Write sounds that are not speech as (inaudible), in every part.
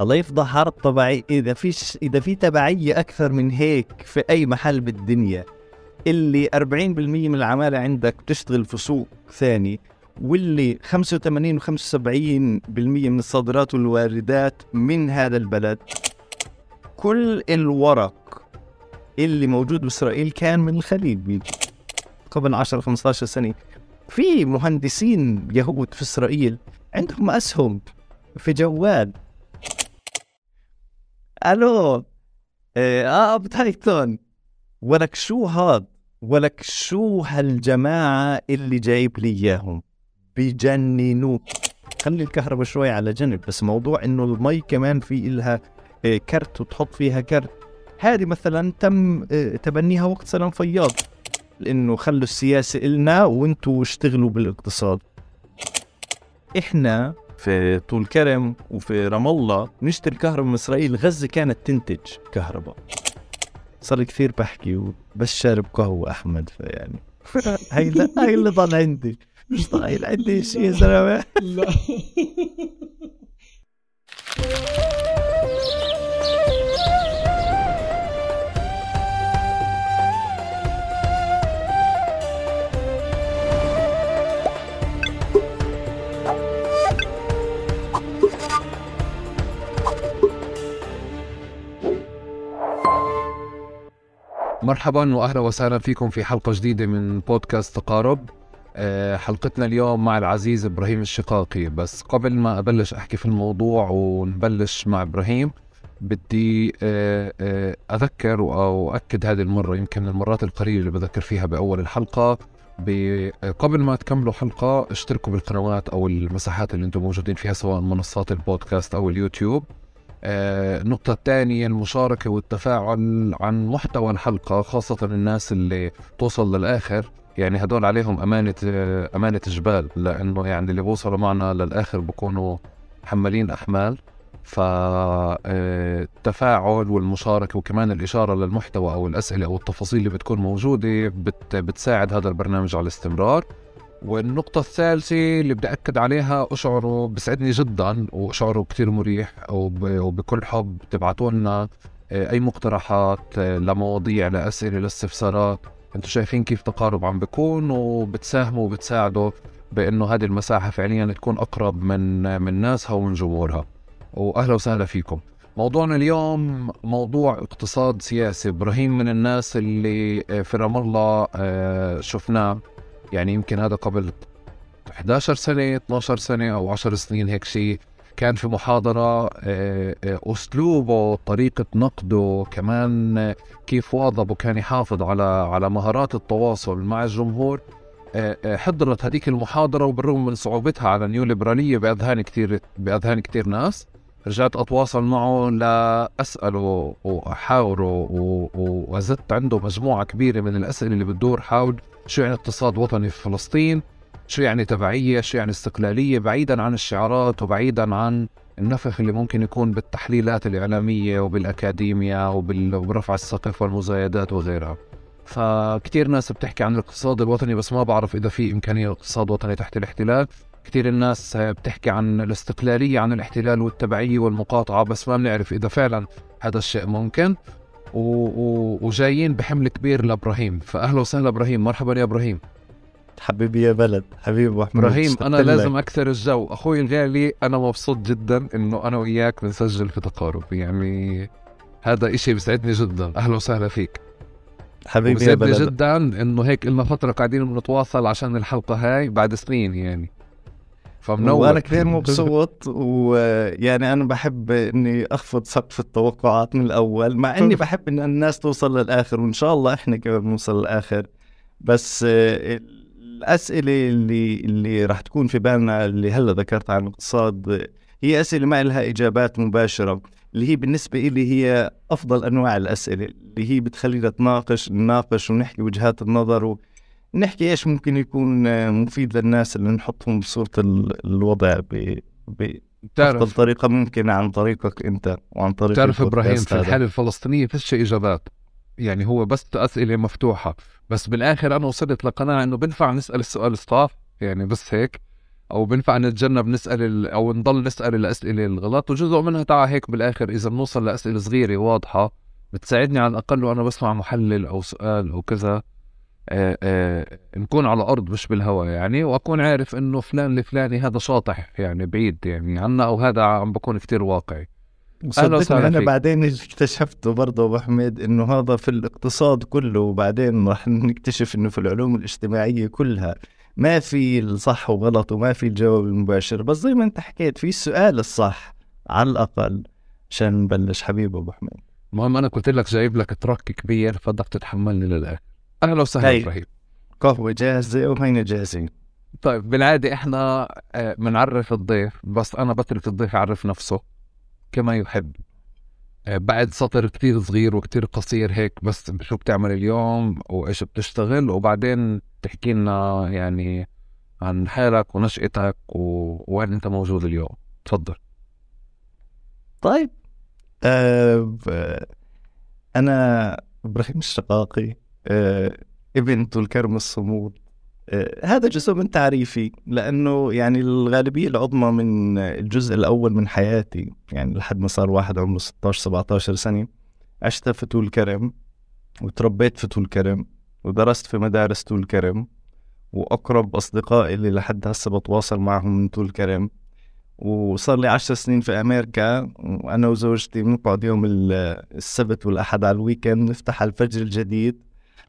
الله يفضح حرب طبيعية. إذا فيش إذا في تبعية أكثر من هيك في أي محل بالدنيا اللي 40% من العمالة عندك بتشتغل في سوق ثاني واللي 85 و 75% من الصادرات والواردات من هذا البلد. كل الورق اللي موجود بإسرائيل كان من الخليج قبل 10 15 سنة. في مهندسين يهود في إسرائيل عندهم أسهم في جوال. ألو آه أبو تايتون. ولك شو هاد ولك شو هالجماعة اللي جايب لي إياهم. بجننوك خلي الكهرباء شوي على جنب بس موضوع إنه المي كمان في إلها إيه، كرت وتحط فيها كرت. هذه مثلا تم إيه، تبنيها وقت سلام فياض. لأنه خلوا السياسة إلنا وإنتوا اشتغلوا بالاقتصاد. إحنا في طول كرم وفي رام الله نشتري كهرباء من إسرائيل غزة كانت تنتج كهرباء. صار كثير بحكي وبس شارب قهوه أحمد فيعني (laughs) هاي لا هاي اللي ضل عندي. مش ضايل عندي شيء يا زلمه لا. (laughs) مرحبا واهلا وسهلا فيكم في حلقة جديدة من بودكاست تقارب. آه، حلقتنا اليوم مع العزيز إبراهيم الشقاقي. بس قبل ما أبلش أحكي في الموضوع ونبلش مع إبراهيم بدي آه، آه، أذكر أو أؤكد هذه المرة يمكن من المرات القليلة اللي بذكر فيها بأول الحلقة قبل ما تكملوا حلقة اشتركوا بالقنوات أو المساحات اللي أنتم موجودين فيها سواء منصات البودكاست أو اليوتيوب. النقطة الثانية المشاركة والتفاعل عن محتوى الحلقة خاصة الناس اللي توصل للآخر. يعني هدول عليهم أمانة أمانة جبال لأنه يعني اللي بوصلوا معنا للآخر بكونوا محملين أحمال. فالتفاعل والمشاركة وكمان الإشارة للمحتوى أو الأسئلة أو التفاصيل اللي بتكون موجودة بت بتساعد هذا البرنامج على الاستمرار. والنقطة الثالثة اللي بدي أكد عليها أشعره بسعدني جدا وأشعره كتير مريح وبكل حب. تبعتوا لنا آه، أي مقترحات آه، لمواضيع لأسئلة لاستفسارات. أنتم شايفين كيف تقارب عم بكون وبتساهموا وبتساعدوا بأنه هذه المساحة فعليا تكون أقرب من من ناسها ومن جمهورها. واهلا وسهلا فيكم. موضوعنا اليوم موضوع اقتصاد سياسي. إبراهيم من الناس اللي آه، في رام الله شفناه. يعني يمكن هذا قبل 11 سنة 12 سنة أو 10 سنين هيك شيء كان في محاضرة آه، آه، أسلوبه طريقة نقده كمان آه، كيف واظب وكان يحافظ على على مهارات التواصل مع الجمهور. حضرت هذيك المحاضرة وبالرغم من صعوبتها على نيو ليبرالية بأذهان كثير بأذهان كثير ناس رجعت أتواصل معه لأسأله وأحاوره وزدت عنده مجموعة كبيرة من الأسئلة اللي بتدور حول شو يعني اقتصاد وطني في فلسطين شو يعني تبعية شو يعني استقلالية بعيدا عن الشعارات وبعيدا عن النفخ اللي ممكن يكون بالتحليلات الإعلامية وبالأكاديميا وبرفع السقف والمزايدات وغيرها. فكتير ناس بتحكي عن الاقتصاد الوطني بس ما بعرف إذا في إمكانية اقتصاد وطني تحت الاحتلال. كثير الناس بتحكي عن الاستقلالية عن الاحتلال والتبعية والمقاطعة بس ما بنعرف إذا فعلا هذا الشيء ممكن. و... وجايين بحمل كبير لإبراهيم. فاهلا وسهلا إبراهيم. مرحبا يا إبراهيم. حبيبي يا بلد. حبيبي أبو أحمد. إبراهيم أنا لازم أكثر الجو. أخوي الغالي أنا مبسوط جدا إنه أنا وياك بنسجل في تقارب. يعني هذا إشي بيسعدني جدا. أهلا وسهلا فيك. حبيبي يا بلد. جدا إنه هيك لنا فترة قاعدين بنتواصل عشان الحلقة هاي بعد سنين يعني. فمنور. وأنا كثير مبسوط (laughs) ويعني أنا بحب إني أخفض سقف التوقعات من الأول مع إني (laughs) بحب إن الناس توصل للآخر وإن شاء الله إحنا كمان بنوصل للآخر. بس الأسئلة اللي اللي راح تكون في بالنا اللي هلا ذكرتها عن الاقتصاد هي أسئلة ما لها إجابات مباشرة اللي هي بالنسبة لي هي أفضل أنواع الأسئلة اللي هي بتخلينا نتناقش نناقش ونحكي وجهات النظر و... نحكي إيش ممكن يكون مفيد للناس اللي نحطهم بصورة الوضع ب بأفضل طريقة ممكنة عن طريقك أنت وعن طريق تعرف إبراهيم في الحالة الفلسطينية فيش إجابات. يعني هو بس أسئلة مفتوحة. بس بالآخر أنا وصلت لقناعة إنه بنفع نسأل السؤال الصح يعني بس هيك أو بنفع نتجنب نسأل أو نضل نسأل الأسئلة الغلط. وجزء منها تعا هيك بالآخر إذا بنوصل لأسئلة صغيرة واضحة بتساعدني على الأقل وأنا بسمع محلل أو سؤال أو كذا. آه، آه، نكون على الأرض مش بالهواء يعني وأكون عارف إنه فلان الفلاني هذا شاطح يعني بعيد يعني عنا أو هذا عم بكون كتير واقعي. صدقني أنا بعدين اكتشفته برضه أبو حميد إنه هذا في الاقتصاد كله وبعدين راح نكتشف إنه في العلوم الاجتماعية كلها ما في الصح وغلط وما في الجواب المباشر. بس زي ما أنت حكيت في السؤال الصح على الأقل عشان نبلش. حبيب أبو حميد. المهم أنا قلت لك جايب لك تراك كبير فبدك تتحملني للآخر. أهلا وسهلا إبراهيم. قهوه جاهزة وهينا جاهزين. طيب بالعادة إحنا بنعرف آه، الضيف بس أنا بترك الضيف يعرف نفسه كما يحب. آه، بعد سطر كتير صغير وكتير قصير هيك بس شو بتعمل اليوم وإيش بتشتغل؟ وبعدين تحكي لنا يعني عن حالك ونشأتك ووين أنت موجود اليوم. تفضل. طيب أه أنا إبراهيم الشقاقي. أه ابن طول كرم الصمود. آه، هذا جزء من تعريفي لأنه يعني الغالبية العظمى من الجزء الأول من حياتي يعني لحد ما صار واحد عمره 16 17 سنة عشت في طول كرم وتربيت في طول كرم ودرست في مدارس طول كرم وأقرب أصدقائي اللي لحد هسه بتواصل معهم من طول كرم وصار لي عشر سنين في أمريكا وأنا وزوجتي بنقعد يوم السبت والأحد على ال weekend نفتح الفجر الجديد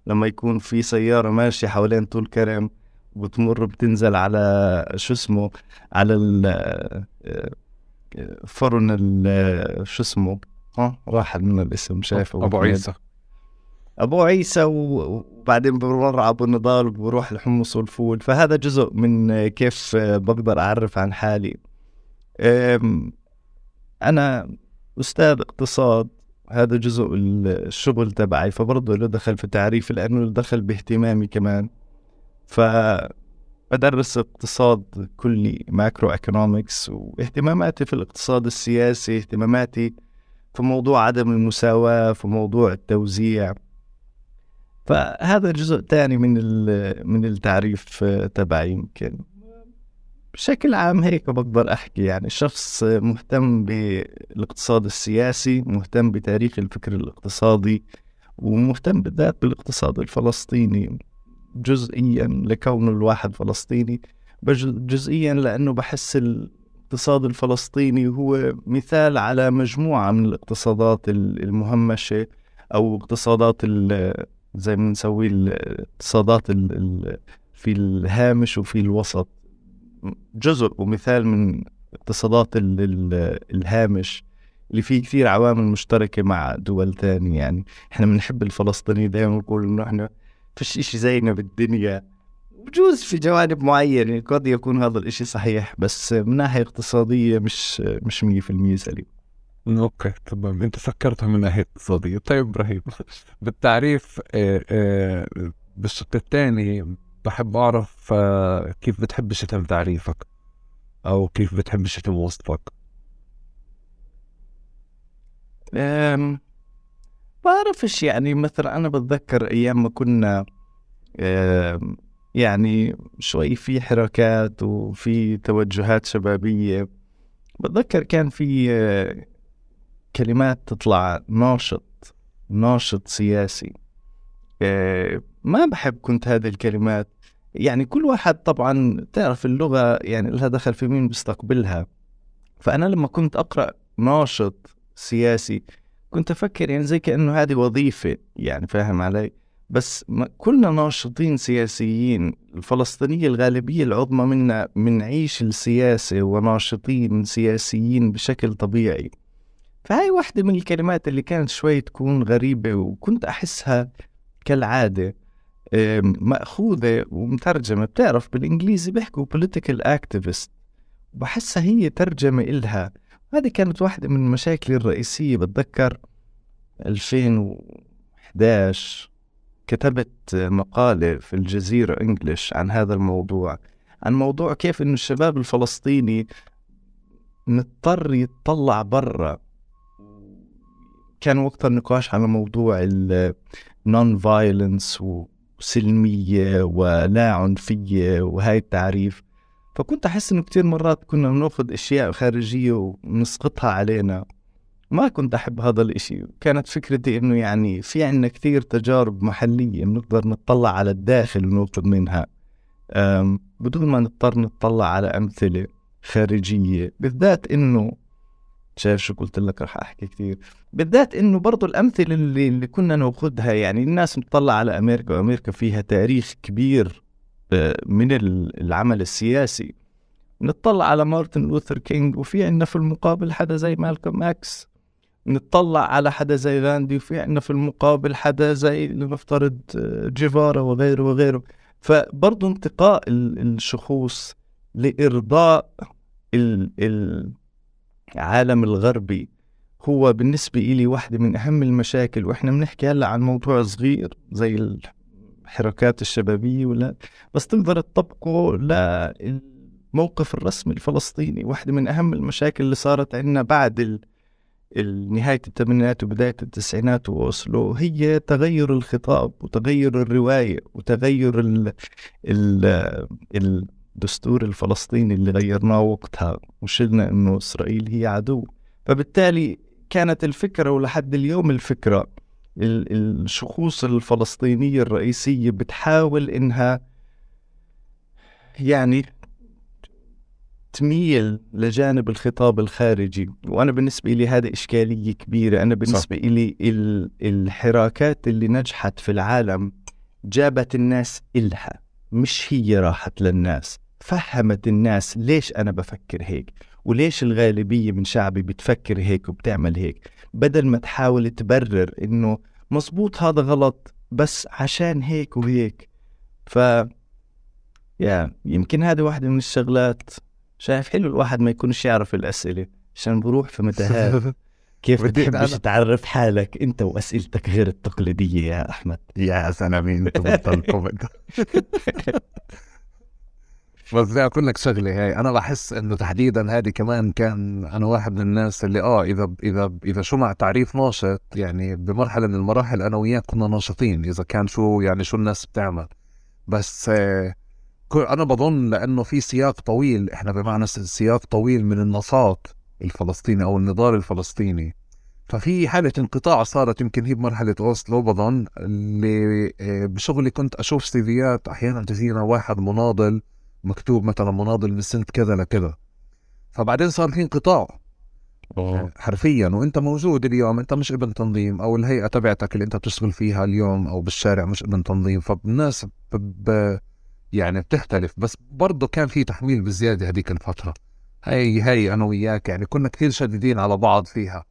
لما يكون في سيارة ماشية حوالين طول كرم وبتمر بتنزل على شو اسمه على ال فرن ال شو اسمه ها راح من الاسم شايفه أبو عيسى. أبو عيسى وبعدين بمر أبو النضال وبروح الحمص والفول. فهذا جزء من كيف بقدر أعرف عن حالي. أنا أستاذ اقتصاد هذا جزء الشغل تبعي فبرضه له دخل في تعريفي لأنه له دخل باهتمامي كمان. ف بدرس اقتصاد كلي macroeconomics واهتماماتي في الاقتصاد السياسي اهتماماتي في موضوع عدم المساواة في موضوع التوزيع. فهذا جزء تاني من من التعريف تبعي يمكن. بشكل عام هيك بقدر أحكي. يعني شخص مهتم بالاقتصاد السياسي مهتم بتاريخ الفكر الاقتصادي ومهتم بالذات بالاقتصاد الفلسطيني جزئيا لكون الواحد فلسطيني. جزئيا لأنه بحس الاقتصاد الفلسطيني هو مثال على مجموعة من الاقتصادات المهمشة أو اقتصادات زي ما نسوي الاقتصادات في الهامش وفي الوسط. جزء ومثال من اقتصادات الهامش اللي فيه كثير عوامل مشتركة مع دول تانية. يعني إحنا بنحب الفلسطينيين دائما نقول إنه إحنا فيش إشي زينا بالدنيا. بجوز في جوانب معينة قد يكون هذا الإشي صحيح بس من ناحية اقتصادية مش مش مية في المية سليم. أوكي تمام. أنت فكرتها من ناحية اقتصادية. طيب إبراهيم بالتعريف آه، آه، بالشق الثاني بحب أعرف آه، كيف بتحب يتم تعريفك؟ أو كيف بتحب يتم وصفك؟ أم بعرفش يعني مثلا أنا بتذكر أيام ما كنا يعني شوي في حركات وفي توجهات شبابية. بتذكر كان في آه، كلمات تطلع ناشط ناشط سياسي. آه، ما بحب كنت هذه الكلمات يعني كل واحد طبعا تعرف اللغة يعني لها دخل في مين بيستقبلها. فأنا لما كنت أقرأ ناشط سياسي كنت أفكر يعني زي كأنه هذه وظيفة يعني فاهم علي؟ بس كلنا ناشطين سياسيين الفلسطينية الغالبية العظمى منا منعيش السياسة وناشطين سياسيين بشكل طبيعي. فهاي واحدة من الكلمات اللي كانت شوي تكون غريبة وكنت أحسها كالعادة. مأخوذة ومترجمة بتعرف بالإنجليزي بيحكوا political activist. بحسها هي ترجمة إلها. هذه كانت واحدة من مشاكلي الرئيسية بتذكر 2011 كتبت مقالة في الجزيرة انجلش عن هذا الموضوع. عن موضوع كيف إنه الشباب الفلسطيني مضطر يتطلع برا. كان وقتها النقاش على موضوع ال nonviolence وسلمية ولا عنفية وهاي التعريف. فكنت أحس إنه كثير مرات كنا بنأخذ أشياء خارجية ونسقطها علينا. ما كنت أحب هذا الإشي. كانت فكرتي إنه يعني في عنا كثير تجارب محلية بنقدر نطلع على الداخل وناخذ منها. بدون ما نضطر نطلع على أمثلة خارجية بالذات إنه شايف شو قلت لك رح أحكي كثير بالذات إنه برضو الأمثلة اللي, اللي كنا نأخذها يعني الناس بتطلع على أمريكا وأمريكا فيها تاريخ كبير آه، من العمل السياسي. نطلع على مارتن لوثر كينج وفي عندنا في المقابل حدا زي مالكوم إكس. نطلع على حدا زي غاندي وفي عندنا في المقابل حدا زي لنفترض آه، جيفارا وغيره وغيره. فبرضه انتقاء الشخوص لإرضاء العالم الغربي هو بالنسبة إلي واحدة من أهم المشاكل وإحنا بنحكي هلأ عن موضوع صغير زي الحركات الشبابية ولا بس تقدر تطبقه للموقف الرسمي الفلسطيني واحدة من أهم المشاكل اللي صارت عندنا بعد نهاية الثمانينات وبداية التسعينات وأوسلو هي تغير الخطاب وتغير الرواية وتغير ال ال الدستور الفلسطيني اللي غيرناه وقتها وشلنا إنه إسرائيل هي عدو. فبالتالي كانت الفكرة ولحد اليوم الفكرة الشخوص الفلسطينية الرئيسية بتحاول إنها يعني تميل لجانب الخطاب الخارجي. وأنا بالنسبة لي هذا إشكالية كبيرة. أنا بالنسبة صح. لي الحراكات اللي نجحت في العالم جابت الناس إلها مش هي راحت للناس. فهمت الناس ليش أنا بفكر هيك وليش الغالبية من شعبي بتفكر هيك وبتعمل هيك. بدل ما تحاول تبرر إنه مزبوط هذا غلط بس عشان هيك وهيك. ف يا يمكن هذه واحدة من الشغلات. شايف حلو الواحد ما يكونش يعرف الأسئلة. عشان بروح في متاهات. (laughs) كيف بتحبش تعرف حالك أنت وأسئلتك غير التقليدية يا أحمد؟ يا سلامين تبطل (laughs) بس أقول لك شغلة هاي أنا بحس إنه تحديدا هذه كمان كان أنا واحد من الناس اللي آه إذا إذا إذا شو مع تعريف ناشط يعني بمرحلة من المراحل أنا وياك كنا ناشطين إذا كان شو يعني شو الناس بتعمل. بس آه أنا بظن لأنه في سياق طويل إحنا بمعنى سياق طويل من النشاط الفلسطيني أو النضال الفلسطيني. ففي حالة انقطاع صارت يمكن هي بمرحلة أوسلو بظن اللي آه، بشغلي كنت أشوف سيفيات أحيانا تجينا واحد مناضل مكتوب مثلا مناضل من سنة كذا لكذا. فبعدين صار في انقطاع أوه. حرفيا وأنت موجود اليوم أنت مش ابن تنظيم أو الهيئة تبعتك اللي أنت بتشتغل فيها اليوم أو بالشارع مش ابن تنظيم. فالناس ب... يعني بتختلف بس برضه كان في تحميل بزيادة هذيك الفترة. هي هي أنا وياك يعني كنا كثير شديدين على بعض فيها.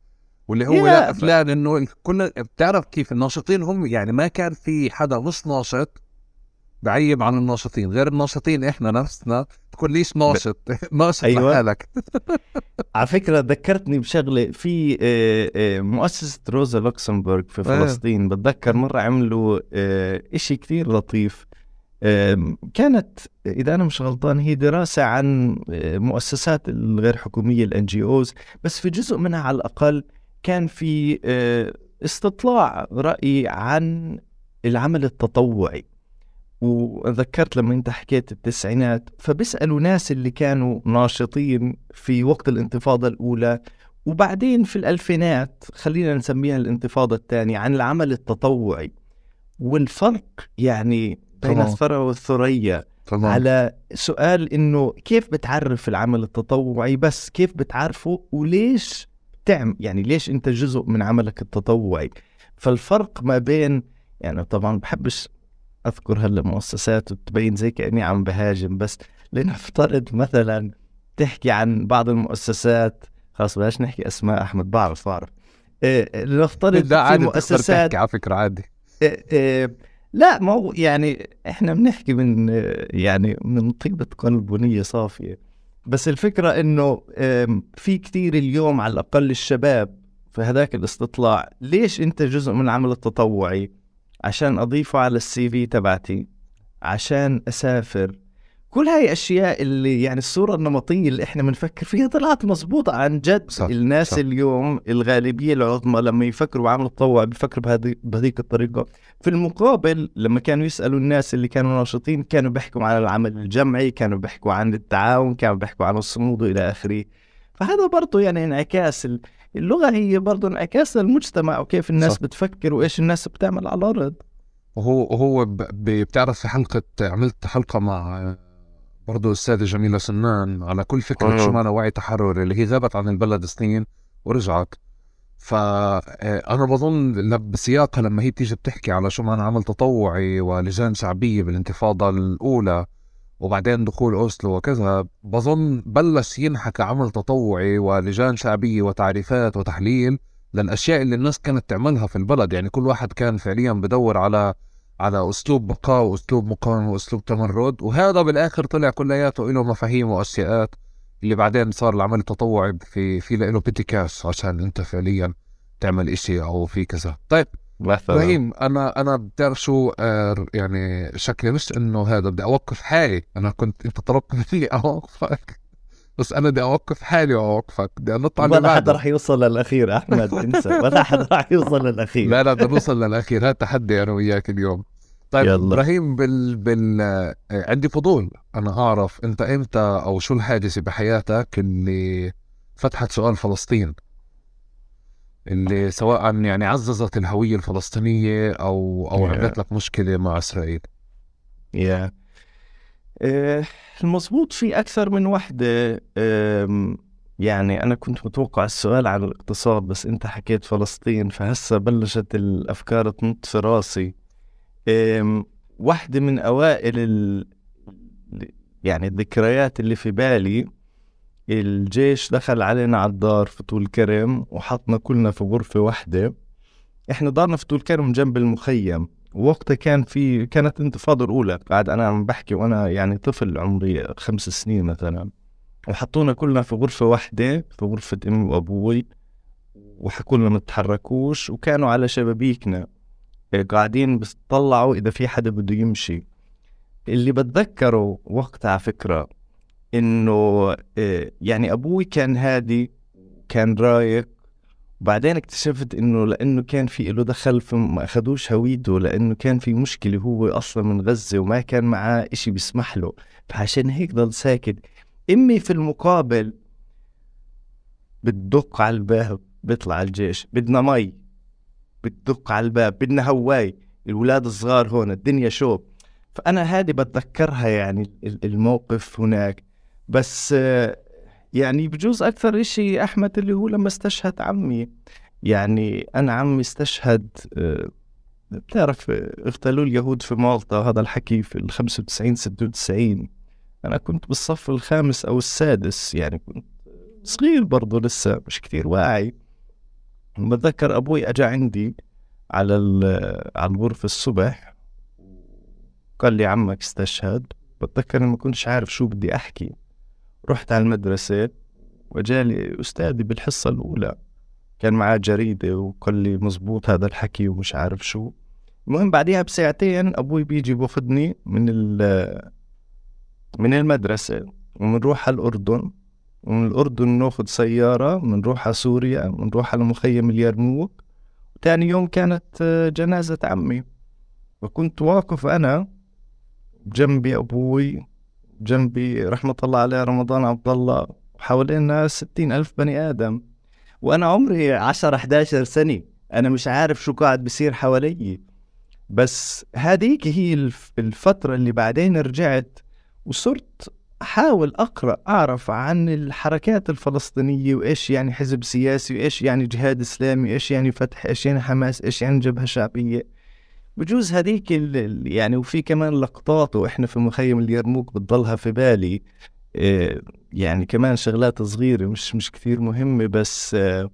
واللي هو لا فلان إنه كنا بتعرف كيف الناشطين هم؟ يعني ما كان في حدا مش ناشط. بعيب عن الناشطين غير الناشطين إحنا نفسنا تكون ليش ناشط (laughs) ناشط أيوة. لحالك (laughs) على فكرة ذكرتني بشغلة في آه، آه، مؤسسة روزا لوكسمبورغ في إيه. فلسطين بتذكر مرة عملوا آه، إشي كثير لطيف كانت إذا أنا مش غلطان هي دراسة عن مؤسسات الغير حكومية الان جي اوز بس في جزء منها على الأقل كان في استطلاع رأي عن العمل التطوعي وذكرت لما انت حكيت التسعينات فبيسألوا ناس اللي كانوا ناشطين في وقت الانتفاضة الأولى وبعدين في الألفينات خلينا نسميها الانتفاضة الثانية عن العمل التطوعي. والفرق يعني بين الثرى والثريا طبعا. على سؤال إنه كيف بتعرف العمل التطوعي؟ بس كيف بتعرفه؟ وليش تعمل يعني ليش أنت جزء من عملك التطوعي؟ فالفرق ما بين يعني طبعا بحبش أذكر هلا مؤسسات وتبين زي كأني عم بهاجم بس لنفترض مثلا تحكي عن بعض المؤسسات خلاص بلاش نحكي أسماء أحمد بعرف بعرف. إيه لنفترض في مؤسسات على فكرة عادي. إيه إيه لا ما هو يعني إحنا بنحكي من يعني من طيبة قلب ونية صافية. بس الفكرة إنه في كثير اليوم على الأقل الشباب في هذاك الاستطلاع ليش أنت جزء من العمل التطوعي؟ عشان أضيفه على السي في تبعتي عشان أسافر. كل هاي أشياء اللي يعني الصورة النمطية اللي إحنا بنفكر فيها طلعت مزبوطه عن جد. صح الناس صح. اليوم الغالبية العظمى لما يفكروا بعمل تطوع بيفكروا بهذه بهذيك الطريقة. في المقابل لما كانوا يسألوا الناس اللي كانوا ناشطين كانوا بيحكوا عن العمل الجمعي كانوا بيحكوا عن التعاون كانوا بيحكوا عن الصمود إلى آخره. فهذا برضه يعني انعكاس اللغة هي برضه انعكاس للمجتمع وكيف الناس صح. بتفكر وإيش الناس بتعمل على الأرض. وهو هو بتعرف في حلقة عملت حلقة مع برضه السيدة جميلة سنان على كل فكرة شو معنى وعي تحرري اللي هي غابت عن البلد سنين ورجعت. فأنا آه، بظن بسياقها لما هي بتيجي بتحكي على شو معنى عمل تطوعي ولجان شعبية بالانتفاضة الأولى وبعدين دخول أوسلو وكذا بظن بلش ينحكى عمل تطوعي ولجان شعبية وتعريفات وتحليل للأشياء اللي الناس كانت تعملها في البلد. يعني كل واحد كان فعليا بدور على على أسلوب بقاء وأسلوب مقاومه وأسلوب تمرد. وهذا بالآخر طلع كلياته له مفاهيم وأشياءات اللي بعدين صار العمل التطوعي في في له بيتيكاس عشان أنت فعليا تعمل إشي أو في كذا. طيب إبراهيم أنا أنا بتعرف شو آه يعني شكلي مش إنه هذا بدي أوقف حالي. أنا كنت أنت طلبت مني (laughs) أوقفك. بس أنا بدي أوقف حالي وأوقفك. بدي أنط على ولا حدا رح يوصل للأخير أحمد انسى. (laughs) ولا حدا رح يوصل للأخير. لا لا بدنا نوصل للأخير. هذا تحدي أنا وياك اليوم. طيب يلا. إبراهيم بال... بال عندي فضول. أنا أعرف أنت إمتى أو شو الحادثه بحياتك اللي فتحت سؤال فلسطين؟ اللي سواء يعني عززت الهوية الفلسطينية أو أو yeah. عملت لك مشكلة مع إسرائيل يا yeah. آه، المضبوط في أكثر من وحدة يعني أنا كنت متوقع السؤال عن الاقتصاد بس أنت حكيت فلسطين فهسه بلشت الأفكار تنط في راسي واحدة من أوائل ال... يعني الذكريات اللي في بالي الجيش دخل علينا على الدار في طول كرم وحطنا كلنا في غرفة واحدة. إحنا دارنا في طول كرم جنب المخيم. وقتها كان في كانت انتفاضة الأولى قاعد أنا عم بحكي وأنا يعني طفل عمري خمس سنين مثلا. وحطونا كلنا في غرفة واحدة في غرفة أمي وأبوي. وحكوا لنا ما تتحركوش وكانوا على شبابيكنا. قاعدين بيطلعوا إذا في حدا بده يمشي. اللي بتذكره وقتها على فكرة إنه آه، يعني أبوي كان هادي كان رايق. وبعدين اكتشفت إنه لأنه كان في له دخل فما اخذوش هويته لأنه كان في مشكلة هو أصلا من غزة وما كان معاه إشي بيسمح له. فعشان هيك ضل ساكت. أمي في المقابل بتدق على الباب بيطلع الجيش بدنا مي بتدق على الباب بدنا هواي. الولاد الصغار هون الدنيا شوب فأنا هذه بتذكرها يعني الموقف هناك. بس يعني بجوز أكثر إشي أحمد اللي هو لما استشهد عمي. يعني أنا عمي استشهد آه، بتعرف اغتالوا اليهود في مالطا هذا الحكي في ال 95 96 أنا كنت بالصف الخامس أو السادس يعني كنت صغير برضه لسه مش كتير واعي. بتذكر أبوي أجا عندي على على الغرفة الصبح قال لي عمك استشهد. بتذكر إني ما كنتش عارف شو بدي أحكي. رحت على المدرسة وجالي أستاذي بالحصة الأولى. كان معاه جريدة وقال لي مزبوط هذا الحكي ومش عارف شو. المهم بعديها بساعتين أبوي بيجي بأخذني من من المدرسة ومنروح على الأردن. ومن الأردن ناخذ سيارة منروح على سوريا منروح على مخيم اليرموك. وتاني يوم كانت جنازة عمي. وكنت واقف أنا جنبي أبوي جنبي رحمة الله عليه رمضان عبد الله وحوالينا ستين ألف بني آدم. وأنا عمري عشر 11 سنة. أنا مش عارف شو قاعد بصير حوالي. بس هذيك هي الفترة اللي بعدين رجعت وصرت أحاول أقرأ أعرف عن الحركات الفلسطينية وإيش يعني حزب سياسي وإيش يعني جهاد إسلامي إيش يعني فتح إيش يعني حماس إيش يعني جبهة شعبية. بجوز هذيك يعني وفي كمان لقطات وإحنا في مخيم اليرموك بتضلها في بالي آه، يعني كمان شغلات صغيرة مش مش كثير مهمة بس آه،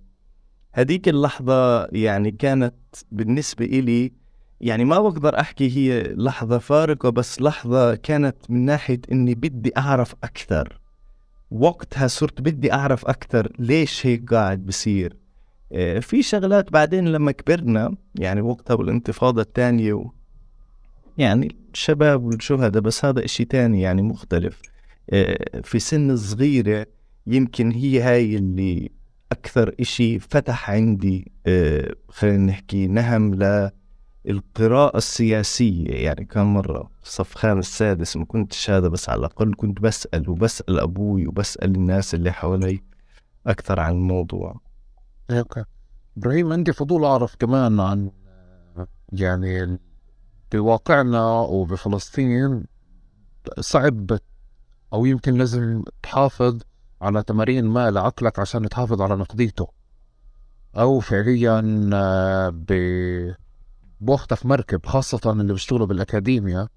هذيك اللحظة يعني كانت بالنسبة إلي يعني ما بقدر أحكي هي لحظة فارقة بس لحظة كانت من ناحية إني بدي أعرف أكثر. وقتها صرت بدي أعرف أكثر ليش هيك قاعد بصير. في شغلات بعدين لما كبرنا يعني وقتها بالانتفاضة الثانية و... يعني الشباب والشهداء بس هذا إشي تاني يعني مختلف. آه، في سن صغيرة يمكن هي هاي اللي أكثر إشي فتح عندي آه، خلينا نحكي نهم للقراءة السياسية. يعني كان مرة صف خامس سادس ما كنتش هذا بس على الأقل كنت بسأل وبسأل أبوي وبسأل الناس اللي حوالي أكثر عن الموضوع. إبراهيم عندي فضول أعرف كمان عن يعني بواقعنا وبفلسطين صعب أو يمكن لازم تحافظ على تمارين ما لعقلك عشان تحافظ على نقديته. أو فعليا ب بوقتها في مركب خاصة اللي بيشتغلوا بالأكاديميا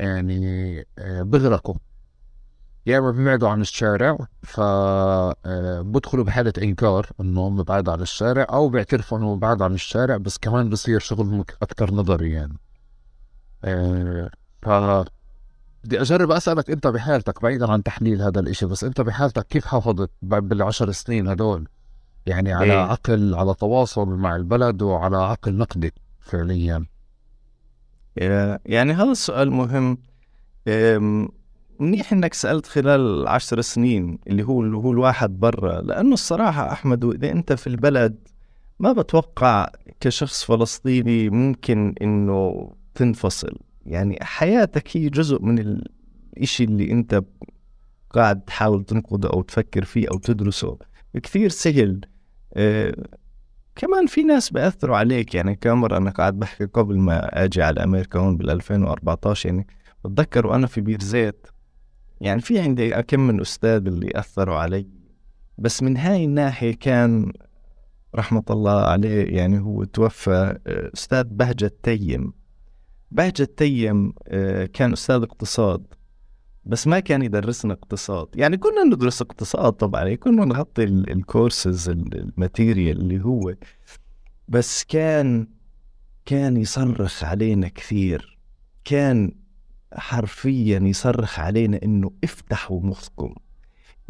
يعني آه، بغرقوا. يا اما بيبعدوا عن الشارع فبدخلوا آه، بحالة إنكار إنهم بعاد عن الشارع أو بيعترفوا إنه بعاد عن الشارع بس كمان بصير شغل أكثر نظري يعني. آه، ف بدي أجرب أسألك أنت بحالتك بعيدا عن تحليل هذا الإشي بس أنت بحالتك كيف حافظت بالعشر سنين هدول؟ يعني على إيه؟ عقل على تواصل مع البلد وعلى عقل نقدي فعليا. يعني هذا السؤال مهم. منيح إنك سألت خلال عشر سنين اللي هو اللي هو الواحد برا لأنه الصراحة أحمد وإذا أنت في البلد ما بتوقع كشخص فلسطيني ممكن إنه تنفصل. يعني حياتك هي جزء من الإشي اللي أنت قاعد تحاول تنقده أو تفكر فيه أو تدرسه. كثير سهل. آه كمان في ناس بأثروا عليك. يعني كامر أنا قاعد بحكي قبل ما أجي على أمريكا هون بال 2014 يعني بتذكر وأنا في بير زيت يعني في عندي كم من أستاذ اللي أثروا علي بس من هاي الناحية كان رحمة الله عليه يعني هو توفى آه، أستاذ بهجة تيم بهجة تيم آه، كان أستاذ اقتصاد بس ما كان يدرسنا اقتصاد. يعني كنا ندرس اقتصاد طبعا كنا نغطي ال courses ال material اللي هو بس كان كان يصرخ علينا كثير. كان حرفيا يصرخ علينا إنه افتحوا مخكم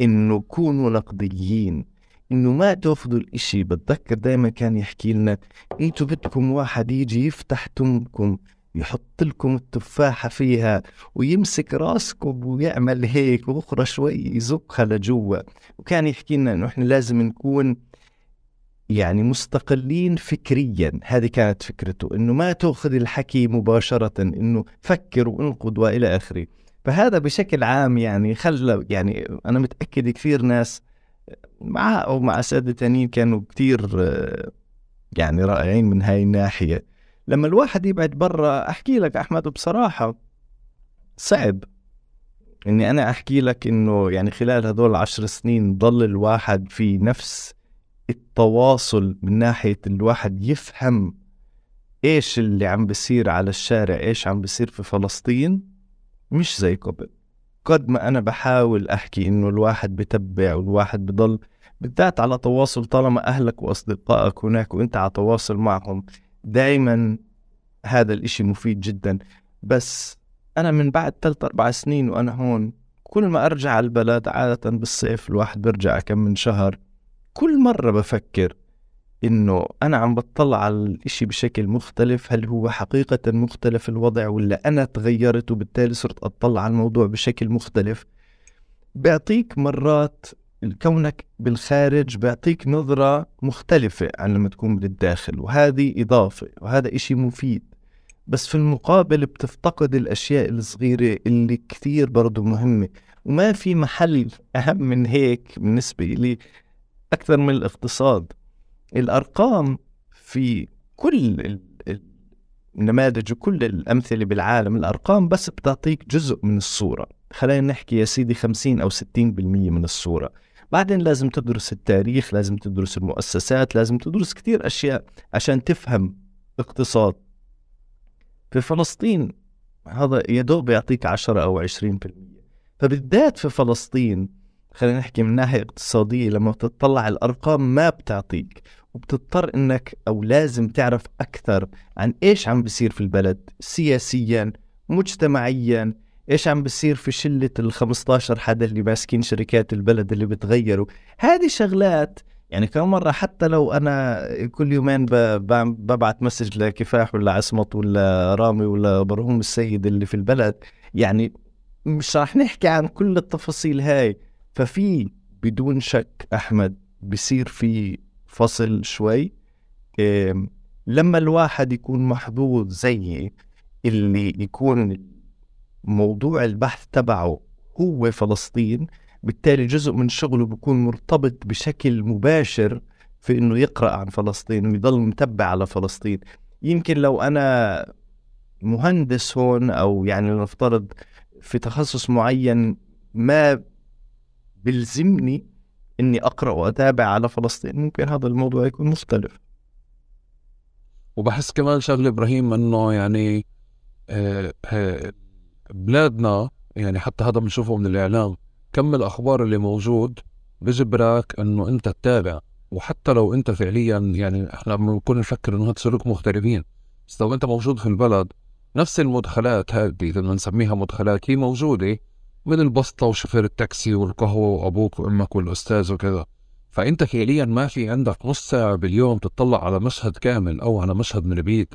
إنه كونوا نقديين إنه ما تأخذوا الإشي. بتذكر دائما كان يحكي لنا أنتوا بدكم واحد يجي يفتح تمكم يحط لكم التفاحة فيها ويمسك راسكم ويعمل هيك وأخرى شوي يزقها لجوا. وكان يحكي لنا إنه إحنا لازم نكون يعني مستقلين فكريا. هذه كانت فكرته إنه ما تأخذ الحكي مباشرة إنه فكر وانقد وإلى آخره. فهذا بشكل عام يعني خلى يعني أنا متأكد كثير ناس مع أو مع اساتذه ثانيين كانوا كثير يعني رائعين من هاي الناحية. لما الواحد يبعد برا أحكي لك أحمد بصراحة صعب إني أنا أحكي لك إنه يعني خلال هذول العشر سنين ضل الواحد في نفس التواصل من ناحية الواحد يفهم إيش اللي عم بيصير على الشارع إيش عم بيصير في فلسطين مش زي قبل. قد ما أنا بحاول أحكي إنه الواحد بتبع والواحد بضل بالذات على تواصل طالما أهلك وأصدقائك هناك وأنت على تواصل معهم. دائما هذا الإشي مفيد جدا. بس أنا من بعد ثلاث أربع سنين وأنا هون كل ما أرجع على البلد عادة بالصيف الواحد بيرجع كم من شهر كل مرة بفكر إنه أنا عم بطلع على الإشي بشكل مختلف هل هو حقيقة مختلف الوضع ولا أنا تغيرت وبالتالي صرت أطلع على الموضوع بشكل مختلف. بيعطيك مرات كونك بالخارج بيعطيك نظرة مختلفة عن لما تكون بالداخل وهذه إضافة وهذا إشي مفيد. بس في المقابل بتفتقد الأشياء الصغيرة اللي كثير برضو مهمة وما في محل أهم من هيك بالنسبة لي أكثر من الاقتصاد. الأرقام في كل النماذج وكل الأمثلة بالعالم الأرقام بس بتعطيك جزء من الصورة. خلينا نحكي يا سيدي 50 أو 60% من الصورة. بعدين لازم تدرس التاريخ لازم تدرس المؤسسات لازم تدرس كثير أشياء عشان تفهم اقتصاد. في فلسطين هذا يدوب يعطيك 10 أو 20% فبالذات في فلسطين خلينا نحكي من ناحية اقتصادية لما بتطلع الأرقام ما بتعطيك وبتضطر إنك أو لازم تعرف أكثر عن إيش عم بيصير في البلد سياسيا مجتمعيا إيش عم بيصير في شلة ال 15 حدا اللي ماسكين شركات البلد اللي بتغيروا. هذه شغلات يعني كم مرة حتى لو أنا كل يومين ببعت مسج لكفاح ولا عصمت ولا رامي ولا برهوم السيد اللي في البلد يعني مش راح نحكي عن كل التفاصيل هاي. ففي بدون شك أحمد بصير في فصل شوي. لما الواحد يكون محظوظ زيي اللي يكون موضوع البحث تبعه هو فلسطين بالتالي جزء من شغله بيكون مرتبط بشكل مباشر في إنه يقرأ عن فلسطين ويضل متبع على فلسطين. يمكن لو أنا مهندس هون أو يعني نفترض في تخصص معين ما بلزمني إني أقرأ وأتابع على فلسطين ممكن هذا الموضوع يكون مختلف. وبحس كمان شغلة إبراهيم إنه يعني آه، آه، بلادنا يعني حتى هذا بنشوفه من الإعلام كم الأخبار اللي موجود بجبرك إنه أنت تتابع؟ وحتى لو أنت فعليا يعني إحنا بنكون نفكر إنه هذا سلوك مغتربين. بس لو أنت موجود في البلد نفس المدخلات هذه اذا بنسميها مدخلات هي موجودة من البسطة وشوفير التاكسي والقهوة وأبوك وأمك والأستاذ وكذا فأنت فعليا ما في عندك نص ساعة باليوم تطلع على مشهد كامل أو على مشهد من البيت.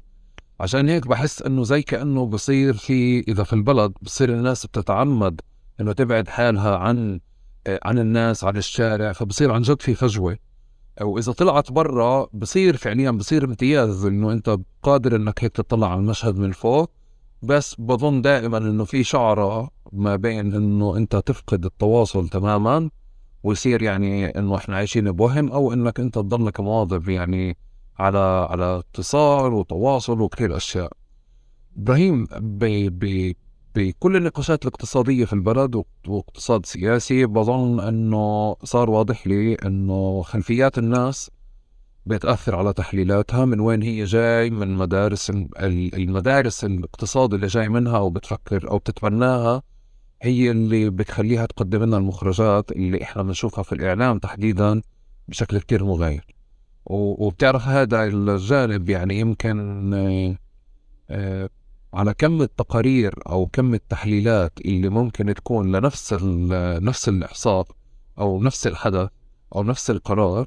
عشان هيك بحس إنه زي كأنه بصير في إذا في البلد بصير الناس بتتعمد إنه تبعد حالها عن عن الناس عن الشارع فبصير عن جد في فجوة. وإذا طلعت برا بصير فعليا بصير امتياز إنه أنت قادر إنك هيك تطلع على المشهد من فوق. بس بظن دائما إنه في شعره ما بين إنه أنت تفقد التواصل تماما ويصير يعني إنه إحنا عايشين بوهم أو إنك أنت تضلك مواظب يعني على على اتصال وتواصل وكثير أشياء. إبراهيم بكل النقاشات الاقتصادية في البلد واقتصاد سياسي بظن إنه صار واضح لي إنه خلفيات الناس بتأثر على تحليلاتها من وين هي جاي من مدارس المدارس الاقتصاد اللي جاي منها أو بتفكر أو بتتبناها هي اللي بتخليها تقدم لنا المخرجات اللي إحنا بنشوفها في الإعلام تحديدا بشكل كتير مغاير. وبتعرف هذا الجانب يعني يمكن آه، على كم التقارير أو كم التحليلات اللي ممكن تكون لنفس نفس الإحصاء أو نفس الحدث أو نفس القرار آه،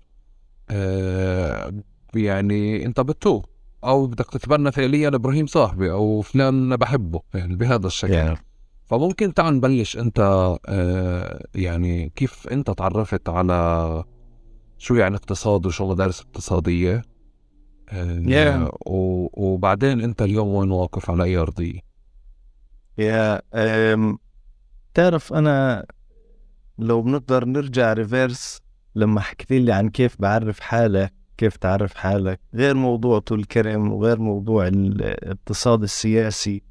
يعني انت بتوه أو بدك تتبنى فعليا إبراهيم صاحبي أو فلان بحبه يعني بهذا الشكل yeah. فممكن تعال نبلش أنت آه، يعني كيف أنت تعرفت على شو يعني اقتصاد وشو مدارس اقتصادية yeah. آه، وبعدين أنت اليوم وين واقف على أي أرضية يا yeah. تعرف أنا لو بنقدر نرجع ريفيرس لما حكيت لي عن كيف بعرف حالك كيف تعرف حالك؟ غير موضوع طول الكرم وغير موضوع الاقتصاد السياسي.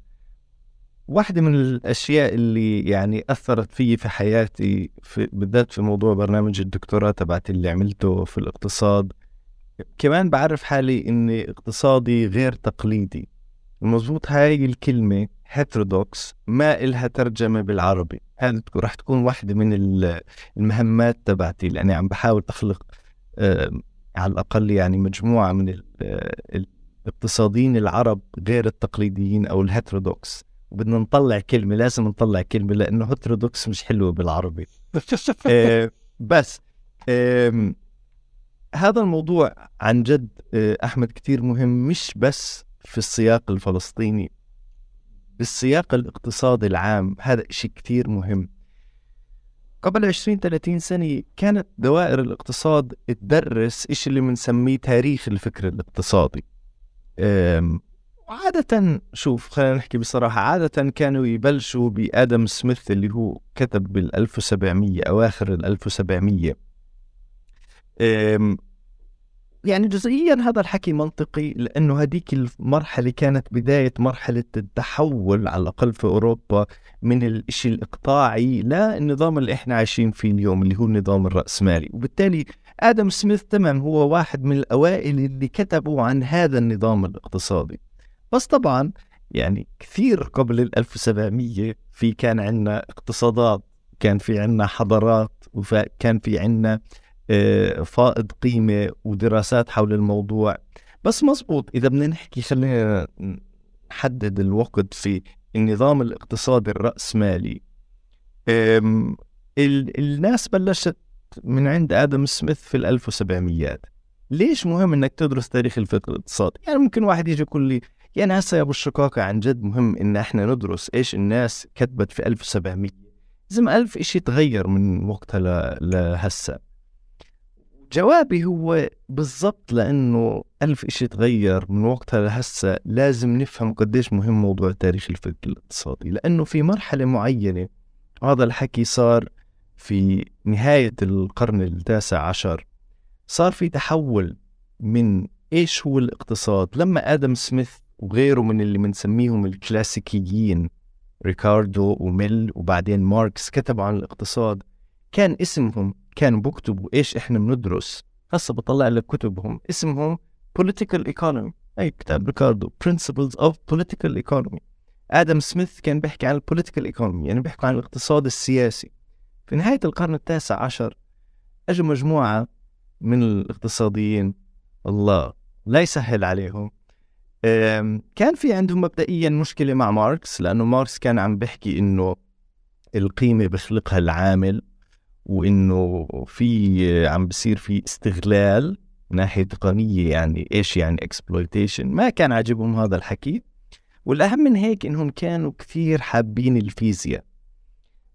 واحدة من الأشياء اللي يعني أثرت في في حياتي في بالذات في موضوع برنامج الدكتوراه تبعت اللي عملته في الاقتصاد. كمان بعرف حالي إني اقتصادي غير تقليدي. المضبوط هاي الكلمة هيترودوكس ما إلها ترجمة بالعربي. هذه راح تكون واحدة من المهمات تبعتي لأني عم بحاول أخلق على الأقل يعني مجموعة من الاقتصاديين العرب غير التقليديين أو ال heterodox وبدنا نطلع كلمة لازم نطلع كلمة لأنه heterodox مش حلوة بالعربي. بس هذا الموضوع عن جد آه أحمد كتير مهم مش بس في السياق الفلسطيني. بالسياق الاقتصادي العام هذا شيء كتير مهم. قبل 20 30 سنة كانت دوائر الاقتصاد تدرس إيش اللي بنسميه تاريخ الفكر الاقتصادي. عادة شوف خلينا نحكي بصراحة عادة كانوا يبلشوا بآدم سميث اللي هو كتب بال 1700 أواخر ال 1700 يعني جزئيا هذا الحكي منطقي لأنه هذيك المرحلة كانت بداية مرحلة التحول على الأقل في أوروبا من الشيء الإقطاعي للنظام اللي إحنا عايشين فيه اليوم اللي هو النظام الرأسمالي. وبالتالي آدم سميث تمام هو واحد من الأوائل اللي كتبوا عن هذا النظام الاقتصادي. بس طبعا يعني كثير قبل ال 1700 في كان عندنا اقتصادات كان في عندنا حضارات وكان في عندنا فائض قيمة ودراسات حول الموضوع. بس مزبوط إذا بدنا نحكي خلينا نحدد الوقت في النظام الاقتصادي الرأسمالي. الناس بلشت من عند آدم سميث في ال 1700 ليش مهم إنك تدرس تاريخ الفكر الاقتصادي؟ يعني ممكن واحد يجي يقول لي يعني هسه يا أبو الشقاقة عن جد مهم إن إحنا ندرس إيش الناس كتبت في 1700 لازم ألف إشي تغير من وقتها لهسه. جوابي هو بالضبط لأنه ألف إشي تغير من وقتها لهسه لازم نفهم قديش مهم موضوع تاريخ الفكر الاقتصادي لأنه في مرحلة معينة هذا الحكي صار في نهاية القرن التاسع عشر صار في تحول من إيش هو الاقتصاد؟ لما آدم سميث وغيره من اللي بنسميهم الكلاسيكيين ريكاردو وميل وبعدين ماركس كتبوا عن الاقتصاد كان اسمهم كانوا بكتبوا إيش إحنا بندرس. هسه بطلع لك كتبهم اسمهم political economy. أي كتاب ريكاردو principles of political economy. آدم سميث كان بيحكي عن ال political economy يعني بيحكي عن الاقتصاد السياسي. في نهاية القرن التاسع عشر اجوا مجموعة من الاقتصاديين الله لا يسهل عليهم. كان في عندهم مبدئيا مشكلة مع ماركس لأنه ماركس كان عم بيحكي إنه القيمة بخلقها العامل. وإنه في عم بصير في استغلال من ناحية تقنية يعني إيش يعني exploitation. ما كان عاجبهم هذا الحكي. والأهم من هيك إنهم كانوا كثير حابين الفيزياء.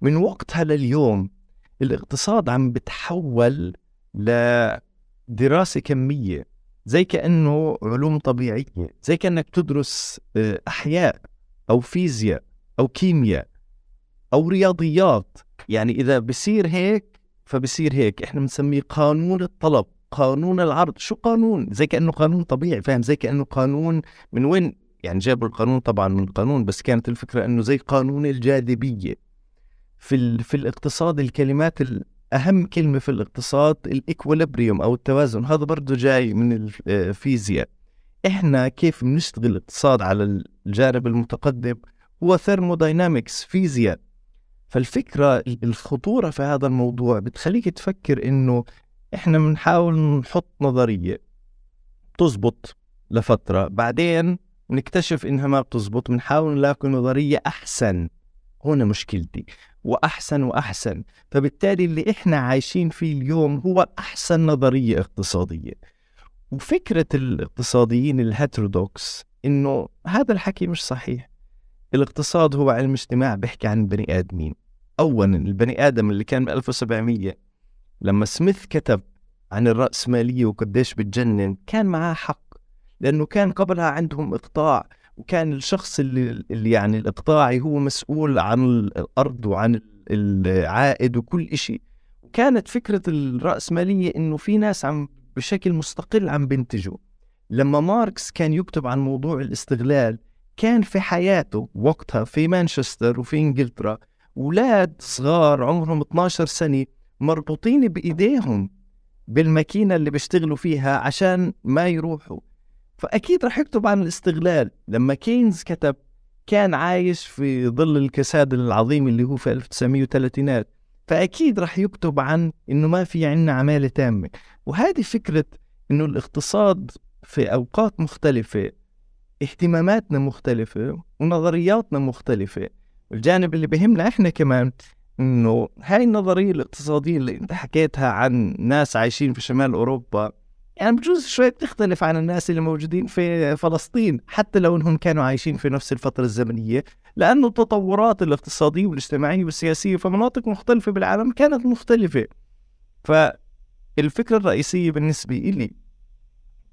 من وقتها لليوم الاقتصاد عم بتحول لدراسة كمية زي كأنه علوم طبيعية زي كأنك تدرس آه، أحياء أو فيزياء أو كيمياء أو رياضيات. يعني إذا بصير هيك فبصير هيك. إحنا بنسميه قانون الطلب قانون العرض. شو قانون؟ زي كأنه قانون طبيعي فاهم؟ زي كأنه قانون من وين؟ يعني جابوا القانون طبعا من القانون بس كانت الفكرة إنه زي قانون الجاذبية. في في الاقتصاد الكلمات أهم كلمة في الاقتصاد ال equilibrium أو التوازن. هذا برضه جاي من الفيزياء إحنا كيف بنشتغل الاقتصاد على الجانب المتقدم؟ هو thermodynamics فيزياء. فالفكرة الخطورة في هذا الموضوع بتخليك تفكر إنه إحنا بنحاول نحط نظرية تزبط لفترة بعدين نكتشف إنها ما بتزبط بنحاول نلاقي نظرية أحسن. هنا مشكلتي. وأحسن وأحسن. فبالتالي اللي إحنا عايشين فيه اليوم هو أحسن نظرية اقتصادية. وفكرة الاقتصاديين الهيترودوكس إنه هذا الحكي مش صحيح. الاقتصاد هو علم اجتماع بيحكي عن البني آدمين. اولا البني آدم اللي كان ب 1700 لما سميث كتب عن الرأسمالية وقديش بتجنن كان معاه حق لأنه كان قبلها عندهم إقطاع وكان الشخص اللي, اللي يعني الإقطاعي هو مسؤول عن الأرض وعن العائد وكل شيء كانت فكرة الرأسمالية إنه في ناس عم بشكل مستقل عم بينتجوا. لما ماركس كان يكتب عن موضوع الاستغلال كان في حياته وقتها في مانشستر وفي إنجلترا أولاد صغار عمرهم 12 سنة مربوطين بإيديهم بالماكينة اللي بيشتغلوا فيها عشان ما يروحوا. فأكيد راح يكتب عن الاستغلال. لما كينز كتب كان عايش في ظل الكساد العظيم اللي هو في 1930 فأكيد راح يكتب عن إنه ما في عندنا عمالة تامة. وهذه فكرة إنه الاقتصاد في أوقات مختلفة اهتماماتنا مختلفة ونظرياتنا مختلفة. والجانب اللي بهمنا إحنا كمان إنه هاي النظرية الاقتصادية اللي أنت حكيتها عن ناس عايشين في شمال أوروبا يعني بجوز شوي بتختلف عن الناس اللي موجودين في فلسطين حتى لو إنهم كانوا عايشين في نفس الفترة الزمنية. لأنه التطورات الاقتصادية والاجتماعية والسياسية في مناطق مختلفة بالعالم كانت مختلفة. فالفكرة الرئيسية بالنسبة إلي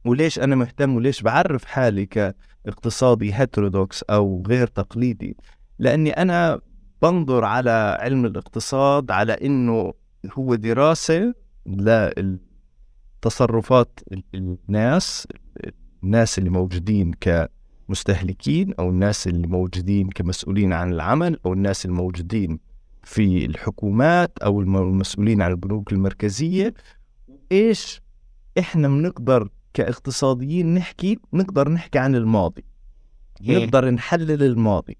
وليش أنا مهتم وليش بعرف حالي كاقتصادي هيترودوكس أو غير تقليدي لأني أنا بنظر على علم الاقتصاد على إنه هو دراسة لل تصرفات الناس الناس اللي موجودين كمستهلكين أو الناس اللي موجودين كمسؤولين عن العمل أو الناس الموجودين في الحكومات أو المسؤولين عن البنوك المركزية. إيش إحنا بنقدر كاقتصاديين نحكي نقدر نحكي عن الماضي. نقدر نحلل الماضي.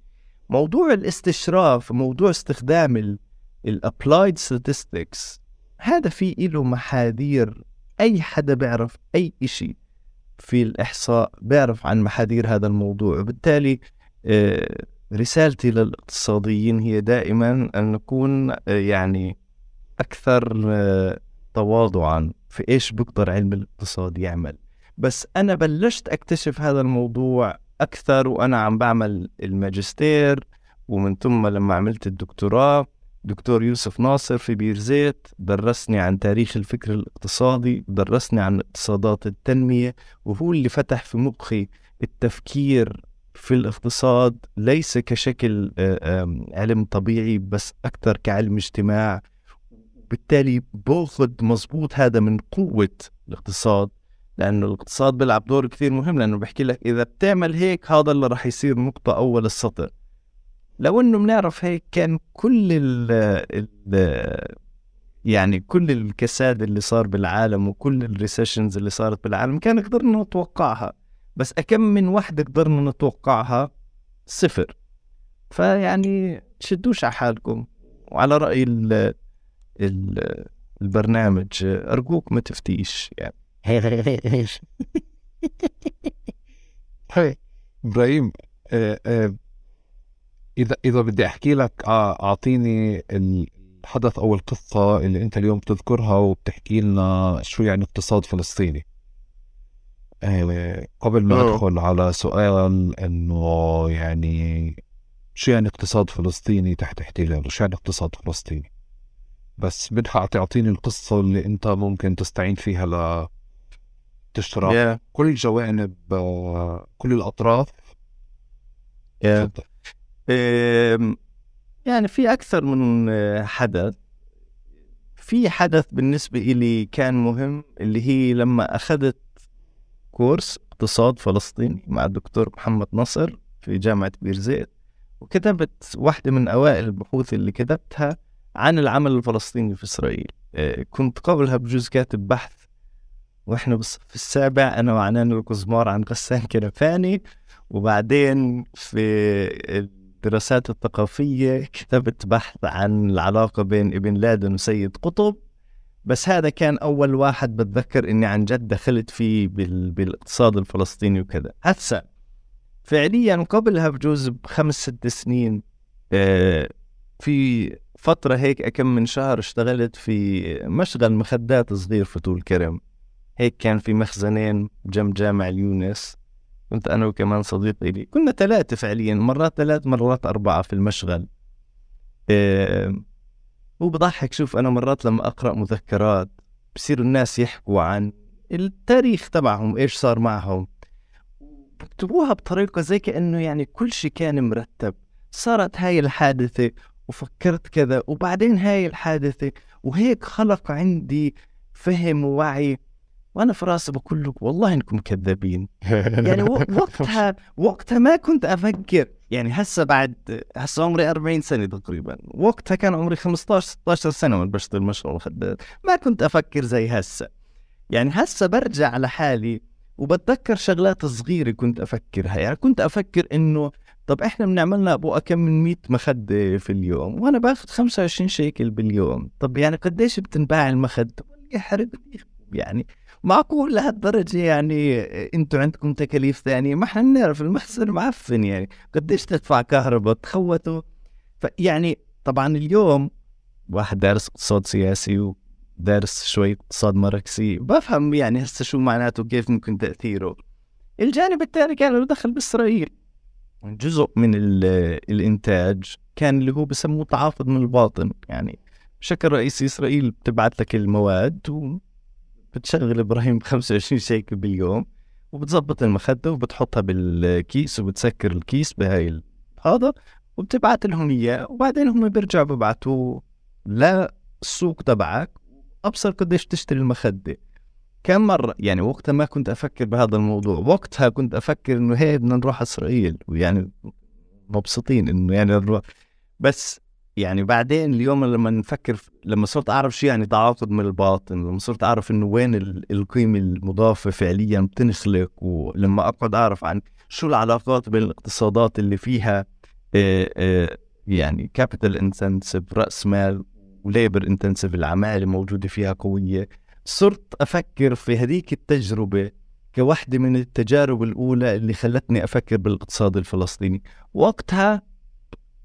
موضوع الاستشراف موضوع استخدام الابلايد statistics هذا في له محاذير. أي حدا بيعرف أي إشي في الإحصاء بيعرف عن محاذير هذا الموضوع. وبالتالي آه، رسالتي للاقتصاديين هي دائما أن نكون آه، يعني أكثر آه، تواضعا في إيش بيقدر علم الاقتصاد يعمل. بس أنا بلشت أكتشف هذا الموضوع أكثر وأنا عم بعمل الماجستير ومن ثم لما عملت الدكتوراه دكتور يوسف ناصر في بيرزيت درسني عن تاريخ الفكر الاقتصادي درسني عن اقتصادات التنمية وهو اللي فتح في مخي التفكير في الاقتصاد ليس كشكل آه، علم طبيعي بس أكثر كعلم اجتماع. بالتالي باخذ مزبوط هذا من قوة الاقتصاد. لأنه الاقتصاد بيلعب دور كثير مهم لأنه بحكي لك إذا بتعمل هيك هذا اللي راح يصير نقطة أول السطر. لو إنه بنعرف هيك كان كل ال ال يعني كل الكساد اللي صار بالعالم وكل الريسيشنز اللي صارت بالعالم كان قدرنا نتوقعها بس أكم من وحدة قدرنا نتوقعها؟ صفر. فيعني تشدوش على حالكم وعلى رأي ال ال البرنامج أرجوك ما تفتيش يعني. إبراهيم آه، آه، إذا إذا بدي أحكي لك آه، أعطيني الحدث أو القصة اللي أنت اليوم بتذكرها وبتحكي لنا شو يعني اقتصاد فلسطيني. قبل ما أدخل على سؤال إنه يعني شو يعني اقتصاد فلسطيني تحت احتلال وشو يعني اقتصاد فلسطيني؟ بس بدها تعطيني القصة اللي أنت ممكن تستعين فيها تشتراك yeah. كل الجوانب كل الأطراف yeah. يعني في أكثر من حدث في حدث بالنسبة إلي كان مهم اللي هي لما أخذت كورس اقتصاد فلسطيني مع الدكتور محمد نصر في جامعة بيرزيت وكتبت واحدة من أوائل البحوث اللي كتبتها عن العمل الفلسطيني في إسرائيل آه، كنت قبلها بجوز كاتب بحث وإحنا بالصف السابع أنا وعنان الكزمار عن غسان كنفاني وبعدين في الدراسات الثقافية كتبت بحث عن العلاقة بين ابن لادن وسيد قطب. بس هذا كان أول واحد بتذكر إني عن جد دخلت فيه بال... بالاقتصاد الفلسطيني وكذا هسا فعليا قبلها بجوز بخمس ست سنين آه في فترة هيك أكم من شهر اشتغلت في مشغل مخدات صغير في طول كرم. هيك كان في مخزنين جنب جامع اليونس كنت أنا وكمان صديق لي. كنا ثلاثة فعليا مرات ثلاث مرات أربعة في المشغل. إيه وبضحك شوف أنا مرات لما أقرأ مذكرات بصير الناس يحكوا عن التاريخ تبعهم إيش صار معهم. بكتبوها بطريقة زي كأنه يعني كل شيء كان مرتب. صارت هاي الحادثة وفكرت كذا وبعدين هاي الحادثة. وهيك خلق عندي فهم ووعي وأنا في راسي بقول لك والله إنكم كذابين. (laughs) يعني وقتها وقتها ما كنت أفكر. يعني هسه بعد هسه عمري 40 سنة تقريبا. وقتها كان عمري 15 16 سنة وأنا بشتغل مشروع مخدرات ما كنت أفكر زي هسه. يعني هسه برجع لحالي وبتذكر شغلات صغيرة كنت أفكرها. يعني كنت أفكر إنه طب إحنا بنعملنا أبو كم من 100 مخده في اليوم وأنا باخذ 25 شيكل باليوم. طب يعني قديش بتنباع المخده يحرق يعني معقول لهالدرجة يعني أنتوا عندكم تكاليف ثانية. ما إحنا بنعرف المخزن معفن يعني. قديش تدفع كهرباء؟ تخوتوا فيعني طبعا اليوم واحد دارس اقتصاد سياسي ودارس شوي اقتصاد ماركسي بفهم يعني هسه شو معناته كيف ممكن تأثيره. الجانب الثاني كان له دخل بإسرائيل. جزء من الإنتاج كان اللي هو بسموه تعاقد من الباطن. يعني بشكل رئيسي إسرائيل بتبعت لك المواد بتشغل إبراهيم ب 25 شيكل باليوم وبتظبط المخدة وبتحطها بالكيس وبتسكر الكيس بهاي هذا وبتبعت لهم إياه وبعدين هم بيرجعوا ببعتوه للسوق تبعك ابصر قديش تشتري المخدة. كم مرة يعني وقتها ما كنت أفكر بهذا الموضوع وقتها كنت أفكر إنه هي بدنا نروح إسرائيل ويعني مبسوطين إنه يعني نروح. بس يعني بعدين اليوم لما نفكر لما صرت أعرف شو يعني تعاقد من الباطن لما صرت أعرف إنه وين القيمة المضافة فعليا بتنخلق ولما أقعد أعرف عن شو العلاقات بين الاقتصادات اللي فيها يعني capital intensive رأس مال و labor intensive العماله موجوده فيها قوية صرت أفكر في هذيك التجربة كوحدة من التجارب الأولى اللي خلتني أفكر بالاقتصاد الفلسطيني. وقتها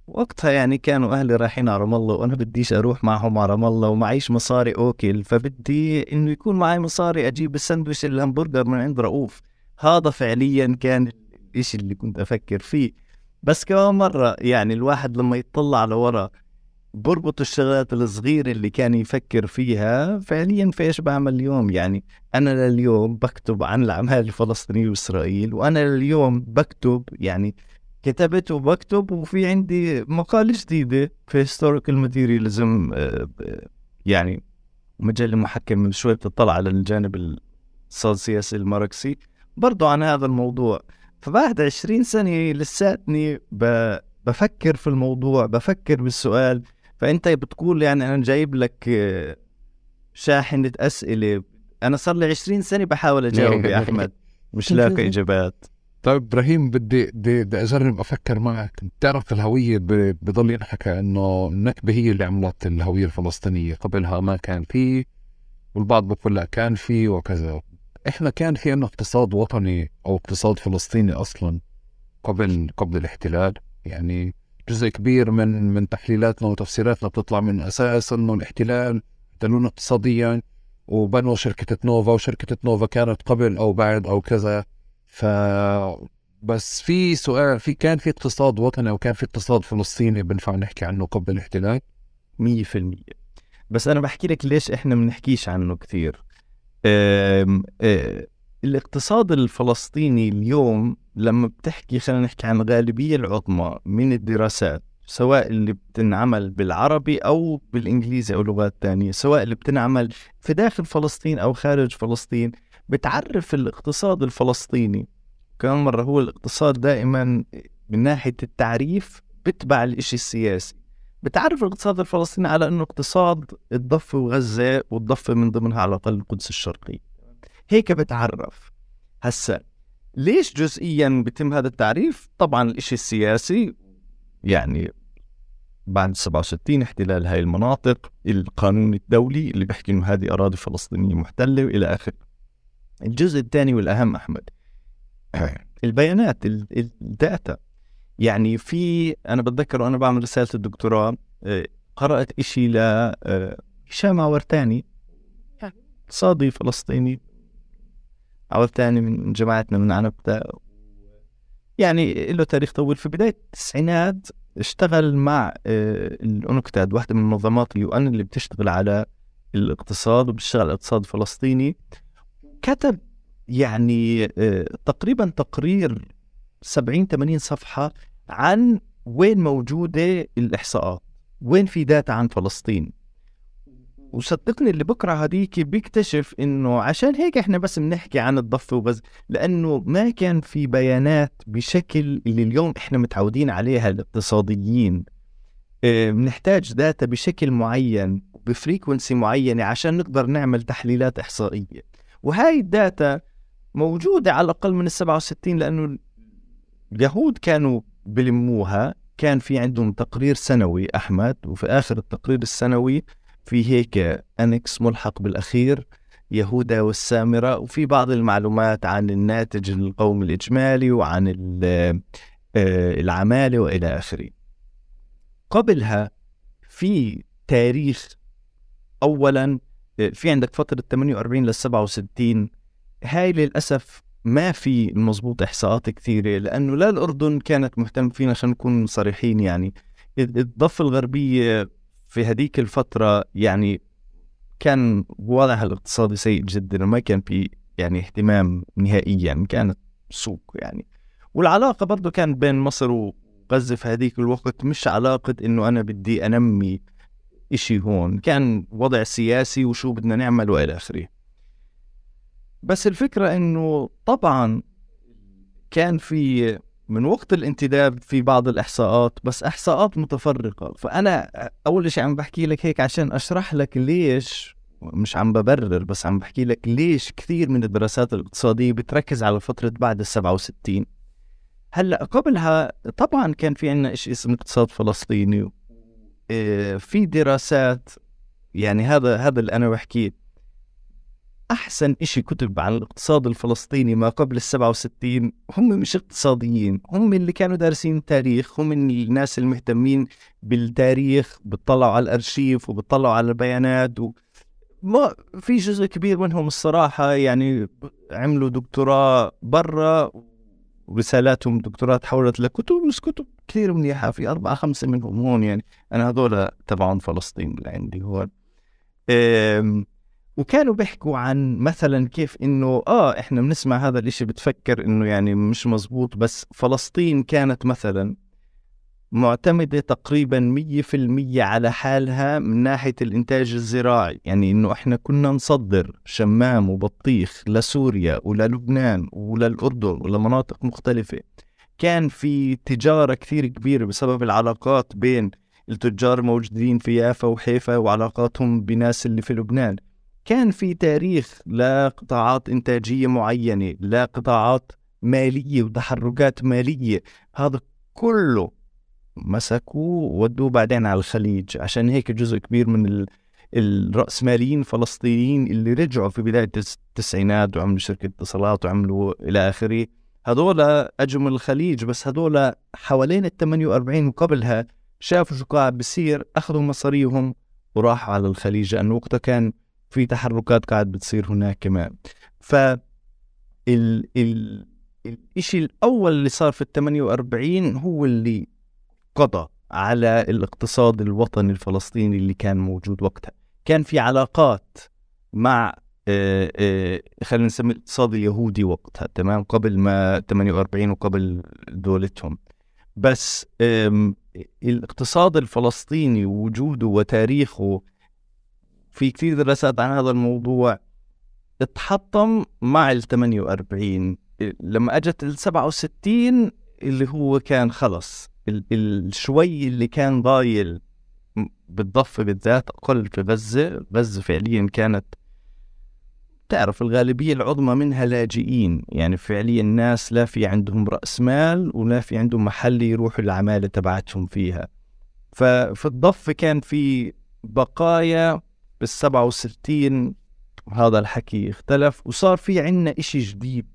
وقتها يعني كانوا أهلي رايحين على رام الله وأنا بديش أروح معهم على رام الله ومعيش مصاري أوكل فبدي إنه يكون معي مصاري أجيب السندويش الهمبرجر من عند رؤوف. هذا فعليا كان الإشي اللي كنت أفكر فيه. بس كمان مرة يعني الواحد لما يطلع لورا بربط الشغلات الصغيرة اللي كان يفكر فيها فعليا في إيش بعمل اليوم. يعني أنا لليوم بكتب عن الأعمال الفلسطينية وإسرائيل وأنا لليوم بكتب يعني كتبت وبكتب وفي عندي مقالة جديدة في هيستوريكال آه، يعني مجلة محكم من شوي بتطلع على الجانب السياسي الماركسي. برضو عن هذا الموضوع. فبعد عشرين سنة لساتني بفكر في الموضوع بفكر بالسؤال. فأنت بتقول يعني أنا جايب لك آه، شاحنة أسئلة. أنا صار لي عشرين سنة بحاول أجاوب يا (laughs) أحمد. مش لاقي إجابات. طيب إبراهيم بدي بدي, بدي أجرب أفكر معك. بتعرف الهوية بضل ينحكى إنه النكبة هي اللي عملت الهوية الفلسطينية. قبلها ما كان في والبعض بقول لا كان في وكذا. إحنا كان في عندنا اقتصاد وطني أو اقتصاد فلسطيني أصلا قبل قبل الاحتلال. يعني جزء كبير من من تحليلاتنا وتفسيراتنا بتطلع من أساس إنه الاحتلال احتلونا اقتصاديا. وبنوا شركة نوفا وشركة نوفا كانت قبل أو بعد أو كذا. ف بس في سؤال في كان في اقتصاد وطني وكان في اقتصاد فلسطيني بنفع نحكي عنه قبل الاحتلال؟ 100% بس أنا بحكي لك ليش إحنا بنحكيش عنه كثير. آه، الاقتصاد الفلسطيني اليوم لما بتحكي خلينا نحكي عن الغالبية العظمى من الدراسات سواء اللي بتنعمل بالعربي أو بالإنجليزي أو لغات تانية سواء اللي بتنعمل في داخل فلسطين أو خارج فلسطين بتعرف الاقتصاد الفلسطيني. كمان مرة هو الاقتصاد دائما من ناحية التعريف بتبع الإشي السياسي. بتعرف الاقتصاد الفلسطيني على إنه اقتصاد الضفة وغزة والضفة من ضمنها على الأقل القدس الشرقيه هيك بتعرف. هسا ليش جزئيا بتم هذا التعريف؟ طبعا الإشي السياسي يعني بعد 67 احتلال هاي المناطق القانون الدولي اللي بيحكي إنه هذه أراضي فلسطينية محتلة وإلى آخره. الجزء الثاني والأهم أحمد. (clears throat) البيانات ال data. يعني في أنا بتذكر وأنا بعمل رسالة الدكتوراه آه، قرأت إشي ل آه، هشام عورتاني اقتصادي فلسطيني. عورتاني من جماعتنا من عنبتة يعني له تاريخ طويل. في بداية التسعينات اشتغل مع آه، الأونكتاد واحدة من منظمات ال UN اللي بتشتغل على الاقتصاد وبتشتغل على الاقتصاد الفلسطيني. كتب يعني تقريبا تقرير 70 80 صفحة عن وين موجودة الإحصاءات وين في داتا عن فلسطين. وصدقني اللي بكره هذيك بيكتشف إنه عشان هيك إحنا بس بنحكي عن الضفة وبس لأنه ما كان في بيانات بشكل اللي اليوم إحنا متعودين عليها الاقتصاديين. آه، بنحتاج data بشكل معين ب frequency معينة عشان نقدر نعمل تحليلات إحصائية. وهاي ال data موجودة على الأقل من ال 67 لأنه اليهود كانوا بلموها. كان في عندهم تقرير سنوي أحمد وفي آخر التقرير السنوي في هيك annex ملحق بالأخير يهودا والسامرة وفي بعض المعلومات عن الناتج القومي الإجمالي وعن آه، العمالة وإلى آخره. قبلها في تاريخ أولا في عندك فترة 48 لل 67 هاي للأسف ما في المضبوط إحصاءات كثيرة لأنه لا الأردن كانت مهتم فينا عشان نكون صريحين يعني. الضفة الغربية في هذيك الفترة يعني كان وضعها الاقتصادي سيء جدا وما كان في يعني اهتمام نهائيا كانت سوق يعني. والعلاقة برضه كان بين مصر وغزة في هذيك الوقت مش علاقة إنه أنا بدي أنمي إشي هون كان وضع سياسي وشو بدنا نعمل وإلى آخره. بس الفكرة إنه طبعا كان في من وقت الانتداب في بعض الإحصاءات بس إحصاءات متفرقة. فأنا أول شيء عم بحكي لك هيك عشان أشرح لك ليش مش عم ببرر بس عم بحكي لك ليش كثير من الدراسات الاقتصادية بتركز على فترة بعد ال 67 هلأ قبلها طبعا كان في عنا شيء اسمه اقتصاد فلسطيني في دراسات يعني هذا هذا اللي أنا بحكيه أحسن إشي كتب عن الاقتصاد الفلسطيني ما قبل السبعة وستين هم مش اقتصاديين هم اللي كانوا دارسين تاريخ هم الناس المهتمين بالتاريخ بتطلعوا على الأرشيف وبتطلعوا على البيانات و... ما في جزء كبير منهم الصراحة يعني عملوا دكتوراه برا ورسالاتهم دكتوراه تحولت لكتب بس كتب كثير منيحة في أربعة خمسة منهم هون يعني. أنا هذول تبعون فلسطين اللي عندي هون. وكانوا بيحكوا عن مثلا كيف إنه آه إحنا بنسمع هذا الإشي بتفكر إنه يعني مش مزبوط بس فلسطين كانت مثلا معتمدة تقريبا 100% على حالها من ناحية الإنتاج الزراعي. يعني إنه إحنا كنا نصدر شمام وبطيخ لسوريا وللبنان وللأردن ولمناطق مختلفة. كان في تجارة كثير كبيرة بسبب العلاقات بين التجار الموجودين في يافا وحيفا وعلاقاتهم بناس اللي في لبنان. كان في تاريخ لقطاعات إنتاجية معينة لقطاعات مالية وتحركات مالية. هذا كله مسكوا وودوه بعدين على الخليج. عشان هيك جزء كبير من الرأسماليين الفلسطينيين اللي رجعوا في بداية التسعينات وعملوا شركة اتصالات وعملوا إلى آخره. هذول أجوا من الخليج بس هذول حوالين ال 48 وقبلها شافوا شو قاعد بصير أخذوا مصاريهم وراحوا على الخليج لأنه وقتها كان في تحركات قاعد بتصير هناك كمان. ف ال ال الشيء الأول اللي صار في ال 48 هو اللي قضى على الاقتصاد الوطني الفلسطيني اللي كان موجود وقتها. كان في علاقات مع آه، آه، خلينا نسمي الاقتصاد اليهودي وقتها تمام؟ قبل ما 48 وقبل دولتهم. بس الاقتصاد الفلسطيني وجوده وتاريخه في كثير دراسات عن هذا الموضوع اتحطم مع ال 48 لما أجت ال 67 اللي هو كان خلص. الشوي اللي كان ضايل بالضفة بالذات أقل في غزة غزة فعليا كانت تعرف الغالبية العظمى منها لاجئين. يعني فعليا الناس لا في عندهم رأس مال ولا في عندهم محل يروحوا العمالة تبعتهم فيها. ففي الضفة كان في بقايا بالسبعة وستين هذا الحكي اختلف وصار في عنا إشي جديد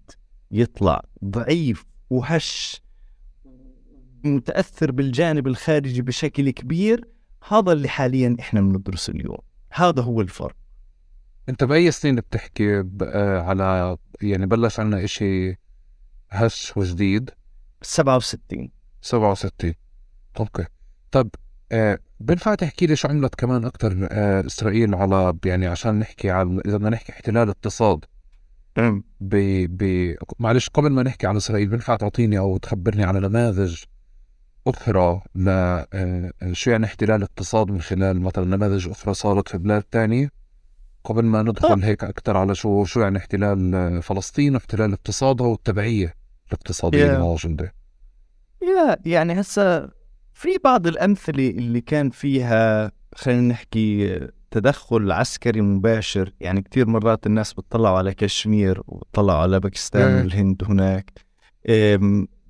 يطلع ضعيف وهش. متأثر بالجانب الخارجي بشكل كبير هذا اللي حاليا إحنا بندرسه اليوم. هذا هو الفرق. أنت باي سنين بتحكي آه، على يعني بلش عنا إشي هش وجديد؟ 67 67 okay. طب آه بنفع تحكي لي شو عملت كمان أكثر آه إسرائيل على يعني عشان نحكي على إذا بدنا نحكي احتلال اقتصاد. ب ب معلش قبل ما نحكي عن إسرائيل بنفع تعطيني أو تخبرني على نماذج أخرى ل آه، شو يعني احتلال اقتصاد من خلال مثلا نماذج أخرى صارت في بلاد تانية؟ قبل ما ندخل هيك أكثر على شو شو يعني احتلال فلسطين واحتلال اقتصادها والتبعية الاقتصادية اللي موجوده يا يعني هسا في بعض الأمثلة اللي كان فيها خلينا نحكي تدخل عسكري مباشر. يعني كثير مرات الناس بتطلعوا على كشمير وبتطلعوا على باكستان والهند هناك.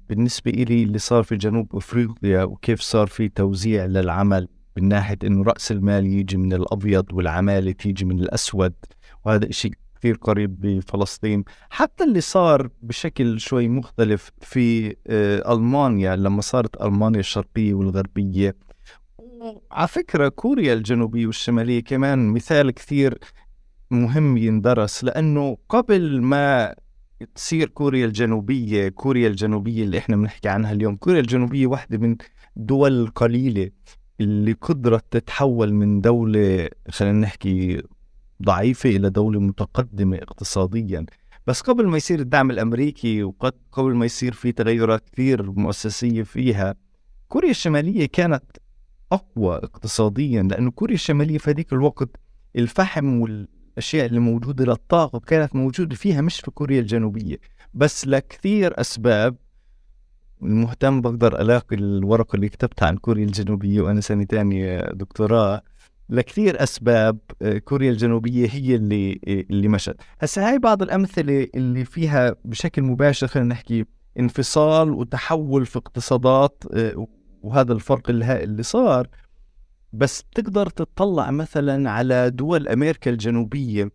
بالنسبة إلي اللي صار في جنوب أفريقيا وكيف صار في توزيع للعمل من ناحية إنه رأس المال يجي من الأبيض والعمالة تيجي من الأسود وهذا إشي كثير قريب بفلسطين. حتى اللي صار بشكل شوي مختلف في آه، ألمانيا لما صارت ألمانيا الشرقية والغربية. على فكرة كوريا الجنوبية والشمالية كمان مثال كثير مهم يندرس لأنه قبل ما تصير كوريا الجنوبية كوريا الجنوبية اللي إحنا بنحكي عنها اليوم. كوريا الجنوبية واحدة من الدول القليلة اللي قدرت تتحول من دولة خلينا نحكي ضعيفة إلى دولة متقدمة اقتصاديا. بس قبل ما يصير الدعم الأمريكي وقبل ما يصير في تغيرات كثير مؤسسية فيها كوريا الشمالية كانت أقوى اقتصاديا لأنه كوريا الشمالية في هذيك الوقت الفحم وال الأشياء اللي موجودة للطاقة كانت موجودة فيها مش في كوريا الجنوبية بس لكثير أسباب. المهتم بقدر ألاقي الورقه اللي كتبتها عن كوريا الجنوبية وأنا سنة ثانية دكتوراه. لكثير أسباب آه، كوريا الجنوبية هي اللي اللي مشت. هسه هاي بعض الأمثلة اللي فيها بشكل مباشر خلينا نحكي انفصال وتحول في اقتصادات آه، وهذا الفرق الهائل اللي صار. بس تقدر تطلع مثلا على دول أمريكا الجنوبية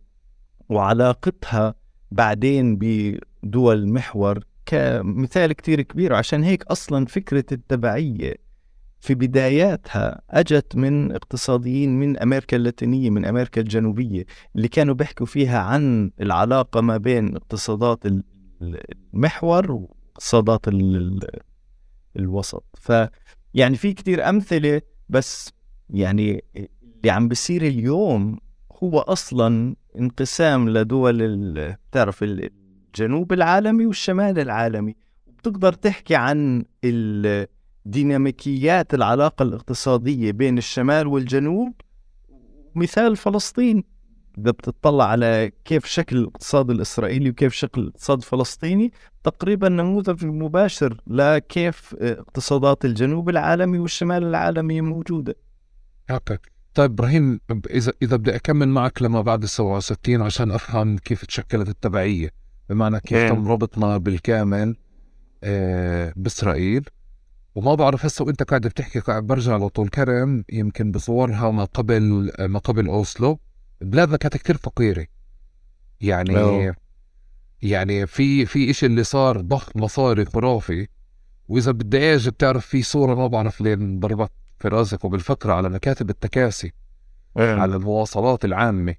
وعلاقتها بعدين بدول المحور كمثال كتير كبير عشان هيك أصلا فكرة التبعية في بداياتها أجت من اقتصاديين من أمريكا اللاتينية من أمريكا الجنوبية اللي كانوا بيحكوا فيها عن العلاقة ما بين اقتصادات المحور واقتصادات الوسط. ف يعني في كتير أمثلة بس يعني اللي عم بيصير اليوم هو أصلا انقسام لدول بتعرف الجنوب العالمي والشمال العالمي. بتقدر تحكي عن ديناميكيات العلاقة الاقتصادية بين الشمال والجنوب؟ مثال فلسطين. إذا بتطلع على كيف شكل الاقتصاد الإسرائيلي وكيف شكل الاقتصاد الفلسطيني تقريبا نموذج مباشر لكيف اقتصادات الجنوب العالمي والشمال العالمي موجودة. أوكي طيب إبراهيم إذا إذا بدي أكمل معك لما بعد ال 67 عشان أفهم كيف تشكلت التبعية. بمعنى كيف إيه. تم ربطنا بالكامل آه، بإسرائيل. وما بعرف هسه وإنت قاعد بتحكي قاعد برجع لطول كرم يمكن بصورها ما قبل ما قبل أوسلو. بلادنا كانت كثير فقيرة. يعني أوه. يعني في في إشي اللي صار ضخ مصاري خرافي. وإذا بدي أجي بتعرف في صورة ما بعرف لين ضربت في راسك وبالفكره على مكاتب التكاسي أيه. على المواصلات العامة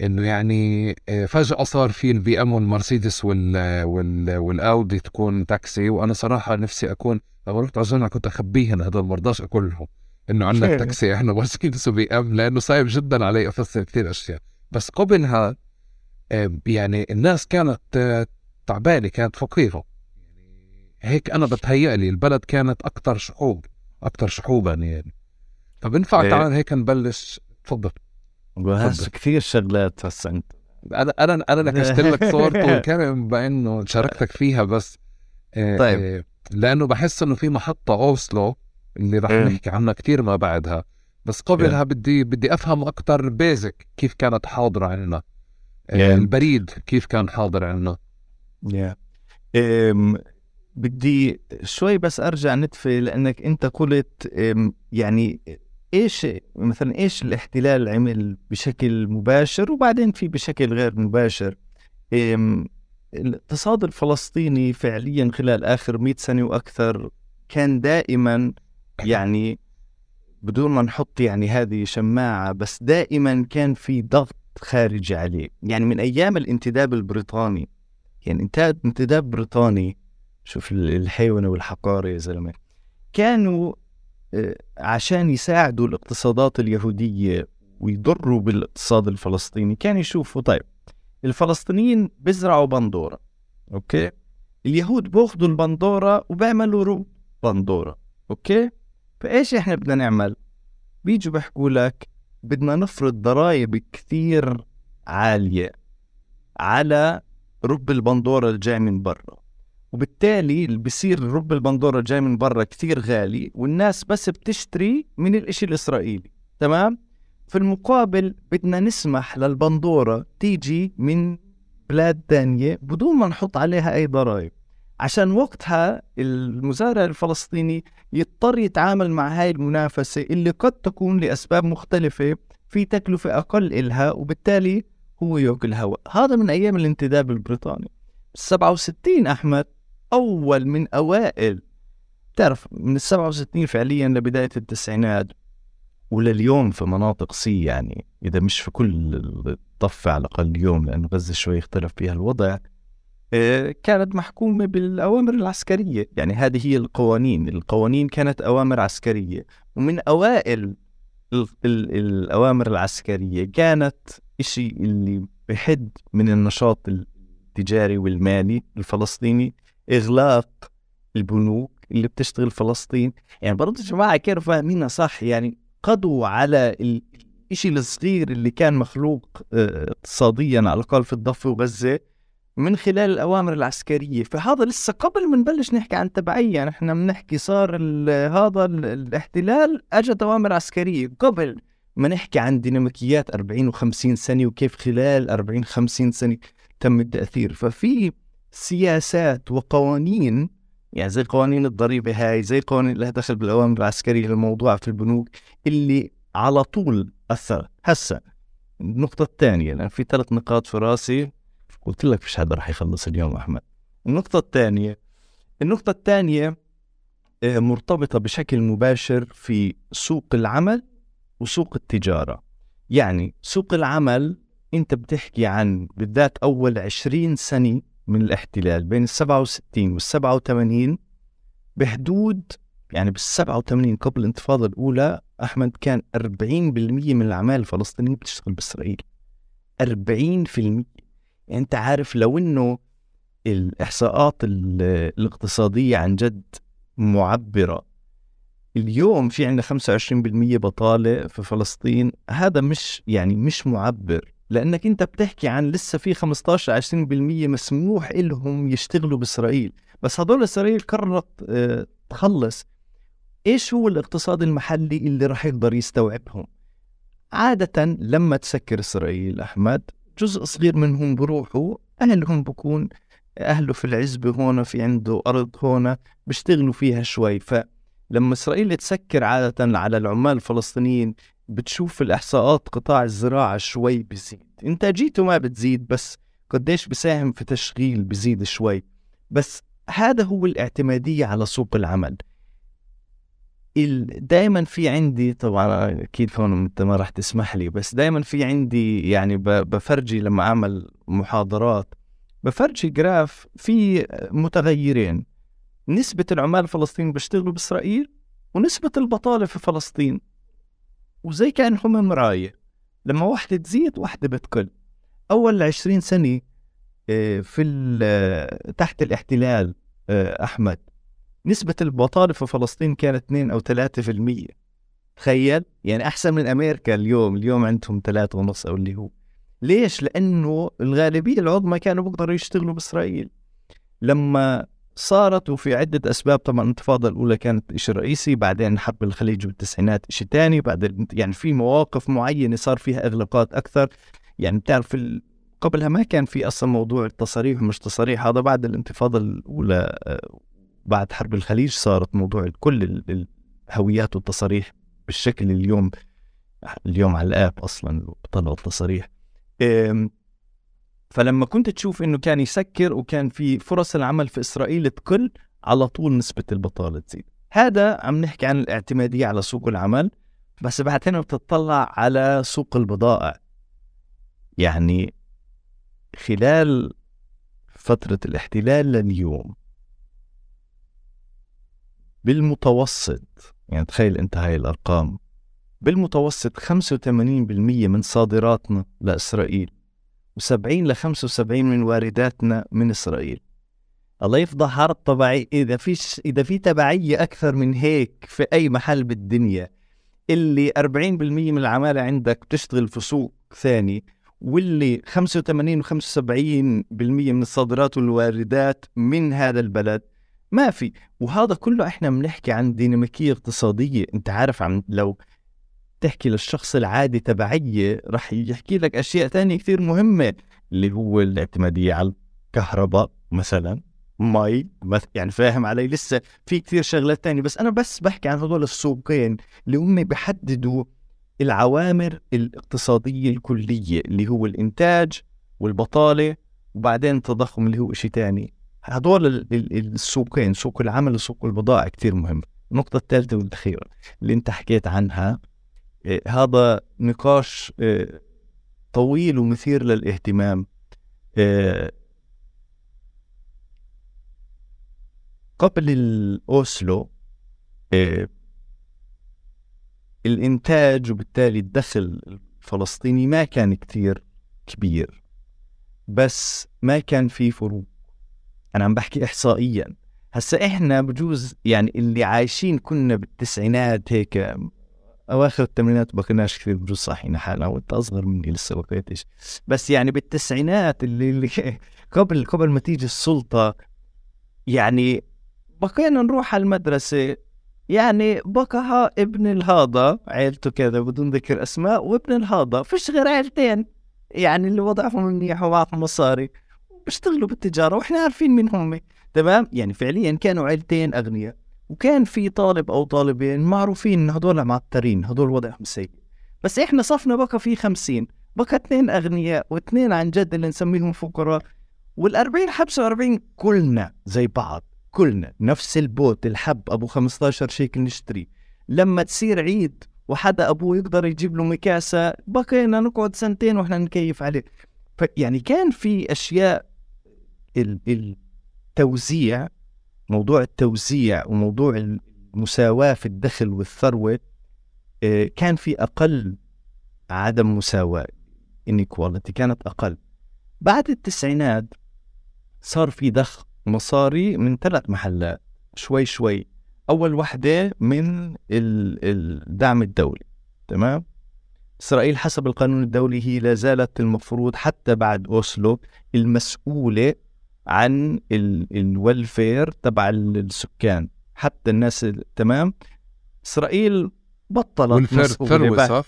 إنه يعني آه، فجأة صار في ال BM والمرسيدس وال وال والأودي تكون تاكسي وأنا صراحة نفسي أكون لما رحت على الجامعة كنت اخبيهن هذول ما رضاش أقول لهم إنه عندنا تاكسي إحنا مرسيدس و BM لأنه صعب جدا علي أفسر كثير أشياء. بس قبلها يعني الناس كانت آه، تعبانة كانت فقيرة. هيك أنا بتهيأ لي البلد كانت أكثر شحوب. أكثر شحوبا يعني. فبنفع إيه. تعال هيك نبلش؟ تفضل. هسه كثير شغلات هسه أنت. أنا أنا أنا نكشت لك صورته (laughs) كرم بانه شاركتك فيها بس. آه، طيب. آه، لأنه بحس إنه في محطة أوسلو اللي رح نحكي عنها كثير ما بعدها. بس قبلها بدي بدي أفهم أكثر بيزك كيف كانت حاضرة عندنا آه، البريد كيف كان حاضر عندنا. بدي شوي بس أرجع نتفي لأنك أنت قلت يعني إيش مثلا إيش الاحتلال عمل بشكل مباشر وبعدين في بشكل غير مباشر؟ الاقتصاد الفلسطيني فعليا خلال آخر 100 سنة وأكثر كان دائما يعني بدون ما نحط يعني هذه شماعة بس دائما كان في ضغط خارجي عليه. يعني من أيام الانتداب البريطاني يعني انتداب بريطاني شوف الحيونة والحقارة يا زلمة. كانوا آه، عشان يساعدوا الاقتصادات اليهودية ويضروا بالاقتصاد الفلسطيني كان يشوفوا طيب الفلسطينيين بيزرعوا بندورة okay؟ اليهود بياخذوا البندورة وبيعملوا رب بندورة okay؟ فإيش إحنا بدنا نعمل؟ بيجوا بيحكوا لك بدنا نفرض ضرائب كثير عالية على رب البندورة الجاي من برا. وبالتالي بصير رب البندورة جاي من برا كثير غالي والناس بس بتشتري من الإشي الإسرائيلي تمام؟ في المقابل بدنا نسمح للبندورة تيجي من بلاد تانية بدون ما نحط عليها أي ضرائب. عشان وقتها المزارع الفلسطيني يضطر يتعامل مع هاي المنافسة اللي قد تكون لأسباب مختلفة في تكلفة أقل إلها وبالتالي هو ياكل هواء هذا من أيام الانتداب البريطاني. 67 أحمد أول من أوائل. تعرف من ال 67 فعليا لبداية التسعينات ولليوم في مناطق سي يعني إذا مش في كل الضفة على الأقل اليوم لأنه غزة شوي اختلف فيها الوضع آه، كانت محكومة بالأوامر العسكرية. يعني هذه هي القوانين. القوانين كانت أوامر عسكرية. ومن أوائل ال ال الأوامر العسكرية كانت إشي اللي بحد من النشاط التجاري والمالي الفلسطيني إغلاق البنوك اللي بتشتغل فلسطين. يعني برضه يا جماعة كانوا فاهمينها صح يعني قضوا على الشيء الصغير اللي كان مخلوق آه، اقتصاديا على الأقل في الضفة وغزة من خلال الأوامر العسكرية. فهذا لسه قبل ما نبلش نحكي عن تبعية. يعني إحنا بنحكي صار هذا الاحتلال اجت أوامر عسكرية. قبل ما نحكي عن ديناميكيات 40 و50 سنة وكيف خلال 40 50 سنة تم التأثير. ففي سياسات وقوانين يعني زي قوانين الضريبة هاي زي قوانين اللي دخل بالأوامر العسكرية الموضوعة في البنوك اللي على طول أثر. هسا النقطة الثانية لأن في ثلاث نقاط في رأسي قلت لك مش هذا راح يخلص اليوم أحمد. النقطة الثانية النقطة الثانية آه، مرتبطة بشكل مباشر في سوق العمل وسوق التجارة. يعني سوق العمل أنت بتحكي عن بالذات أول عشرين سنة من الاحتلال بين ال 67 وال 87 بحدود يعني بال 87 قبل الانتفاضة الأولى أحمد كان 40% من الأعمال الفلسطينية بتشتغل بإسرائيل. 40% يعني أنت عارف لو إنه الإحصاءات الاقتصادية عن جد معبرة اليوم في عندنا 25% بطالة في فلسطين هذا مش يعني مش معبر. لأنك أنت بتحكي عن لسه في 15 20% مسموح لهم يشتغلوا بإسرائيل. بس هدول إسرائيل قررت آه، تخلص. إيش هو الاقتصاد المحلي اللي راح يقدر يستوعبهم؟ عادة لما تسكر إسرائيل أحمد جزء صغير منهم بروحوا أهلهم بكون أهله في العزبة هون في عنده أرض هون بيشتغلوا فيها شوي. فلما إسرائيل تسكر عادة على العمال الفلسطينيين بتشوف الإحصاءات قطاع الزراعة شوي بزيد. إنتاجيته ما بتزيد بس قديش بساهم في تشغيل بزيد شوي. بس هذا هو الاعتمادية على سوق العمل. دائما في عندي طبعا أكيد هون أنت ما راح تسمح لي بس دائما في عندي يعني بفرجي لما أعمل محاضرات بفرجي جراف في متغيرين. نسبة العمال الفلسطينيين بيشتغلوا بإسرائيل ونسبة البطالة في فلسطين. وزي كأنهم مراية. لما واحدة تزيد واحدة بتقل. أول عشرين سنة آه، في آه، تحت الاحتلال آه، أحمد. نسبة البطالة في فلسطين كانت 2 أو 3% تخيل؟ يعني أحسن من أمريكا اليوم. اليوم عندهم 3 ونص أو اللي هو. ليش؟ لأنه الغالبية العظمى كانوا بيقدروا يشتغلوا بإسرائيل. لما صارت وفي عدة أسباب طبعا الانتفاضة الأولى كانت شيء رئيسي بعدين حرب الخليج بالتسعينات شيء ثاني بعد يعني في مواقف معينة صار فيها إغلاقات أكثر يعني بتعرف. قبلها ما كان في أصلا موضوع التصاريح ومش تصاريح هذا بعد الانتفاضة الأولى آه، بعد حرب الخليج صارت موضوع كل الهويات والتصاريح بالشكل اليوم اليوم على الآب أصلا طلعوا التصاريح فلما كنت تشوف إنه كان يسكر وكان في فرص العمل في إسرائيل تقل على طول نسبة البطالة تزيد. هذا عم نحكي عن الاعتمادية على سوق العمل بس بعدين بتطلع على سوق البضائع. يعني خلال فترة الاحتلال لليوم بالمتوسط يعني تخيل أنت هاي الأرقام بالمتوسط 85% من صادراتنا لإسرائيل. و70 ل 75 من وارداتنا من إسرائيل. الله يفضح عرض طبيعي. إذا فيش إذا في تبعية أكثر من هيك في أي محل بالدنيا اللي 40% من العمالة عندك بتشتغل في سوق ثاني واللي 85 و75% من الصادرات والواردات من هذا البلد ما في. وهذا كله إحنا بنحكي عن ديناميكية اقتصادية. أنت عارف عم لو تحكي للشخص العادي تبعية رح يحكي لك أشياء تانية كثير مهمة اللي هو الاعتمادية على الكهرباء مثلا مي يعني فاهم علي لسه في كثير شغلات تانية بس أنا بس بحكي عن هذول السوقين اللي هم بيحددوا العوامل الاقتصادية الكلية اللي هو الإنتاج والبطالة وبعدين التضخم اللي هو شيء تاني. هذول السوقين سوق العمل وسوق البضائع كثير مهم. النقطة الثالثة والأخيرة اللي أنت حكيت عنها هذا نقاش إيه، طويل ومثير للاهتمام. إيه، قبل الأوسلو الإنتاج وبالتالي الدخل الفلسطيني ما كان كتير كبير بس ما كان في فروق. أنا عم بحكي إحصائيا. هسا إحنا بجوز يعني اللي عايشين كنا بالتسعينات هيك أواخر الثمانينات ما كناش كثير بجوز صاحيين حالنا وأنت أصغر مني لسه بقيتش بس يعني بالتسعينات اللي, اللي (laughs) قبل قبل ما تيجي السلطة يعني بقينا نروح على المدرسة. يعني بقى ابن الهاضة عيلته كذا بدون ذكر أسماء وابن الهاضة. فيش غير عيلتين. يعني اللي وضعهم منيح ومعهم مصاري. بيشتغلوا بالتجارة وإحنا عارفين مين هم. تمام؟ يعني فعليا كانوا عيلتين أغنياء. وكان في طالب أو طالبين معروفين إن هدول معترين هدول وضعهم سيء. بس إحنا صفنا بقى في خمسين بقى اثنين أغنياء واثنين عن جد اللي نسميهم فقراء. وال40 حب 40 كلنا زي بعض كلنا نفس البوت الحب أبو 15 شيكل نشتري. لما تصير عيد وحدا أبوه يقدر يجيب له مكاسه بقينا نقعد سنتين وإحنا نكيف عليه. يعني كان في أشياء التوزيع موضوع التوزيع وموضوع المساواة في الدخل والثروة آه، كان في أقل عدم مساواة. inequality كانت أقل. بعد التسعينات صار في ضخ مصاري من ثلاث محلات. شوي شوي. أول وحدة من الدعم الدولي. تمام؟ إسرائيل حسب القانون الدولي هي لا زالت المفروض حتى بعد أوسلو المسؤولة عن الويلفير تبع السكان. حتى الناس تمام؟ إسرائيل بطلت ثروه صح؟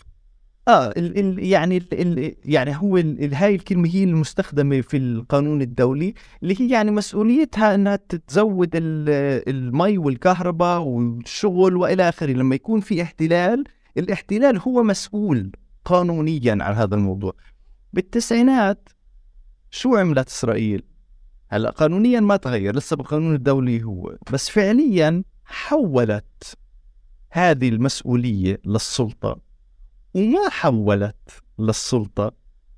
آه ال ال يعني ال ال يعني هو ال هاي الكلمة هي المستخدمة في القانون الدولي اللي هي يعني مسؤوليتها إنها تزود المي والكهرباء والشغل وإلى آخره. لما يكون في احتلال الاحتلال هو مسؤول قانونيا عن هذا الموضوع. بالتسعينات شو عملت إسرائيل؟ هلا قانونيا ما تغير لسه بالقانون الدولي هو. بس فعليا حولت هذه المسؤولية للسلطة وما حولت للسلطة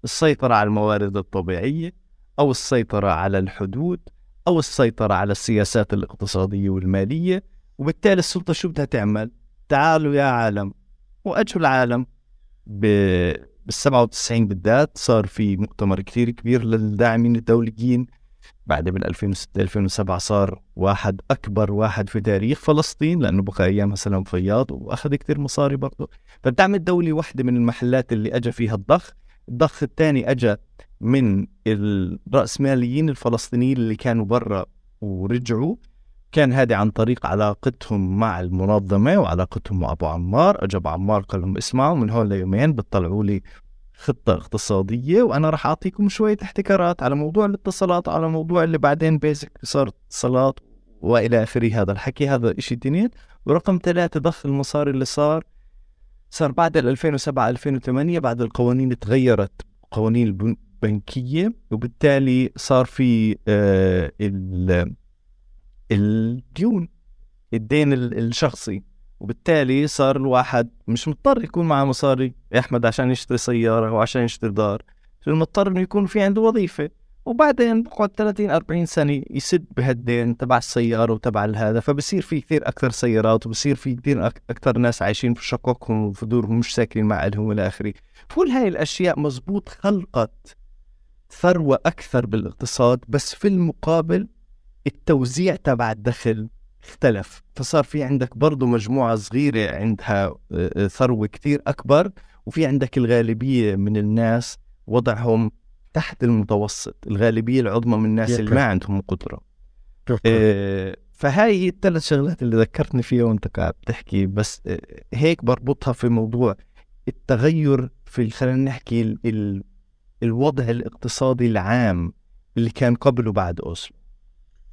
السيطرة على الموارد الطبيعية أو السيطرة على الحدود أو السيطرة على السياسات الاقتصادية والمالية. وبالتالي السلطة شو بدها تعمل؟ تعالوا يا عالم. وأجوا العالم بال 97 بالذات صار في مؤتمر كثير كبير للداعمين الدوليين بعد بال 2006 2007 صار واحد أكبر واحد في تاريخ فلسطين لأنه بقى ايامها سلام فياض وأخذ كثير مصاري برضه. فالدعم الدولي واحدة من المحلات اللي اجى فيها الضخ الضخ الثاني اجى من الرأسماليين الفلسطينيين اللي كانوا برا ورجعوا. كان هذا عن طريق علاقتهم مع المنظمة وعلاقتهم مع أبو عمار. أجى أبو عمار قال لهم اسمعوا من هون ليومين بتطلعوا لي خطة اقتصادية وأنا راح أعطيكم شوية احتكارات على موضوع الاتصالات على موضوع اللي بعدين بيزك صار اتصالات وإلى آخره. هذا الحكي هذا إشي دينيت ورقم ثلاثة ضخ المصاري اللي صار صار بعد 2007 2008 بعد القوانين تغيرت قوانين البنكية وبالتالي صار في آه الديون الدين الشخصي. وبالتالي صار الواحد مش مضطر يكون معه مصاري يا أحمد عشان يشتري سيارة وعشان يشتري دار. مضطر إنه يكون في عنده وظيفة. وبعدين بقعد 30 40 سنة يسد بهالدين تبع السيارة وتبع هذا. فبصير في كثير أكثر سيارات وبصير في كثير أكثر ناس عايشين في شققهم وفي دورهم مش ساكنين مع أهلهم والى آخره. كل هاي الأشياء مزبوط خلقت ثروة أكثر بالإقتصاد بس في المقابل التوزيع تبع الدخل اختلف. فصار في عندك برضه مجموعة صغيرة عندها آه، آه، ثروة كثير أكبر وفي عندك الغالبية من الناس وضعهم تحت المتوسط. الغالبية العظمى من الناس اللي ما عندهم قدرة. آه فهاي الثلاث شغلات اللي ذكرتني فيها وأنت قاعد بتحكي بس آه هيك بربطها في موضوع التغير في خلينا نحكي ال ال الوضع الاقتصادي العام اللي كان قبل وبعد أوسلو.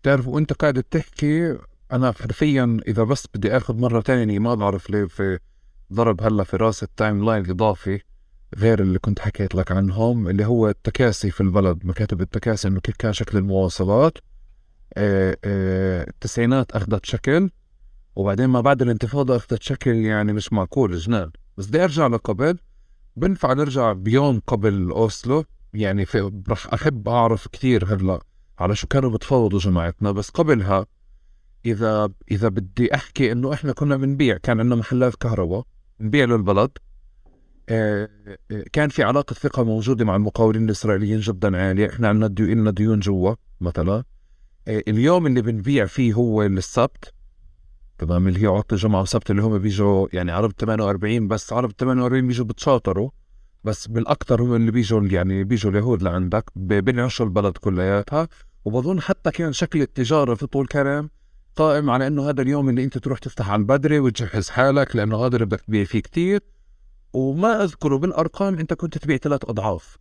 تعرف وأنت قاعد تحكي أنا حرفيا إذا بس بدي آخذ مرة ثانية ما بعرف ليه في ضرب هلا في راسي ال timeline إضافي غير اللي كنت حكيت لك عنهم اللي هو التكاسي في البلد مكاتب التكاسي إنه كيف كان شكل المواصلات. آه، آه، التسعينات أخذت شكل وبعدين ما بعد الانتفاضة أخذت شكل يعني مش معقول جنان. بس بدي أرجع لقبل. بنفع نرجع بيوم قبل أوسلو. يعني في رح أحب أعرف كثير هلا على شو كانوا بتفاوضوا جماعتنا بس قبلها إذا إذا بدي أحكي إنه إحنا كنا بنبيع كان عندنا محلات كهرباء نبيع للبلد. آه، آه، كان في علاقة ثقة موجودة مع المقاولين الإسرائيليين جدا عالية. إحنا عندنا ديو... لنا ديون جوا مثلا. آه، اليوم اللي بنبيع فيه هو السبت. تمام اللي هي عطلة جمعة وسبت اللي هم بيجوا يعني عرب 48 بس عرب 48 بيجوا بتشاطروا. بس بالأكثر هم اللي بيجوا يعني بيجوا اليهود لعندك بنعشوا البلد كلياتها. وبظن حتى كان شكل التجارة في طول كرم قائم على إنه هذا اليوم اللي أنت تروح تفتح عن بدري وتجهز حالك لأنه اللي بدك تبيع فيه كثير وما اذكره بالارقام أنت كنت تبيع ثلاث أضعاف.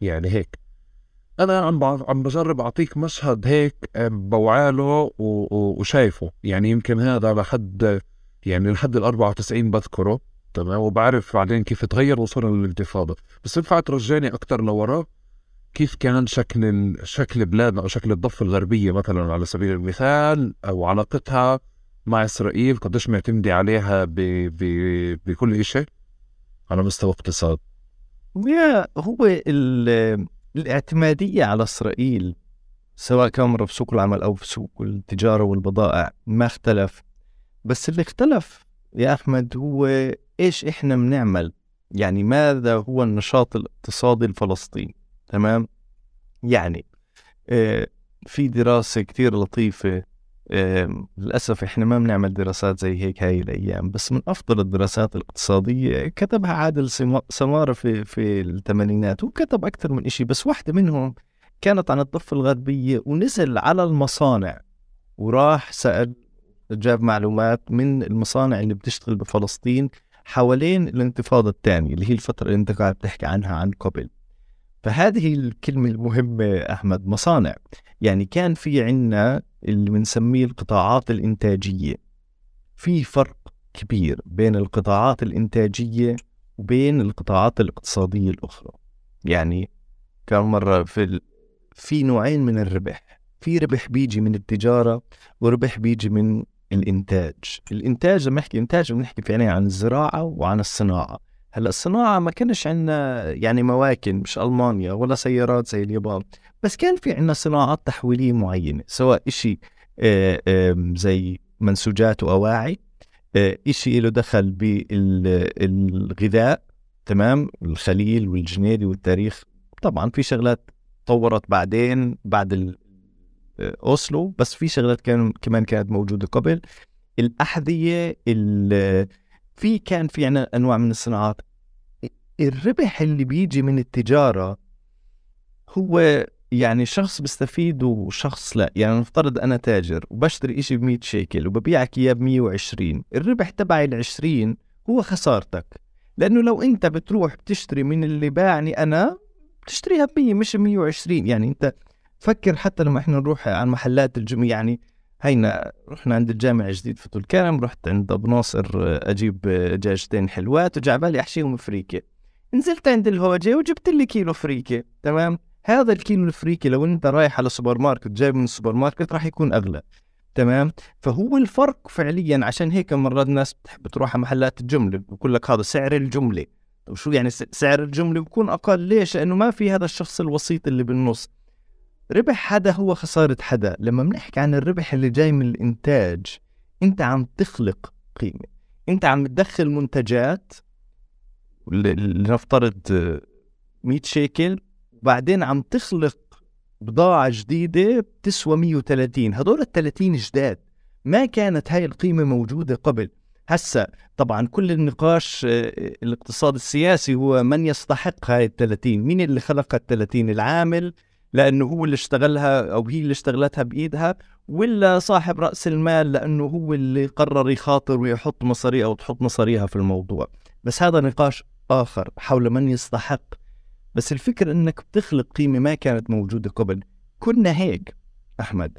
يعني هيك. أنا عم عم بجرب أعطيك مشهد هيك بوعاله وشايفه. يعني يمكن هذا لحد يعني لحد ال 94 بذكره. تمام؟ وبعرف بعدين كيف تغير وصولا للانتفاضة. بس ينفع ترجعني أكثر لورا؟ كيف كان شكل شكل بلادنا أو شكل الضفة الغربية مثلا على سبيل المثال أو علاقتها مع إسرائيل؟ قديش معتمدة عليها ب... ب... بكل شيء على مستوى اقتصاد. هو الاعتمادية على إسرائيل سواء كان في سوق العمل أو في سوق التجارة والبضائع ما اختلف. بس اللي اختلف يا أحمد هو إيش إحنا بنعمل؟ يعني ماذا هو النشاط الاقتصادي الفلسطيني؟ تمام؟ يعني آه في دراسة كتير لطيفة آه للأسف إحنا ما بنعمل دراسات زي هيك هاي الأيام بس من أفضل الدراسات الاقتصادية كتبها عادل سمارة في, في الثمانينات وكتب أكثر من إشي بس واحدة منهم كانت عن الضفة الغربية ونزل على المصانع وراح سأل جاب معلومات من المصانع اللي بتشتغل بفلسطين حوالين الانتفاضة الثانية اللي هي الفترة اللي أنت قاعد تحكي عنها عن قبل. فهذه الكلمة المهمة أحمد مصانع. يعني كان في عنا اللي بنسميه القطاعات الإنتاجية. في فرق كبير بين القطاعات الإنتاجية وبين القطاعات الاقتصادية الأخرى. يعني كان مرة في في نوعين من الربح. في ربح بيجي من التجارة وربح بيجي من الإنتاج. الإنتاج لما نحكي إنتاج بنحكي فعليا عن الزراعة وعن الصناعة. هلأ الصناعة ما كانش عندنا يعني مواكن مش ألمانيا ولا سيارات زي اليابان بس كان في عندنا صناعات تحويلية معينة سواء إشي زي منسوجات وأواعي إشي له دخل بالغذاء تمام؟ الخليل والجنيدي والتاريخ طبعا في شغلات تطورت بعدين بعد أوسلو بس في شغلات كان كمان كانت موجودة قبل. الأحذية في كان في عنا أنواع من الصناعات الربح اللي بيجي من التجارة هو يعني شخص بيستفيد وشخص لا. يعني نفترض أنا تاجر وبشتري إشي ب 100 شيكل وببيعك إياه ب 120 الربح تبعي ال 20 هو خسارتك. لأنه لو أنت بتروح بتشتري من اللي باعني أنا بتشتريها ب 100 مش 120 يعني أنت فكر حتى لما إحنا نروح على محلات الجمعة يعني هينا رحنا عند الجامع الجديد في طول كرم رحت عند أبو ناصر أجيب دجاجتين حلوات وجا بالي أحشيهم فريكه نزلت عند الهوجة وجبت لي كيلو فريكة تمام؟ هذا الكيلو الفريكة لو انت رايح على سوبر ماركت جايب من السوبر ماركت راح يكون أغلى تمام؟ فهو الفرق فعليا عشان هيك مرات الناس بتحب تروح على محلات الجملة بقول لك هذا سعر الجملة. وشو يعني سعر الجملة بيكون أقل؟ ليش؟ لأنه ما في هذا الشخص الوسيط اللي بالنص. ربح حدا هو خسارة حدا. لما بنحكي عن الربح اللي جاي من الإنتاج أنت عم تخلق قيمة. أنت عم تدخل منتجات لنفترض 100 شيكل وبعدين عم تخلق بضاعة جديدة بتسوى 130 هدول ال 30 جداد ما كانت هاي القيمة موجودة قبل. هسا طبعا كل النقاش آه، الاقتصاد السياسي هو من يستحق هاي ال 30 مين اللي خلق ال 30 العامل لأنه هو اللي اشتغلها أو هي اللي اشتغلتها بإيدها ولا صاحب رأس المال لأنه هو اللي قرر يخاطر ويحط مصاريه أو تحط مصاريها في الموضوع؟ بس هذا نقاش آخر حول من يستحق. بس الفكرة إنك بتخلق قيمة ما كانت موجودة قبل. كنا هيك أحمد.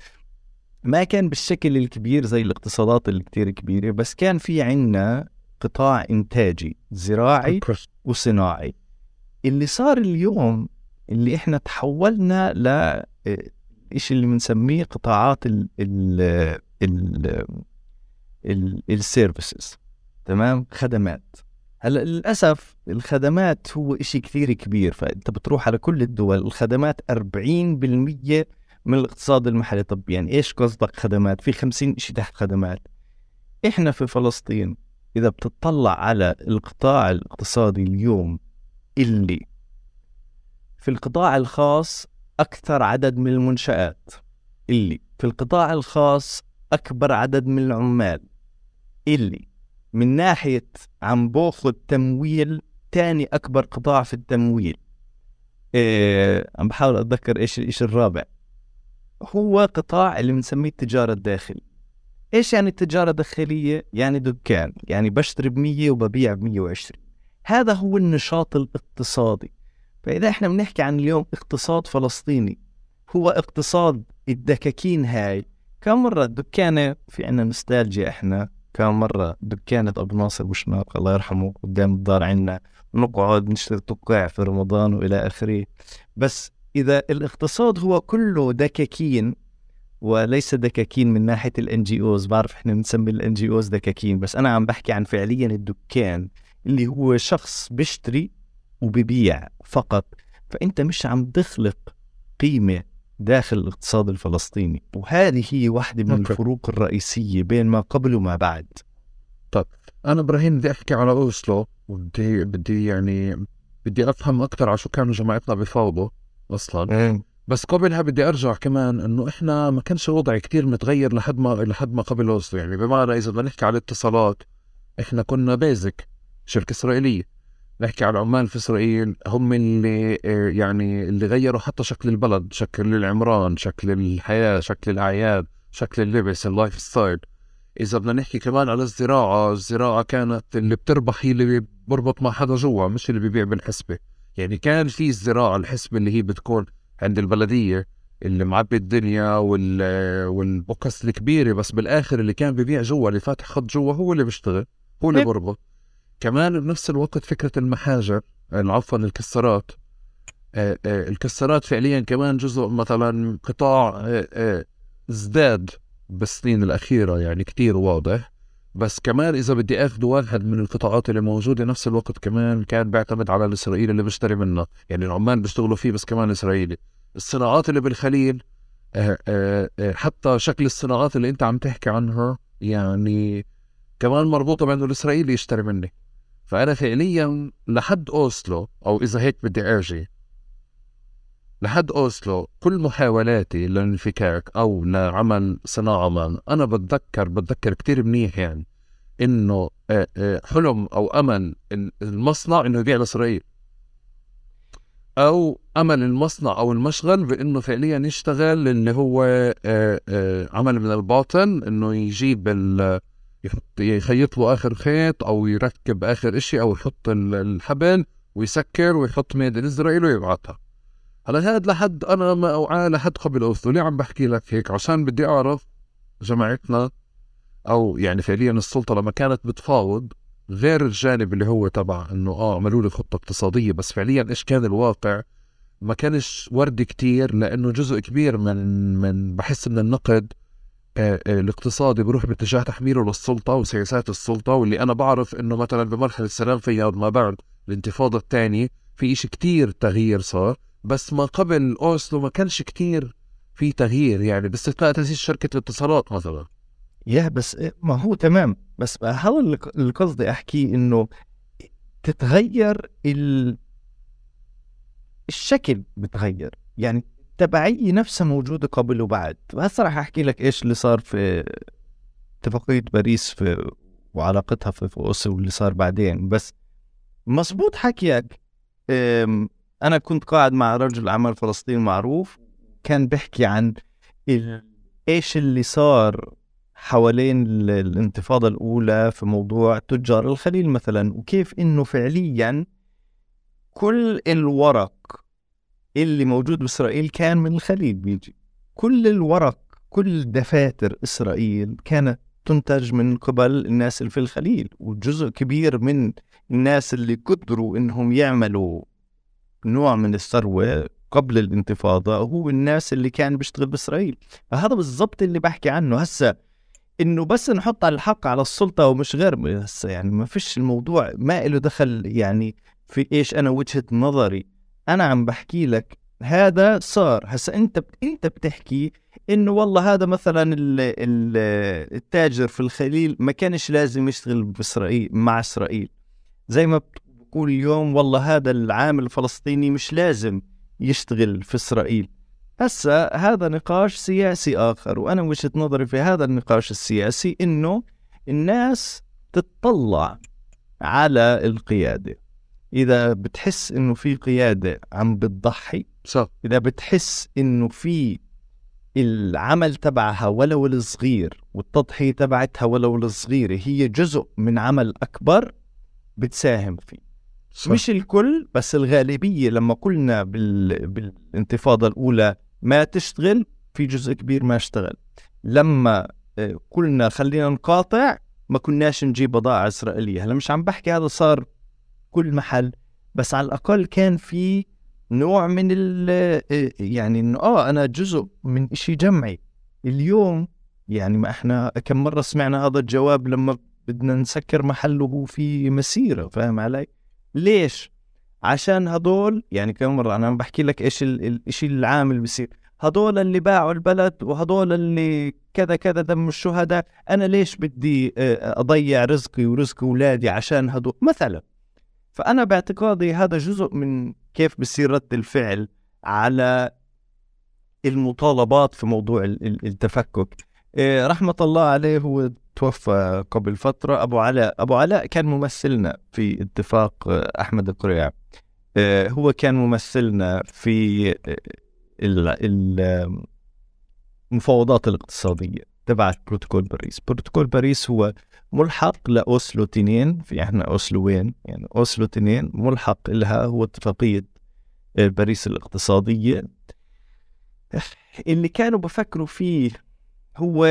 ما كان بالشكل الكبير زي الاقتصادات الكتير كبيرة بس كان في عنا قطاع إنتاجي زراعي وصناعي. اللي صار اليوم اللي إحنا تحولنا ل الشيء اللي بنسميه قطاعات ال ال ال السيرفيسز تمام؟ خدمات. هلا للأسف الخدمات هو إشي كثير كبير فأنت بتروح على كل الدول الخدمات 40% من الاقتصاد المحلي. طب يعني إيش قصدك خدمات؟ في 50 شيء تحت خدمات. إحنا في فلسطين إذا بتطلع على القطاع الاقتصادي اليوم اللي في القطاع الخاص أكثر عدد من المنشآت اللي في القطاع الخاص أكبر عدد من العمال اللي من ناحية عم باخذ تمويل تاني أكبر قطاع في التمويل. إيه عم بحاول أتذكر إيش الإيش الرابع. هو قطاع اللي بنسميه التجارة الداخلية. إيش يعني التجارة الداخلية؟ يعني دكان يعني بشتري بمية وببيع بمية وعشرين. هذا هو النشاط الاقتصادي. فإذا إحنا بنحكي عن اليوم اقتصاد فلسطيني هو اقتصاد الدكاكين هاي. كم مرة الدكانة في عنا نستالجيا إحنا كان مرة دكانة أبو ناصر بوشناق الله يرحمه قدام الدار عنا نقعد نشتري توقيع في رمضان وإلى آخره. بس إذا الاقتصاد هو كله دكاكين وليس دكاكين من ناحية ال NGOs بعرف إحنا بنسمي ال NGOs دكاكين بس أنا عم بحكي عن فعليا الدكان اللي هو شخص بيشتري وببيع فقط. فأنت مش عم تخلق قيمة داخل الاقتصاد الفلسطيني. وهذه هي واحدة من okay. الفروق الرئيسية بين ما قبل وما بعد. طيب أنا إبراهيم بدي أحكي على أوسلو بدي بدي يعني بدي أفهم أكثر على شو كانوا جماعتنا بفاوضوا أصلا. mm. بس قبلها بدي أرجع كمان إنه إحنا ما كانش الوضع كتير متغير لحد ما لحد ما قبل أوسلو. يعني بمعنى إذا بدنا نحكي على الاتصالات إحنا كنا بيزك شركة إسرائيلية. نحكي على العمال في إسرائيل هم اللي آه، يعني اللي غيروا حتى شكل البلد شكل العمران شكل الحياة شكل الأعياد شكل اللبس ال lifestyle إذا بدنا نحكي كمان على الزراعة الزراعة كانت اللي بتربح هي اللي بربط مع حدا جوا مش اللي بيبيع بالحسبة. يعني كان في الزراعة الحسبة اللي هي بتكون عند البلدية اللي معبي الدنيا وال والبوكس الكبيرة بس بالآخر اللي كان ببيع جوا اللي فاتح خط جوا هو اللي بيشتغل هو اللي بربط كمان بنفس الوقت فكرة المحاجر عفوا الكسرات. آه، آه، الكسرات فعليا كمان جزء مثلا قطاع آه، ازداد بالسنين الأخيرة يعني كتير واضح. بس كمان إذا بدي أخذ واحد من القطاعات اللي موجودة نفس الوقت كمان كان بيعتمد على الإسرائيلي اللي بيشتري منه يعني العمال بيشتغلوا فيه بس كمان إسرائيلي. الصناعات اللي بالخليل حتى شكل الصناعات اللي أنت عم تحكي عنها يعني كمان مربوطة بأنه الإسرائيلي يشتري مني. فأنا فعليا لحد أوسلو أو إذا هيك بدي أرجي لحد أوسلو كل محاولاتي للانفكاك أو لعمل صناعة ما أنا بتذكر بتذكر كتير منيح يعني إنه آه، آه، حلم أو أمل المصنع إنه يبيع لإسرائيل. أو أمل المصنع أو المشغل بإنه فعليا يشتغل اللي هو آه، عمل من الباطن إنه يجيب يخيط له آخر خيط أو يركب آخر إشي أو يحط الحبل ويسكر ويحط ميد اسرائيل ويبعتها هلا هذا لحد أنا ما أوعى لحد قبل اوسلو ليه عم بحكي لك هيك؟ عشان بدي أعرف جماعتنا أو يعني فعليا السلطة لما كانت بتفاوض غير الجانب اللي هو تبع إنه آه عملوا لي خطة اقتصادية بس فعليا إيش كان الواقع؟ ما كانش وردي كتير لأنه جزء كبير من من بحس من النقد الاقتصادي بروح باتجاه تحميله للسلطة وسياسات السلطة واللي أنا بعرف إنه مثلا بمرحلة السلام فيها ما بعد الانتفاضة الثانية في إشي كتير تغيير صار بس ما قبل أوسلو ما كانش كتير في تغيير يعني باستثناء تأسيس شركة الاتصالات مثلا. يا بس إيه، ما هو تمام. بس هذا اللي قصدي احكيه إنه تتغير ال... الشكل بتغير. يعني التبعية نفسها موجودة قبل وبعد. وهسه راح أحكي لك إيش اللي صار في اتفاقية باريس في وعلاقتها في, في أوسلو واللي صار بعدين. بس مزبوط حكيك أنا كنت قاعد مع رجل أعمال فلسطيني معروف كان بيحكي عن إيش اللي صار حوالين الانتفاضة الأولى في موضوع تجار الخليل مثلا وكيف إنه فعليا كل الورق اللي موجود بإسرائيل كان من الخليج بيجي. كل الورق كل دفاتر إسرائيل كانت تنتج من قبل الناس اللي في الخليل وجزء كبير من الناس اللي قدروا إنهم يعملوا نوع من الثروة قبل الانتفاضة هو الناس اللي كان بيشتغل بإسرائيل. فهذا بالضبط اللي بحكي عنه. هسا إنه بس نحط على الحق على السلطة ومش غير هسه يعني ما فيش الموضوع ما له دخل يعني في إيش أنا وجهة نظري. أنا عم بحكي لك هذا صار. هسا أنت أنت بتحكي إنه والله هذا مثلا ال ال التاجر في الخليل ما كانش لازم يشتغل بإسرائيل مع إسرائيل. زي ما بقول اليوم والله هذا العامل الفلسطيني مش لازم يشتغل في إسرائيل. هسا هذا نقاش سياسي آخر وأنا وجهة نظري في هذا النقاش السياسي إنه الناس تتطلع على القيادة. إذا بتحس إنه في قيادة عم بتضحي صح. إذا بتحس إنه في العمل تبعها ولو الصغير والتضحية تبعتها ولو الصغيرة هي جزء من عمل أكبر بتساهم فيه. صح. مش الكل بس الغالبية لما قلنا بال... بالانتفاضة الأولى ما تشتغل في جزء كبير ما اشتغل. لما قلنا خلينا نقاطع ما كناش نجيب بضاعة إسرائيلية. هلا مش عم بحكي هذا صار كل محل بس على الأقل كان في نوع من ال يعني إنه آه أنا جزء من إشي جمعي اليوم يعني ما إحنا كم مرة سمعنا هذا الجواب لما بدنا نسكر محل وهو في مسيرة فاهم علي؟ ليش؟ عشان هدول يعني كم مرة أنا عم بحكي لك إيش الشيء العام اللي بصير هدول اللي باعوا البلد وهدول اللي كذا كذا دم الشهداء أنا ليش بدي آه، أضيع رزقي ورزق أولادي عشان هدول مثلا فأنا باعتقادي هذا جزء من كيف بصير رد الفعل على المطالبات في موضوع التفكك. إيه، رحمة الله عليه هو توفى قبل فترة. أبو علاء أبو علاء كان ممثلنا في اتفاق أحمد القريع إيه، هو كان ممثلنا في المفاوضات الاقتصادية. تبعت بروتوكول باريس. بروتوكول باريس هو ملحق لأوسلو تنين. في إحنا أوسلوين يعني أوسلو تنين ملحق لها هو اتفاقية باريس الاقتصادية. اللي كانوا بفكروا فيه هو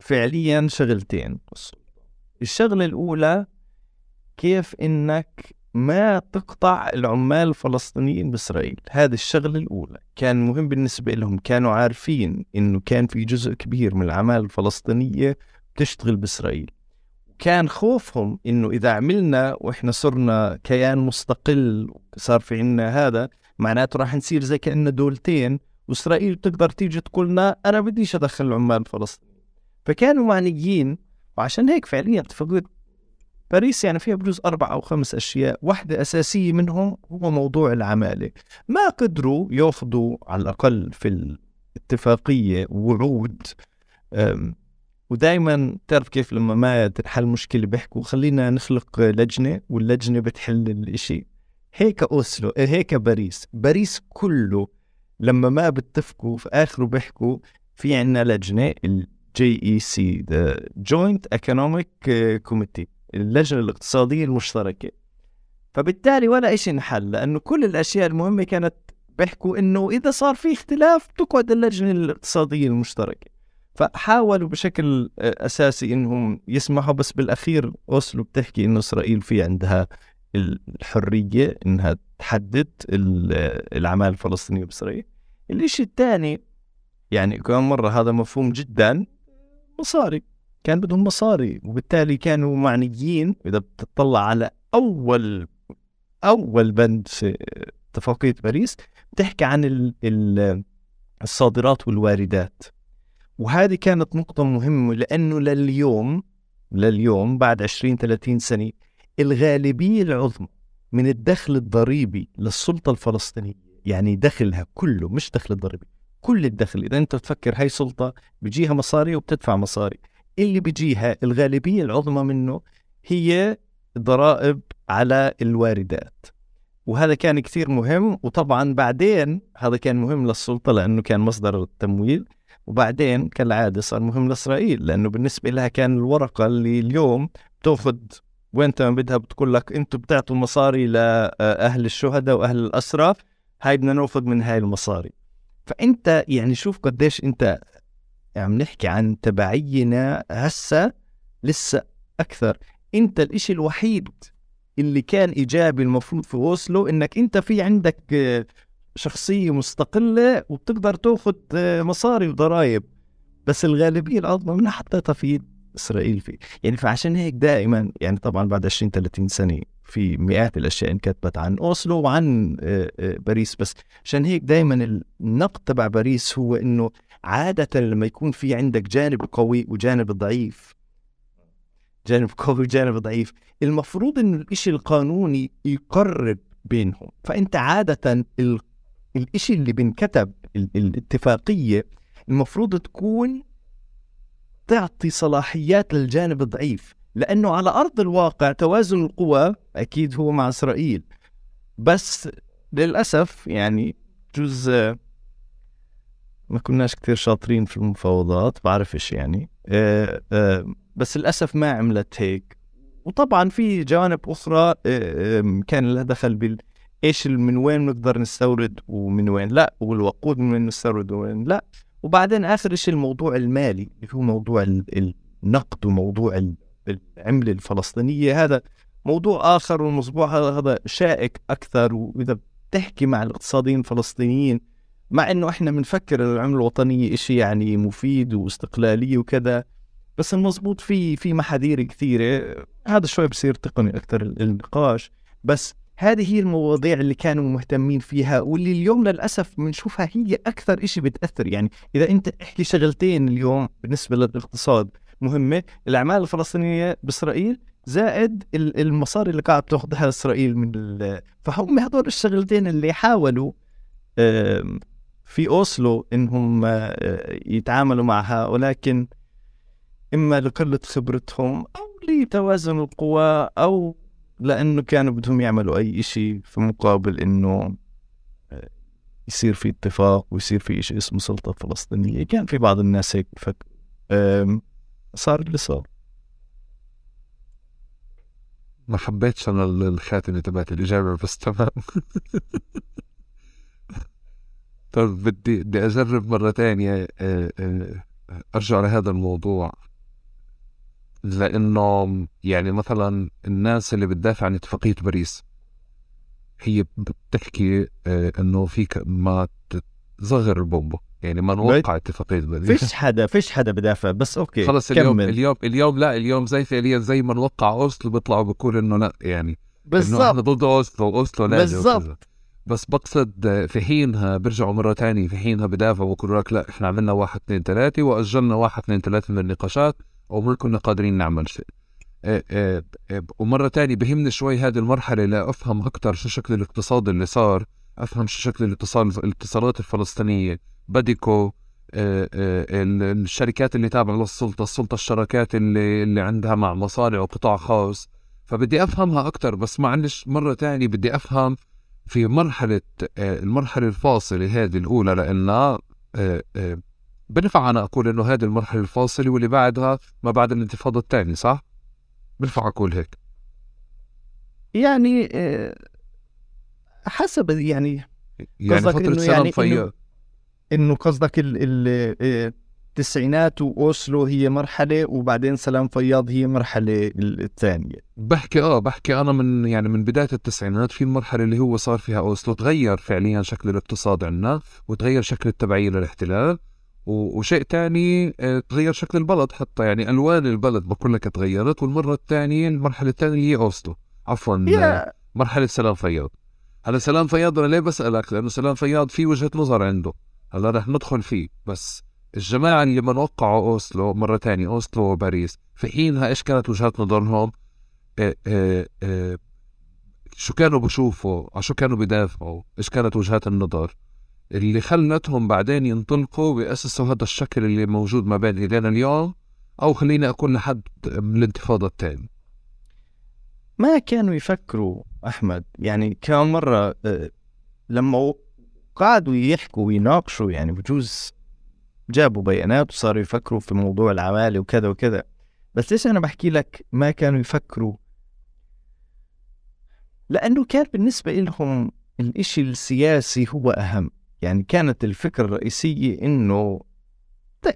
فعليا شغلتين. الشغلة الأولى كيف إنك ما تقطع العمال الفلسطينيين بإسرائيل. هذه الشغلة الأولى. كان مهم بالنسبة لهم كانوا عارفين إنه كان في جزء كبير من العمال الفلسطينية بتشتغل بإسرائيل. كان خوفهم إنه إذا عملنا وإحنا صرنا كيان مستقل صار في عنا هذا معناته راح نصير زي كأننا دولتين وإسرائيل بتقدر تيجي تقول لنا أنا بديش أدخل العمال الفلسطينيين. فكانوا معنيين وعشان هيك فعليا اتفاقيه باريس يعني فيها بجوز أربع أو خمس أشياء. واحدة أساسية منهم هو موضوع العمالة. ما قدروا ياخذوا على الأقل في الاتفاقية وعود ودائما تعرف كيف لما ما تنحل مشكلة بيحكوا خلينا نخلق لجنة واللجنة بتحل الإشي. هيك أوسلو هيك باريس. باريس كله لما ما بتفقوا في آخره بيحكوا في عندنا لجنة ال JEC the Joint Economic Committee اللجنة الاقتصادية المشتركة. فبالتالي ولا شيء انحل لأنه كل الأشياء المهمة كانت بيحكوا إنه إذا صار في اختلاف تقعد اللجنة الاقتصادية المشتركة. فحاولوا بشكل أساسي إنهم يسمحوا بس بالأخير أوسلو بتحكي إنه إسرائيل في عندها الحرية إنها تحدد العمال الفلسطينية بإسرائيل. الشيء الثاني يعني كمان مرة هذا مفهوم جدا مصاري. كان بدهم مصاري وبالتالي كانوا معنيين. إذا بتطلع على أول أول بند في اتفاقيه باريس بتحكي عن الصادرات والواردات. وهذه كانت نقطة مهمة لأنه لليوم لليوم بعد 20 30 سنة الغالبية العظمى من الدخل الضريبي للسلطة الفلسطينية يعني دخلها كله مش دخل الضريبي كل الدخل. إذا أنت تفكر هاي سلطة بيجيها مصاري وبتدفع مصاري. اللي بيجيها الغالبية العظمى منه هي ضرائب على الواردات. وهذا كان كثير مهم وطبعا بعدين هذا كان مهم للسلطة لأنه كان مصدر التمويل وبعدين كالعادة صار مهم لإسرائيل لأنه بالنسبة لها كان الورقة اللي اليوم تأخذ وانت ما بدها بتقول لك أنتم بتعطوا مصاري لأهل الشهداء وأهل الأسرى هاي بدنا نأخذ من هاي المصاري. فأنت يعني شوف قديش أنت عم نحكي عن تبعينا هسه لسه أكثر. أنت الإشي الوحيد اللي كان إيجابي المفروض في أوسلو إنك أنت في عندك شخصية مستقلة وبتقدر تأخذ مصاري وضرائب. بس الغالبية العظمى منها حطيتها في إسرائيل فيه. يعني فعشان هيك دائما يعني طبعا بعد 20 30 سنة في مئات الأشياء انكتبت عن أوسلو وعن آه، آه، باريس. بس عشان هيك دائما النقد تبع باريس هو إنه عادة لما يكون في عندك جانب قوي وجانب ضعيف. جانب (laughs) قوي وجانب ضعيف. المفروض انه الإشي القانوني يقرب بينهم. فأنت عادة الإشي اللي بنكتب الاتفاقية المفروض تكون تعطي صلاحيات للجانب الضعيف. لأنه على أرض الواقع توازن القوى أكيد هو مع إسرائيل. بس للأسف يعني جزء ما كناش كثير شاطرين في المفاوضات بعرفش يعني. آه، آه، بس للأسف ما عملت هيك. وطبعا في جوانب أخرى آه، كان لها دخل بال إيش من وين نقدر نستورد ومن وين لا والوقود من وين نستورد وين لا. وبعدين آخر شيء الموضوع المالي اللي هو موضوع نقدوا موضوع العملة الفلسطينية. هذا موضوع آخر والموضوع هذا شائك أكثر. وإذا بتحكي مع الاقتصاديين الفلسطينيين مع إنه إحنا بنفكر العمله الوطنيه شيء يعني مفيد واستقلاليه وكذا بس المضبوط في في محاذير كثيرة. هذا شوي بصير تقني أكثر النقاش. بس هذه هي المواضيع اللي كانوا مهتمين فيها واللي اليوم للأسف بنشوفها هي أكثر شيء بتأثر. يعني إذا أنت احكي شغلتين اليوم بالنسبة للاقتصاد مهمة الأعمال الفلسطينية بإسرائيل زائد المصاري اللي قاعد تأخذها إسرائيل من فهم هذول الشغلتين اللي حاولوا في أوسلو إنهم آه، يتعاملوا معها ولكن إما لقله خبرتهم أو لتوازن القوى أو لأنه كانوا بدهم يعملوا أي شيء في مقابل إنه آه، يصير في اتفاق ويصير في شيء اسمه سلطة فلسطينية. كان في بعض الناس هيك فك صار اللي صار. ما حبيتش أنا الخاتمة تبعت الإجابة بس تمام. (laughs) طيب بدي بدي أجرب مرة ثانية آه، آه، أرجع لهذا الموضوع. لأنه يعني مثلا الناس اللي بتدافع عن اتفاقية باريس هي بتحكي آه، إنه فيك ما تصغر البومبا يعني ما نوقع اتفاقية باريس. فيش حدا فيش حدا بدافع بس okay خلص اليوم كمل. اليوم اليوم لا اليوم زي فعليا زي ما نوقع أوسلو بيطلعوا بيقولوا إنه لا يعني بالضبط إحنا ضد أوسلو اوسلو لازم بالضبط. بس بقصد في حينها بيرجعوا مرة تانية في حينها بدافعوا ويقولوا لك لا إحنا عملنا واحد اثنين ثلاثة وأجلنا واحد اثنين ثلاثة من النقاشات وما كنا قادرين نعمل شيء. إيه إيه إيه ومرة تانية بهمني شوي هذه المرحلة لأفهم أكثر شو شكل الاقتصاد اللي صار أفهم شو شكل الاتصال الاتصالات الفلسطينية بديكو الشركات اللي تابعة للسلطة السلطة الشراكات اللي اللي عندها مع مصانع وقطاع خاص. فبدي أفهمها أكثر بس معلش مرة تانية بدي أفهم في مرحلة آه، المرحلة الفاصلة هذه الأولى لأنها آه، آه، بنفع أنا أقول إنه هذه المرحلة الفاصلة واللي بعدها ما بعد الانتفاضة الثانية صح؟ بنفع أقول هيك يعني حسب يعني يعني فترة سلام يعني إنه قصدك ال التسعينات وأوسلو هي مرحلة وبعدين سلام فياض هي مرحلة الثانية. بحكي آه بحكي أنا من يعني من بداية التسعينات في المرحلة اللي هو صار فيها أوسلو تغير فعليا شكل الاقتصاد عندنا وتغير شكل التبعية للاحتلال وشيء تاني آه، تغير شكل البلد حتى يعني ألوان البلد بقول لك تغيرت والمرة الثانية المرحلة الثانية هي أوسلو. عفوا yeah. مرحلة سلام فياض. هلا سلام فياض أنا ليه بسألك؟ لأنه سلام فياض في وجهة نظر عنده. هلا رح ندخل فيه بس. الجماعة اللي لما وقعوا أوسلو مرة تانية أوسلو وباريس في حينها إيش كانت وجهات نظرهم؟ إيه إيه إيه شو كانوا بشوفوا؟ شو كانوا بدافعوا؟ إيش كانت وجهات النظر؟ اللي خلتهم بعدين ينطلقوا ويأسسوا هذا الشكل اللي موجود ما بين إيدينا اليوم أو خليني أكون لحد الانتفاضة الثانية ما كانوا يفكروا أحمد يعني كم مرة آه، لما قعدوا يحكوا ويناقشوا يعني بجوز جابوا بيانات وصاروا يفكروا في موضوع العوالي وكذا وكذا. بس ليش أنا بحكي لك ما كانوا يفكروا؟ لأنه كان بالنسبة لهم الإشي السياسي هو أهم. يعني كانت الفكرة الرئيسية إنه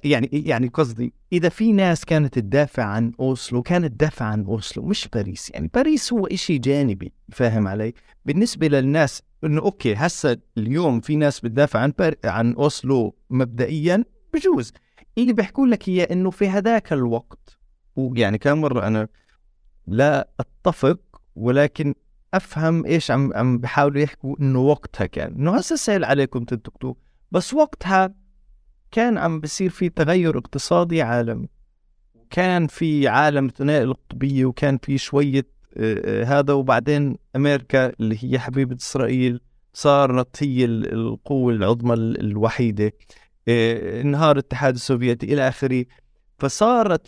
يعني يعني قصدي إذا في ناس كانت تدافع عن أوسلو كانت تدافع عن أوسلو مش باريس. يعني باريس هو إشي جانبي فاهم علي؟ بالنسبة للناس إنه أوكي هسا اليوم في ناس بتدافع عن. عن أوسلو مبدئيا بجوز. اللي بيحكوا لك هي إنه في هذاك الوقت ويعني كم مرة أنا لا أتفق ولكن أفهم إيش عم عم بحاولوا يحكوا إنه وقتها كان. إنه هسه سهل عليكم تنتقدوا بس وقتها كان عم بصير في تغير اقتصادي عالمي. كان في عالم الثنائي القطبية وكان في شوية آه، آه، هذا وبعدين أمريكا اللي هي حبيبة إسرائيل صارت هي القوة العظمى الوحيدة. انهار الاتحاد السوفيتي إلى آخره. فصارت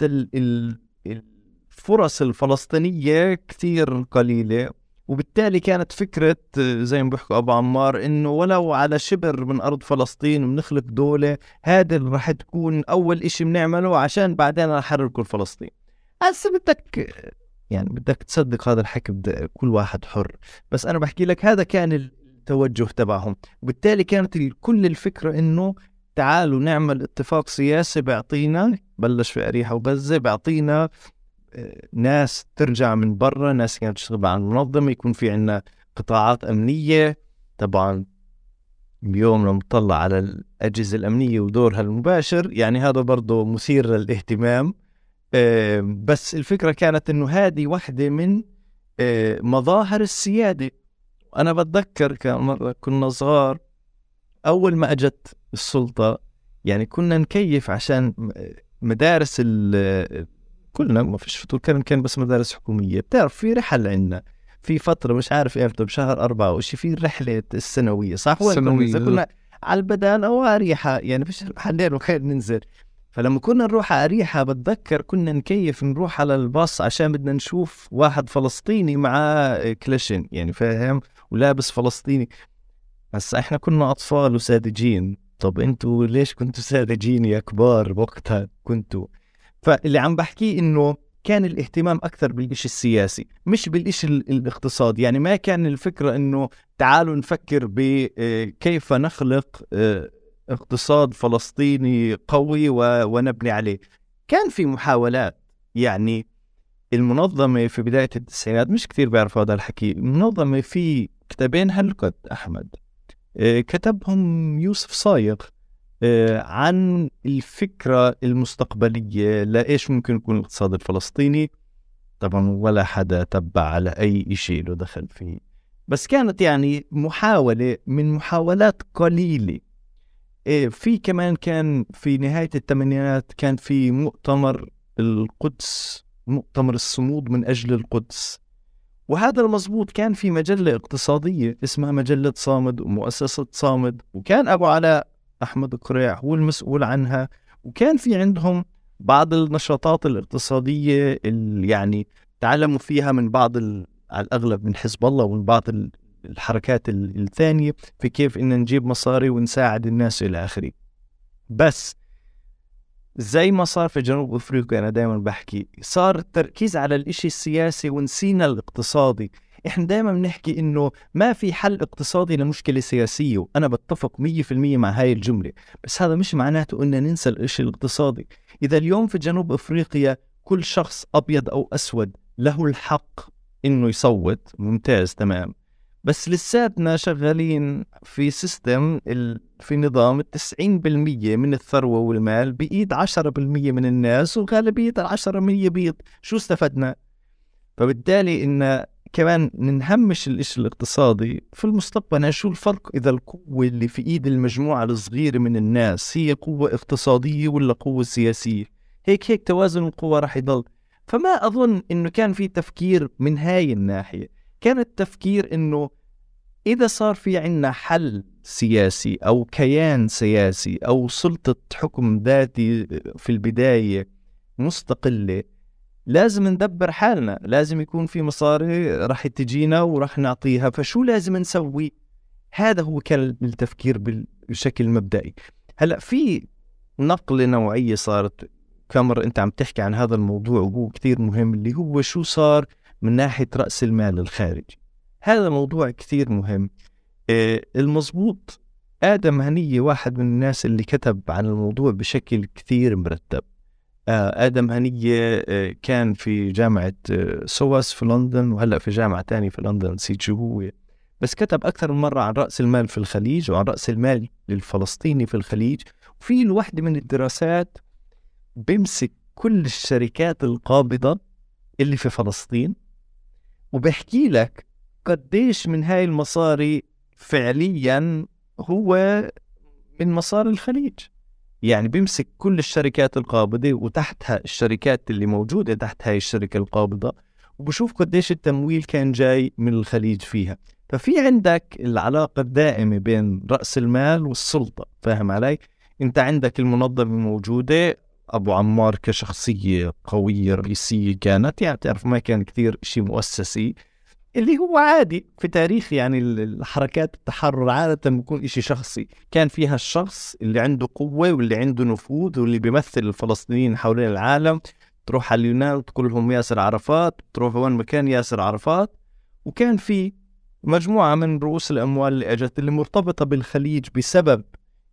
الفرص الفلسطينية كثير قليلة وبالتالي كانت فكرة زي ما بيحكوا أبو عمار إنه ولو على شبر من أرض فلسطين بنخلق دولة هذا راح تكون أول إشي بنعمله عشان بعدين نحرركم فلسطين. هسه بدك يعني بدك تصدق هذا الحكي كل واحد حر. بس أنا بحكي لك هذا كان التوجه تبعهم. وبالتالي كانت كل الفكرة إنه تعالوا نعمل اتفاق سياسي بيعطينا بلش في أريحة وغزة بيعطينا آه، ناس ترجع من برا ناس كانت تشتغل على المنظمة يكون في عنا قطاعات أمنية. طبعا اليوم لما نطلع على الأجهزة الأمنية ودورها المباشر يعني هذا برضه مثير للاهتمام. آه، بس الفكرة كانت إنه هذه واحدة من آه، مظاهر السيادة. أنا بتذكر كان مرة كنا صغار أول ما أجت السلطة يعني كنا نكيف عشان مدارس ال كلنا ما فيش فطور كان كان بس مدارس حكومية. بتعرف في رحل عندنا في فترة مش عارف إمتى بشهر أربعة أو شيء في الرحلة السنوية صح؟ وين السنوية كنا على البدان أو أريحة يعني فيش حلين وخير ننزل. فلما كنا نروح على أريحة بتذكر كنا نكيف نروح على الباص عشان بدنا نشوف واحد فلسطيني معاه كلاشين يعني فاهم؟ ولابس فلسطيني. بس إحنا كنا أطفال وساذجين. طب أنتوا ليش كنتوا ساذجين يا كبار بوقتها كنتوا. فاللي عم بحكيه إنه كان الاهتمام أكثر بالإشي السياسي مش بالإشي الاقتصادي يعني ما كان الفكرة إنه تعالوا نفكر بكيف نخلق آه، اقتصاد فلسطيني قوي ونبني عليه. كان في محاولات. يعني المنظمة في بداية التسعينات مش كثير بيعرفوا هذا الحكي المنظمة في كتابين هلقت أحمد. آه، كتبهم يوسف صايغ آه، عن الفكرة المستقبلية لإيش ممكن يكون الاقتصاد الفلسطيني. طبعا ولا حدا تبع على أي شيء له دخل فيه. بس كانت يعني محاولة من محاولات قليلة. إيه، في كمان كان في نهاية الثمانينات كان في مؤتمر القدس مؤتمر الصمود من أجل القدس. وهذا المزبوط كان في مجلة اقتصادية اسمها مجلة صامد ومؤسسة صامد وكان أبو علاء أحمد قريع هو المسؤول عنها وكان في عندهم بعض النشاطات الاقتصادية اللي يعني تعلموا فيها من بعض على الأغلب من حزب الله ومن بعض الحركات الثانية في كيف إن نجيب مصاري ونساعد الناس إلى آخره. بس زي ما صار في جنوب أفريقيا أنا دائما بحكي صار التركيز على الإشي السياسي ونسينا الاقتصادي. إحنا دائما بنحكي إنه ما في حل اقتصادي لمشكلة سياسية وأنا بتفق 100% مع هاي الجملة. بس هذا مش معناته ان ننسى الإشي الاقتصادي. إذا اليوم في جنوب أفريقيا كل شخص أبيض أو أسود له الحق إنه يصوت. ممتاز تمام. بس لساتنا شغالين في سيستم في نظام 90% من الثروة والمال بإيد 10% من الناس وغالبية ال 10% بيض شو استفدنا؟ فبالتالي إن كمان ننهمش الإشي الاقتصادي في المستقبل. شو الفرق إذا القوة اللي في إيد المجموعة الصغيرة من الناس هي قوة اقتصادية ولا قوة سياسية؟ هيك هيك توازن القوى راح يضل. فما أظن إنه كان في تفكير من هاي الناحية. كان التفكير إنه إذا صار في عنا حل سياسي أو كيان سياسي أو سلطة حكم ذاتي في البداية مستقلة لازم ندبر حالنا لازم يكون في مصاري راح تجينا وراح نعطيها فشو لازم نسوي؟ هذا هو كان التفكير بشكل مبدئي هلأ في نقلة نوعية صارت كامر أنت عم تحكي عن هذا الموضوع وهو كثير مهم اللي هو شو صار من ناحية رأس المال الخارجي. هذا موضوع كثير مهم. آه، المضبوط آدم هنية واحد من الناس اللي كتب عن الموضوع بشكل كثير مرتب. آه، آدم هنية آه، كان في جامعة سواس في لندن وهلأ في جامعة تانية في لندن نسيت شو هو بس كتب أكثر من مرة عن رأس المال في الخليج وعن رأس المال للفلسطيني في الخليج. وفي الوحدة من الدراسات بيمسك كل الشركات القابضة اللي في فلسطين وبحكي لك قديش من هاي المصاري فعليا هو من مصاري الخليج يعني بيمسك كل الشركات القابضة وتحتها الشركات اللي موجودة تحت هاي الشركة القابضة وبشوف قديش التمويل كان جاي من الخليج فيها ففي عندك العلاقة الدائمة بين رأس المال والسلطة فاهم علي؟ انت عندك المنظمة موجودة أبو عمار كشخصية قوية رئيسية كانت يعني تعرف ما كان كثير شيء مؤسسي اللي هو عادي في تاريخ يعني الحركات التحرر عادة بيكون إشي شخصي. كان فيها الشخص اللي عنده قوة واللي عنده نفوذ واللي بيمثل الفلسطينيين حوالين العالم. تروح على اليونان تقول لهم ياسر عرفات تروح وين مكان ياسر عرفات. وكان في مجموعة من رؤوس الأموال اللي أجت اللي مرتبطة بالخليج بسبب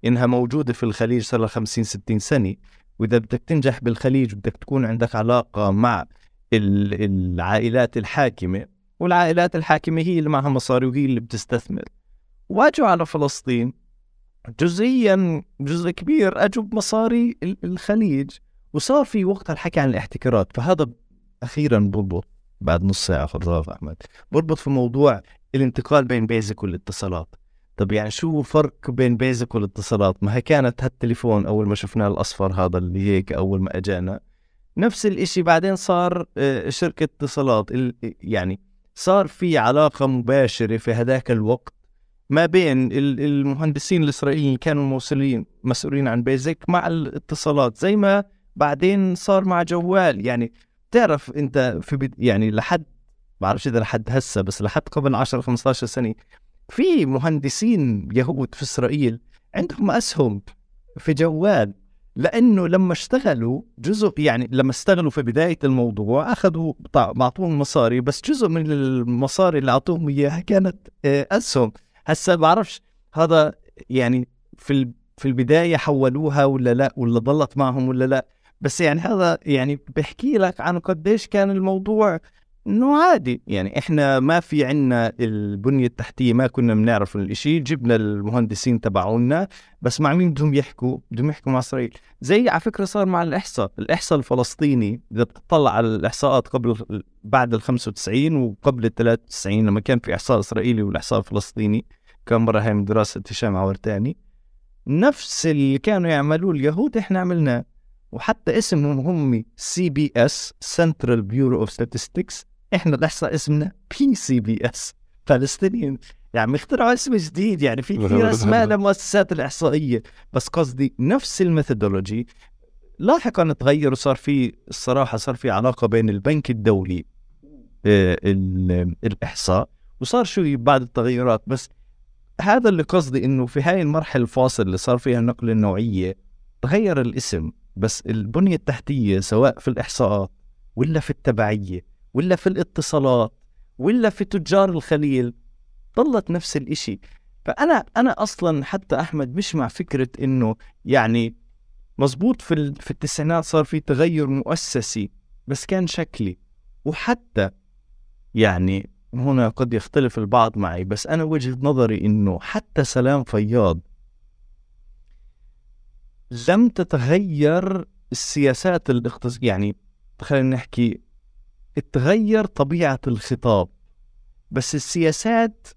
إنها موجودة في الخليج صار لها 50 60 سنة. وإذا بدك تنجح بالخليج بدك تكون عندك علاقة مع العائلات الحاكمة والعائلات الحاكمة هي اللي معها مصاري وهي اللي بتستثمر. وأجوا على فلسطين جزئيا جزء كبير أجوا بمصاري الخليج. وصار في وقتها الحكي عن الاحتكارات فهذا أخيرا بربط بعد نص ساعة خلاص أحمد. بربط في موضوع الانتقال بين بيزك والاتصالات. طب يعني شو الفرق بين بيزك والاتصالات ما هي كانت هالتليفون أول ما شفناه الأصفر هذا اللي هيك أول ما أجانا نفس الإشي بعدين صار آه، شركة اتصالات يعني صار في علاقة مباشرة في هذاك الوقت ما بين المهندسين الإسرائيليين كانوا موصلين مسؤولين عن بيزك مع الاتصالات زي ما بعدين صار مع جوال يعني تعرف أنت في. يعني لحد بعرفش إذا لحد هسه بس لحد قبل 10 15 سنة في مهندسين يهود في إسرائيل عندهم أسهم في جوال لأنه لما اشتغلوا جزء يعني لما اشتغلوا في بداية الموضوع أخذوا معطوهم مصاري بس جزء من المصاري اللي أعطوهم إياها كانت آه، أسهم. هسه بعرفش هذا يعني في في البداية حولوها ولا لا ولا ضلت معهم ولا لا بس يعني هذا يعني بحكي لك عن قديش كان الموضوع إنه عادي. يعني إحنا ما في عنا البنية التحتية ما كنا بنعرف الإشي. جبنا المهندسين تبعونا بس مع مين بدهم يحكوا؟ بدهم يحكوا مع إسرائيل. زي على فكرة صار مع الإحصاء. الإحصاء الفلسطيني إذا بتطلع على الإحصاءات قبل بعد ال 95 وقبل ال 93 لما كان في إحصاء إسرائيلي والإحصاء الفلسطيني كم مره هاي من دراسة هشام عورتاني نفس اللي كانوا يعملوه اليهود إحنا عملناه. وحتى اسمهم هم CBS Central Bureau of Statistics إحنا الاحصاء اسمنا PCBS فلسطينيين يعني اخترعوا اسم جديد يعني في كثير أسماء للمؤسسات الإحصائية. بس قصدي نفس ال methodology. لاحقا تغير وصار في الصراحة صار في علاقة بين البنك الدولي آه، الإحصاء وصار شوي بعد التغيرات. بس هذا اللي قصدي إنه في هاي المرحلة الفاصل اللي صار فيها النقله النوعية تغير الاسم. بس البنية التحتية سواء في الإحصاءات ولا في التبعية ولا في الاتصالات ولا في تجار الخليل ضلت نفس الإشي. فأنا أنا أصلا حتى أحمد مش مع فكرة إنه يعني مزبوط في في التسعينات صار في تغير مؤسسي بس كان شكلي. وحتى يعني هنا قد يختلف البعض معي بس أنا وجهة نظري إنه حتى سلام فياض لم تتغير السياسات الاقتصادية يعني خلينا نحكي تغير طبيعة الخطاب بس السياسات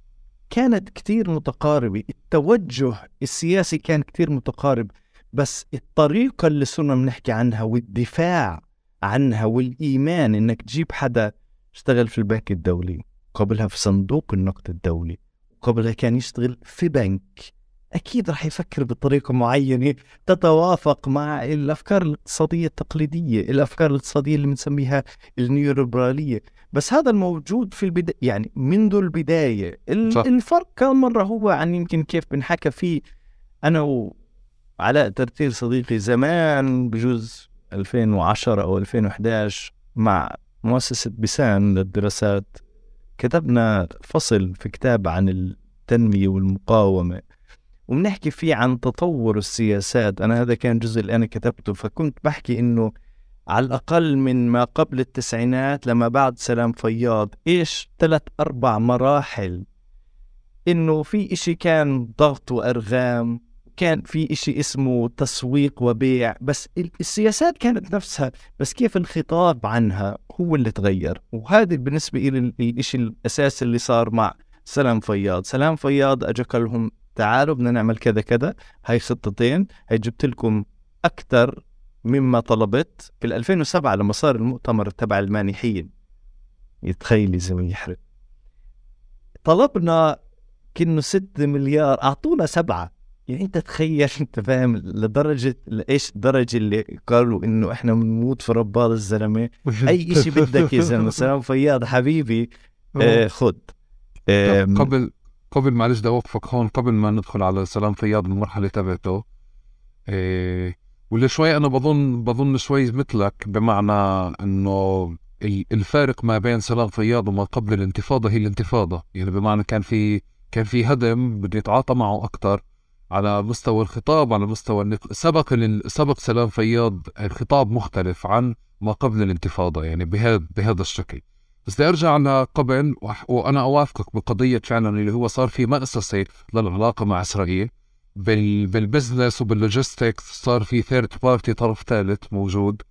كانت كتير متقاربة التوجه السياسي كان كتير متقارب بس الطريقة اللي صرنا بنحكي عنها والدفاع عنها والإيمان إنك تجيب حدا اشتغل في البنك الدولي قبلها في صندوق النقد الدولي قبلها كان يشتغل في بنك. أكيد رح يفكر بطريقة معينة تتوافق مع الأفكار الاقتصادية التقليدية الأفكار الاقتصادية اللي بنسميها النيوليبرالية. بس هذا الموجود في البداية يعني منذ البداية. صح. الفرق كم مرة هو عن يمكن كيف بنحكى فيه. أنا وعلاء ترتيل صديقي زمان بجوز 2010 أو 2011 مع مؤسسة بسان للدراسات كتبنا فصل في كتاب عن التنمية والمقاومة. وبنحكي فيه عن تطور السياسات. أنا هذا كان جزء اللي أنا كتبته فكنت بحكي إنه على الأقل من ما قبل التسعينات لما بعد سلام فياض إيش ثلاث أربع مراحل إنه في إشي كان ضغط وأرغام كان في إشي اسمه تسويق وبيع بس السياسات كانت نفسها بس كيف الخطاب عنها هو اللي تغير. وهذا بالنسبة إلى الإشي الأساسي اللي صار مع سلام فياض. سلام فياض أجا لهم تعالوا بدنا نعمل كذا كذا هاي خطتين هاي جبت لكم أكثر مما طلبت في 2007 لما صار المؤتمر تبع المانحين. يتخيلي زي ما يحرق. طلبنا كأنه 6 مليار أعطونا سبعة. يعني أنت تخيل أنت فاهم لدرجة إيش الدرجه اللي قالوا إنه إحنا بنموت في رباط الزلمة؟ أي شيء بدك يا زلمة سلام فياض حبيبي. (laughs) آه خد. آه قبل قبل معلش بدي اوقفك هون قبل ما ندخل على سلام فياض بالمرحله تبعته إيه واللي شوي أنا بظن بظن شوي مثلك بمعنى إنه الفارق ما بين سلام فياض وما قبل الانتفاضة هي الانتفاضة. يعني بمعنى كان في كان في هدم بده يتعاطى معه أكثر على مستوى الخطاب على مستوى النق... سبق سبق سلام فياض الخطاب مختلف عن ما قبل الانتفاضة يعني بهذا بهذا الشكل. بس بدي أرجع لقبل وأنا أوافقك بقضية فعلا اللي هو صار في مأسسه للعلاقة مع إسرائيل. بال بال business وبال logistics صار في third party طرف ثالث موجود.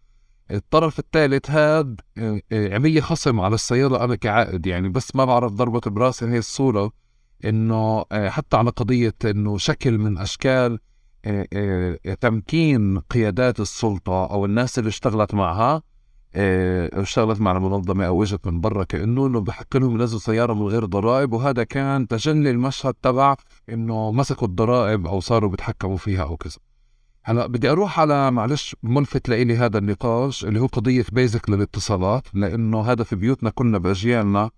الطرف الثالث هذا آه، آه، عمية خصم على السيارة أنا كعائد يعني بس ما بعرف ضربة برأسي هي الصورة. إنه آه، حتى على قضية إنه شكل من أشكال تمكين قيادات السلطة أو الناس اللي اشتغلت معها اشتغلت مع المنظمة أو اجت من برا كأنه إنه بحق لهم ينزلوا سيارة من غير ضرائب وهذا كان تجلي المشهد تبع إنه مسكوا الضرائب أو صاروا بيتحكموا فيها أو كذا. هلأ بدي أروح على معلش ملفت لإلي هذا النقاش اللي هو قضية بيزك للاتصالات لإنه هذا في بيوتنا كنا بأجيالنا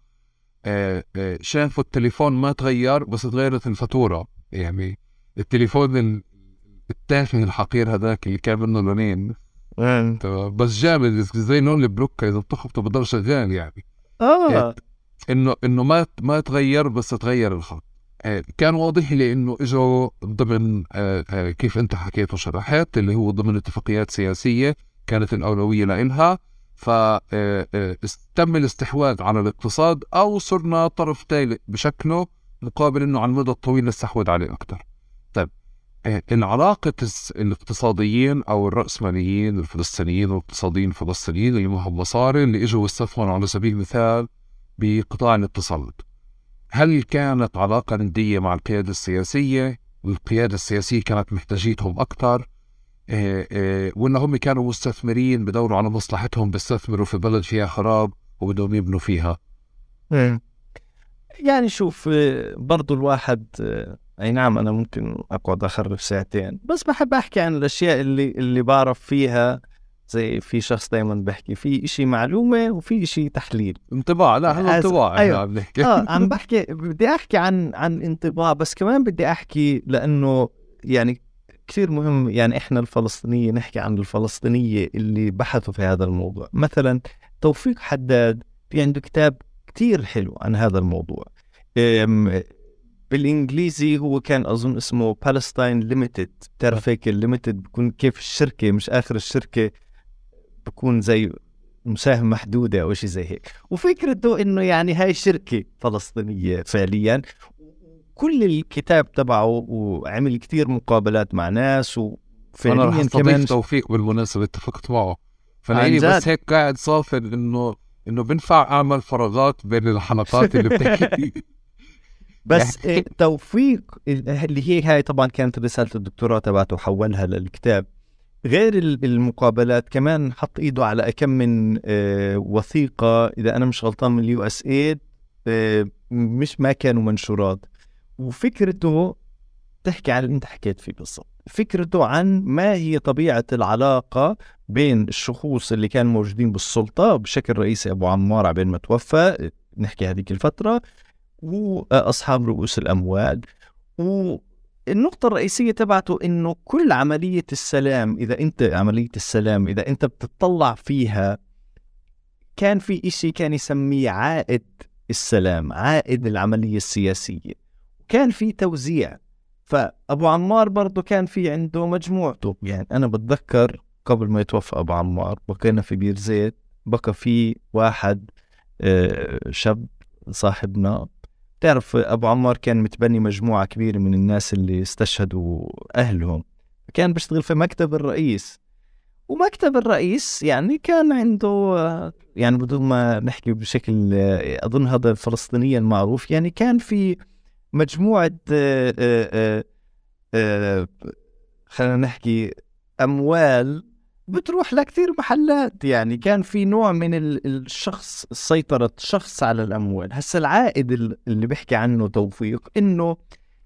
آه، آه، شافوا التليفون ما تغير بس تغيرت الفاتورة. يعني التليفون التافه الحقير هذاك اللي كان منه لونين بس جامد زي لون البلوك إذا بتخبطه بضل شغال يعني. آه. إنه إنه ما ما تغير بس تغير الخط. آه، كان واضح لي إنه إجوا ضمن آه، آه، كيف أنت حكيت وشرحت اللي هو ضمن اتفاقيات سياسية كانت الأولوية لإلها. فتم الاستحواذ على الاقتصاد أو صرنا طرف ثالث بشكله مقابل إنه على المدى الطويل نستحوذ عليه أكثر. طيب العلاقة الاقتصاديين أو الرأسماليين الفلسطينيين والاقتصاديين الفلسطينيين اللي معهم مصاري اللي إجوا واستثمروا على سبيل المثال بقطاع الاتصالات. هل كانت علاقة ندية مع القيادة السياسية والقيادة السياسية كانت محتاجيتهم أكثر إيه إيه وإن هم كانوا مستثمرين بدوروا على مصلحتهم بيستثمروا في بلد فيها خراب وبدهم يبنوا فيها إيه. يعني شوف آه، برضو الواحد آه، أي نعم أنا ممكن أقعد آخرب ساعتين. بس بحب أحكي عن الأشياء اللي اللي بعرف فيها زي في شخص دائما بحكي في إشي معلومة وفي إشي تحليل. انطباع لا هذا انطباع أيوه. عم بحكي آه (laughs) عم بحكي بدي أحكي عن عن انطباع بس كمان بدي أحكي لأنه يعني كثير مهم يعني إحنا الفلسطينية نحكي عن الفلسطينية اللي بحثوا في هذا الموضوع. مثلا توفيق حداد في عنده كتاب كثير حلو عن هذا الموضوع. بالإنجليزي هو كان أظن اسمه Palestine Limited بتعرف هيك الليميتد بكون كيف الشركة مش آخر الشركة بكون زي مساهمة محدودة أو شيء زي هيك. وفكرته إنه يعني هاي شركة فلسطينية فعليا كل الكتاب تبعه وعمل كتير مقابلات مع ناس وفعليا كمان توفيق بالمناسبة اتفقت معه. فلاني بس هيك قاعد صافر إنه إنه بنفع أعمل فراغات بين الحلقات اللي بتحكي (laughs) بس يعني توفيق اللي هي هاي طبعا كانت رسالة الدكتوراه تبعته حولها للكتاب. غير المقابلات كمان حط إيده على كم من آه، وثيقة. إذا أنا مش غلطان من ال USAID آه، مش ما كانوا منشورات. وفكرته تحكي عن اللي أنت حكيت فيه بالضبط. فكرته عن ما هي طبيعة العلاقة بين الشخوص اللي كانوا موجودين بالسلطة بشكل رئيسي أبو عمار عبين ما توفى. نحكي هذيك الفترة. وأصحاب رؤوس الأموال. و النقطة الرئيسية تبعته إنه كل عملية السلام إذا أنت عملية السلام إذا أنت بتطلع فيها كان في إشي كان يسميه عائد السلام عائد العملية السياسية. كان في توزيع. فأبو عمار برضه كان في عنده مجموعته. يعني أنا بتذكر قبل ما يتوفى أبو عمار بقينا في بير زيت بقى في واحد آه، شاب صاحبنا تعرف أبو عمار كان متبني مجموعة كبيرة من الناس اللي استشهدوا أهلهم. كان بيشتغل في مكتب الرئيس. ومكتب الرئيس يعني كان عنده يعني بدون ما نحكي بشكل أظن هذا الفلسطيني المعروف يعني كان في مجموعة آه، آه، آه، خلينا نحكي أموال بتروح لكثير محلات. يعني كان في نوع من الشخص سيطرة شخص على الأموال. هسا العائد اللي بيحكي عنه توفيق إنه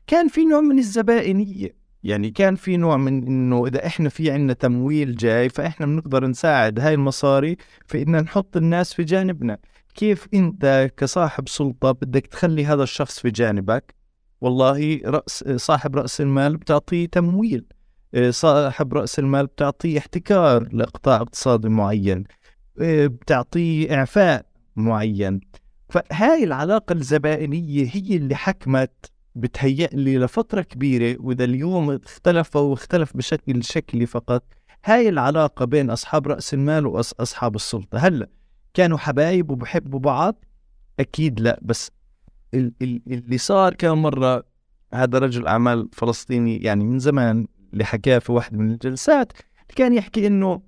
كان في نوع من الزبائنية. يعني كان في نوع من إنه إذا إحنا في عنا تمويل جاي فإحنا بنقدر نساعد هاي المصاري في إن نحط الناس في جانبنا. كيف أنت كصاحب سلطة بدك تخلي هذا الشخص في جانبك؟ والله رأس صاحب رأس المال بتعطيه تمويل. صاحب رأس المال بتعطيه احتكار لقطاع اقتصادي معين آه، بتعطيه إعفاء معين. فهاي العلاقة الزبائنية هي اللي حكمت بتهيأ لي لفترة كبيرة وإذا اليوم اختلف واختلف بشكل شكلي فقط هاي العلاقة بين أصحاب رأس المال وأصحاب السلطة. هلأ كانوا حبايب وبحبوا بعض؟ أكيد لا بس اللي صار كان مرة هذا رجل أعمال فلسطيني يعني من زمان اللي حكاه في واحدة من الجلسات كان يحكي إنه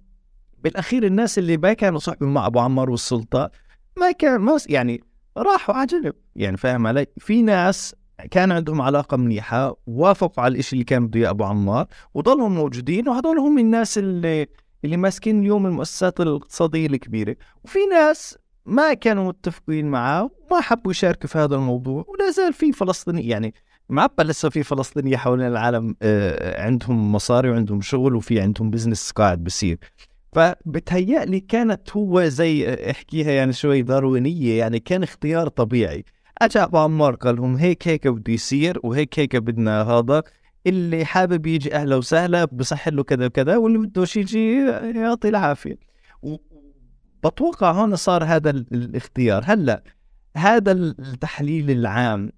بالأخير الناس اللي ما كانوا صحبوا مع أبو عمار والسلطة ما كان ما يعني راحوا على جنب. يعني فاهم علي؟ في ناس كان عندهم علاقة منيحة وافقوا على الإشي اللي كان بده إياه أبو عمار وضلوا موجودين وهذول هم الناس اللي اللي ماسكين اليوم المؤسسات الاقتصادية الكبيرة. وفي ناس ما كانوا متفقين معاه وما حبوا يشاركوا في هذا الموضوع ولا زال في فلسطيني يعني معبى لسه في فلسطينية حوالين العالم آه، عندهم مصاري وعندهم شغل وفي عندهم بزنس قاعد بصير فبتهيألي كانت هو زي آه، أحكيها يعني شوي داروينية يعني كان اختيار طبيعي. اجى ابو عمار قال لهم هيك هيك بده يصير وهيك هيك بدنا هذا. اللي حابب يجي أهلا وسهلا بصح له كذا وكذا واللي بدوش يجي يعطي العافية. بتوقع هون صار هذا الاختيار. هلأ هذا التحليل العام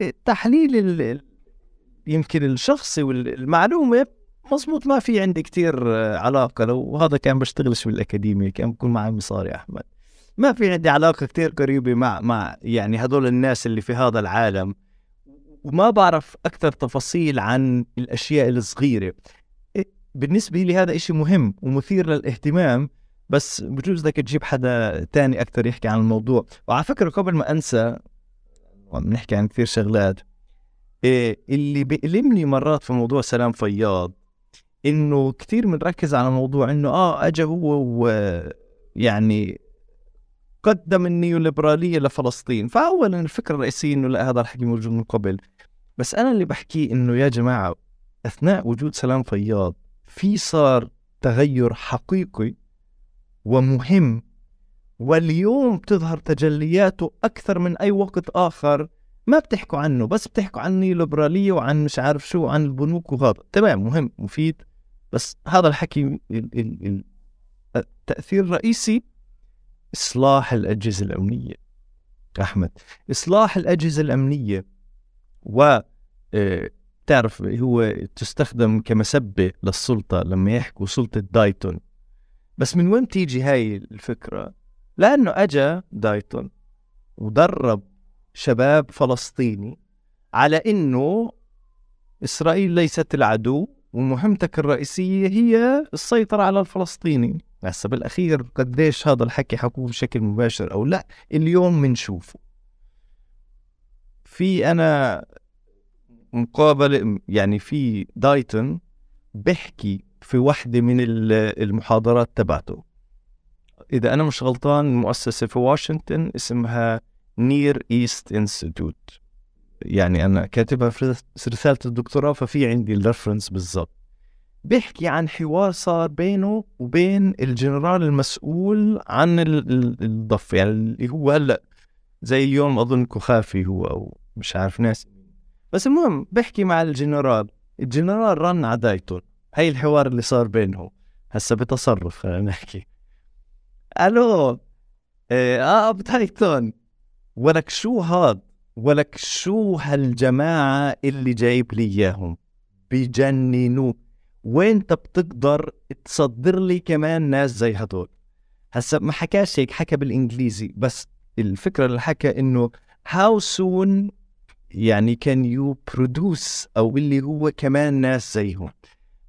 التحليل يمكن الشخصي والمعلومه مزبوط ما في عندي كتير علاقة. لو هذا كان بشتغلش بالأكاديمية كان بكون معي مصاري أحمد. ما في عندي علاقة كتير قريبة مع مع يعني هذول الناس اللي في هذا العالم. وما بعرف أكثر تفاصيل عن الأشياء الصغيرة. بالنسبة لي هذا إشي مهم ومثير للاهتمام بس بجوز بدك تجيب حدا تاني أكثر يحكي عن الموضوع. وعلى فكرة قبل ما أنسى بنحكي عن كثير شغلات. إيه اللي بيألمني مرات في موضوع سلام فياض إنه كثير بنركز على موضوع إنه آه اجى هو ويعني قدم النيوليبرالية لفلسطين. فأولا الفكرة الرئيسية أنه لا هذا الحكي موجود من قبل. بس أنا اللي بحكيه أنه يا جماعة أثناء وجود سلام فياض في صار تغير حقيقي ومهم واليوم بتظهر تجلياته أكثر من أي وقت آخر. ما بتحكوا عنه بس بتحكوا عن النيوليبرالية وعن مش عارف شو عن البنوك وهذا تمام مهم مفيد. بس هذا الحكي التأثير الرئيسي إصلاح الأجهزة الأمنية. أحمد إصلاح الأجهزة الأمنية. و آه، تعرف هو تستخدم كمسبة للسلطة لما يحكوا سلطة دايتون. بس من وين تيجي هاي الفكرة؟ لأنه أجا دايتون ودرب شباب فلسطيني على إنه إسرائيل ليست العدو ومهمتك الرئيسية هي السيطرة على الفلسطيني هسه بالأخير قديش هذا الحكي حكوه بشكل مباشر أو لا اليوم بنشوفه في أنا مقابلة يعني في دايتون بحكي في وحدة من المحاضرات تبعته. إذا أنا مش غلطان مؤسسة في واشنطن اسمها Near East Institute يعني أنا كاتبها في رسالة الدكتوراه ففي عندي ال reference بالضبط. بيحكي عن حوار صار بينه وبين الجنرال المسؤول عن الضفة يعني اللي هو هلأ زي اليوم أظن كخافي هو أو مش عارف ناس. بس المهم بحكي مع الجنرال. الجنرال رن على دايتون. هي الحوار اللي صار بينهم. هسه بتصرف خلينا نحكي. ألو إيه آه دايتون ولك شو هاد؟ ولك شو هالجماعة اللي جايب لي إياهم؟ بجننوك وين انت بتقدر تصدر لي كمان ناس زي هدول؟ هسا ما حكاش هيك حكى بالإنجليزي. بس الفكرة اللي حكى إنه how soon يعني can you produce أو اللي هو كمان ناس زيهم؟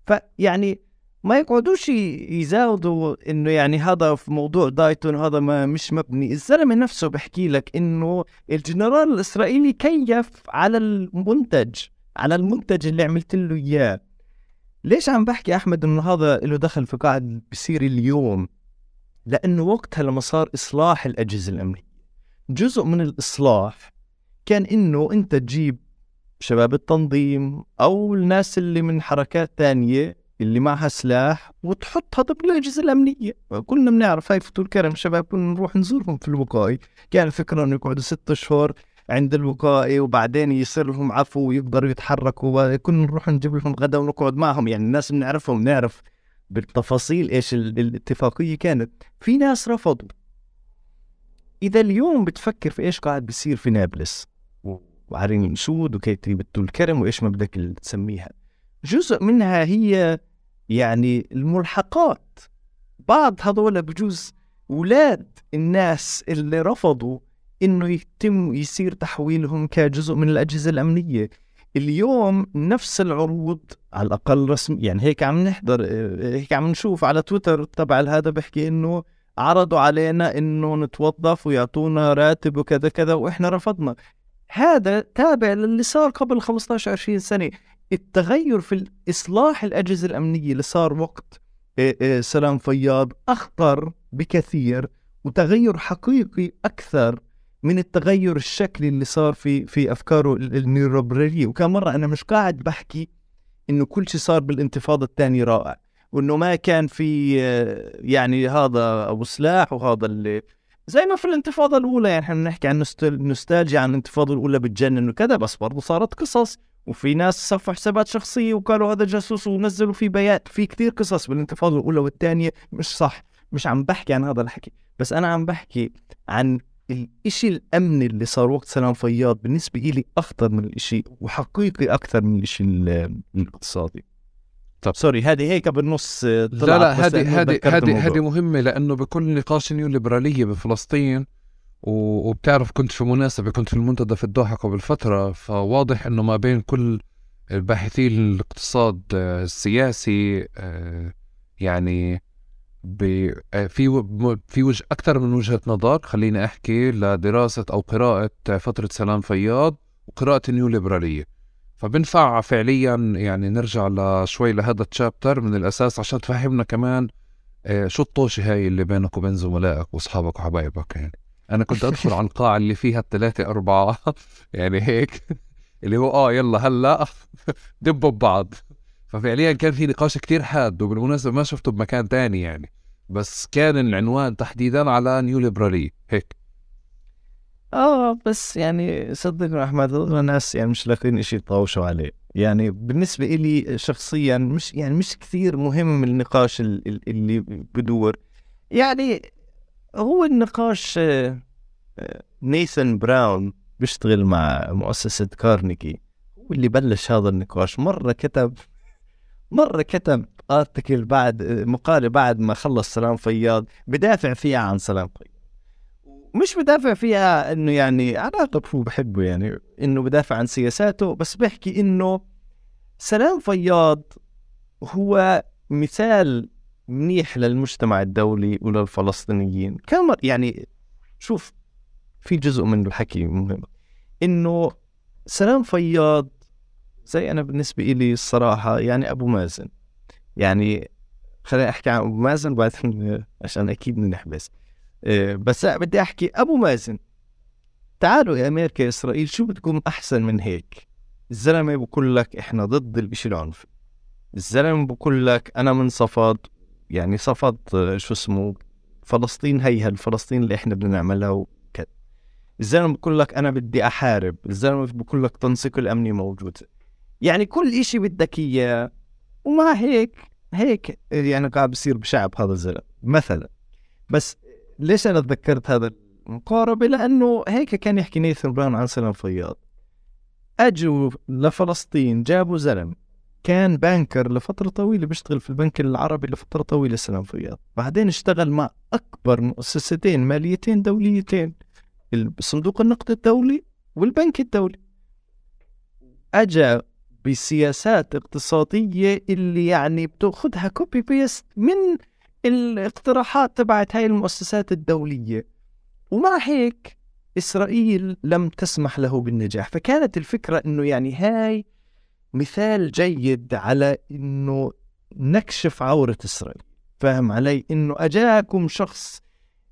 فيعني ما يقعدوش يزاودوا إنه يعني هذا في موضوع دايتون هذا ما مش مبني. الزلمه نفسه بحكي لك إنه الجنرال الإسرائيلي كيف على المنتج على المنتج اللي عملت له إياه. ليش عم بحكي أحمد إنه هذا له دخل في قاعد بصير اليوم؟ لأنه وقتها لما صار إصلاح الأجهزة الأمنية جزء من الإصلاح كان إنه أنت تجيب شباب التنظيم أو الناس اللي من حركات ثانية اللي معها سلاح وتحطها ضمن الأجهزة الأمنية. كلنا بنعرف هاي فتور كرم شباب كنا نروح نزورهم في الوقائي. كان الفكرة إنه يقعدوا ست أشهر عند الوقائي وبعدين يصير لهم عفو ويقدروا يتحركوا كنا نروح نجيب لهم غدا ونقعد معهم. يعني الناس بنعرفهم نعرف بالتفاصيل إيش الاتفاقية كانت. في ناس رفضوا. إذا اليوم بتفكر في إيش قاعد بيصير في نابلس وعرين الانشود وكيتي الكرم وإيش ما بدك تسميها. جزء منها هي يعني الملحقات. بعض هذول بجوز أولاد الناس اللي رفضوا إنه يتم يصير تحويلهم كجزء من الأجهزة الأمنية. اليوم نفس العروض على الأقل رسمي يعني هيك عم نحضر هيك عم نشوف على تويتر تبع هذا بحكي إنه عرضوا علينا إنه نتوظف ويعطونا راتب وكذا كذا وإحنا رفضنا. هذا تابع للي صار قبل 15 20 سنة. التغير في اصلاح الأجهزة الأمنية اللي صار وقت سلام فياض أخطر بكثير وتغير حقيقي أكثر من التغير الشكلي اللي صار في في أفكاره النيوروبراليه وكان مرة أنا مش قاعد بحكي إنه كل شيء صار بالانتفاضة الثانية رائع وإنه ما كان في يعني هذا أبو سلاح وهذا اللي زي ما في الانتفاضة الأولى يعني إحنا بنحكي عن نوستالجيا عن الانتفاضة الأولى بتجنن وكذا بس برضه صارت قصص وفي ناس صفوا حسابات شخصية وقالوا هذا جاسوس ونزلوا فيه بيات في كثير قصص بالانتفاضة الأولى والثانية مش صح مش عم بحكي عن هذا الحكي بس أنا عم بحكي عن الإشي الأمني اللي صار وقت سلام فياض بالنسبة إلي أخطر من الإشي وحقيقي أكثر من الإشي الاقتصادي. طب. سوري هذه هيك بالنص لا لا هذه هذه هذه هذه مهمة لأنه بكل نقاش نيو ليبرالية بفلسطين وبتعرف كنت في مناسبة كنت في المنتدى في الدوحة قبل فترة فواضح إنه ما بين كل باحثي الاقتصاد آه، السياسي آه، يعني آه، في في وجه أكثر من وجهة نظر خليني أحكي لدراسة أو قراءة فترة سلام فياض وقراءة النيو ليبراليه فبنفع فعليا يعني نرجع لشوي لهذا التشابتر من الأساس عشان تفهمنا كمان شو الطوشة هاي اللي بينك وبين زملائك وأصحابك وحبايبك يعني. أنا كنت أدخل على القاعة اللي فيها الثلاثه أربعة يعني هيك اللي هو آه يلا هلأ دبوا ببعض. ففعليا كان في نقاش كتير حاد وبالمناسبة ما شفته بمكان تاني يعني بس كان العنوان تحديدا على نيو ليبرالي هيك. آه بس يعني صدقني أحمد الناس يعني مش لاقين شيء يطاوشوا عليه. يعني بالنسبة إلي شخصيا مش يعني مش كثير مهم النقاش اللي بدور. يعني هو النقاش آه، آه، نيثن براون بيشتغل مع مؤسسة كارنيكي. هو اللي بلش هذا النقاش. مرة كتب مرة كتب ارتكل بعد مقالة بعد ما خلص سلام فياض بدافع فيها عن سلام فياض. مش بدافع فيها إنه يعني أنا هو بحبه يعني إنه بدافع عن سياساته بس بحكي إنه سلام فياض هو مثال منيح للمجتمع الدولي وللفلسطينيين كم يعني شوف في جزء من الحكي مهم. إنه سلام فياض زي أنا بالنسبة لي الصراحة يعني أبو مازن. يعني خليني أحكي عن أبو مازن وبعدين (laughs) عشان أكيد نحبس آه، بس بدي أحكي أبو مازن. تعالوا يا أمريكا إسرائيل شو بدكم أحسن من هيك؟ الزلمة بقول لك إحنا ضد الاشي العنفي الزلمة بقول لك أنا من صفد يعني صفد آه، شو اسمه فلسطين هي الفلسطين اللي إحنا بدنا نعملها وكذا الزلمة بقول لك أنا بدي أحارب الزلمة بقول لك تنسيق الامني موجود. يعني كل إشي بدك إياه. ومع هيك هيك يعني قاعد بصير بشعب هذا الزلم مثلا. بس ليش أنا تذكرت هذا المقاربة؟ لأنه هيك كان يحكي نيثن براون عن سلام فياض أجوا لفلسطين جابوا زلم كان banker لفترة طويلة بيشتغل في البنك العربي لفترة طويلة سلام فياض بعدين اشتغل مع أكبر مؤسستين ماليتين دوليتين صندوق النقد الدولي والبنك الدولي. أجا بسياسات اقتصادية اللي يعني بتأخذها copy paste من الاقتراحات تبعت هاي المؤسسات الدولية. ومع هيك إسرائيل لم تسمح له بالنجاح. فكانت الفكرة إنه يعني هاي مثال جيد على إنه نكشف عورة إسرائيل. فاهم علي؟ إنه أجاكم شخص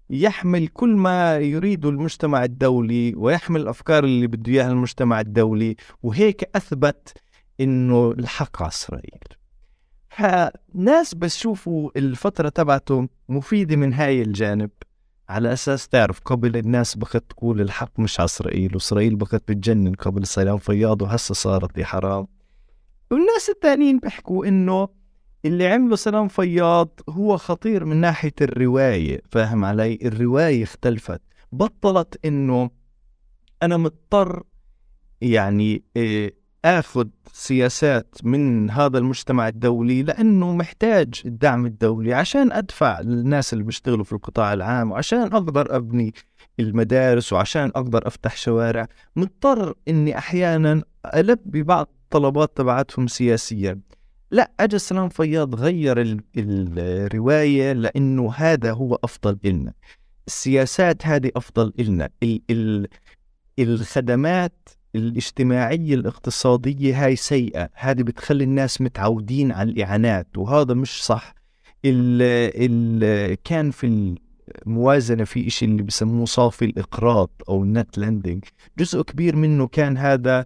يحمل كل ما يريده المجتمع الدولي ويحمل الأفكار اللي بده إياها المجتمع الدولي وهيك أثبت إنه الحق على إسرائيل. فناس بشوفوا الفترة تبعته مفيدة من هاي الجانب على أساس تعرف قبل الناس بقت تقول الحق مش على إسرائيل وإسرائيل بقت بتجنن قبل سلام فياض وهسه صارت حرام. والناس الثانيين بيحكوا إنه اللي عمله سلام فياض هو خطير من ناحية الرواية فاهم علي؟ الرواية اختلفت بطلت إنه أنا مضطر يعني آه، آخذ سياسات من هذا المجتمع الدولي لأنه محتاج الدعم الدولي عشان أدفع للناس اللي بيشتغلوا في القطاع العام وعشان أقدر أبني المدارس وعشان أقدر أفتح شوارع. مضطر إني أحيانا ألبي بعض الطلبات تبعتهم سياسيا. لا اجى سلام فياض غير الرواية لأنه هذا هو أفضل إلنا. السياسات هذه أفضل إلنا. ال ال الخدمات الاجتماعية الاقتصادية هاي سيئة. هذه بتخلي الناس متعودين على الإعانات وهذا مش صح. ال ال كان في الموازنة في إشي اللي بسموه صافي الإقراض أو النت لندنج جزء كبير منه كان هذا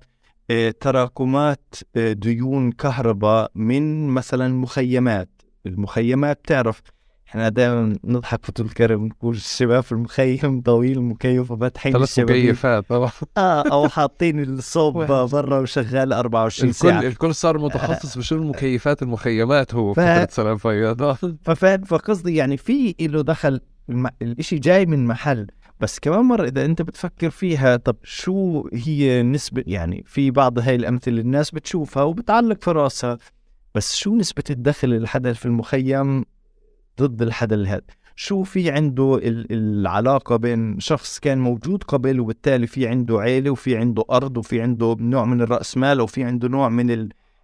تراكمات آه، ديون كهرباء من مثلا مخيمات. المخيمات تعرف إحنا دائما نضحك في الكرم نقول الشباب في المخيم طويل مكيف وفاتحين ثلاث مكيفات آه أو حاطين الصوب (laughs) برا وشغال 24 ساعه الكل الكل صار متخصص بشو المكيفات المخيمات هو ف... فتره سلام فياض ففاهم فقصدي يعني في له دخل الم... الإشي جاي من محل. بس كمان مرة إذا أنت بتفكر فيها طب شو هي نسبة يعني في بعض هاي الأمثلة الناس بتشوفها وبتعلق في راسها بس شو نسبة الدخل الحدا في المخيم ضد الحدا هذا شو في عنده العلاقة بين شخص كان موجود قبل وبالتالي في عنده عيلة وفي عنده أرض وفي عنده نوع من الرأس مال وفي عنده نوع من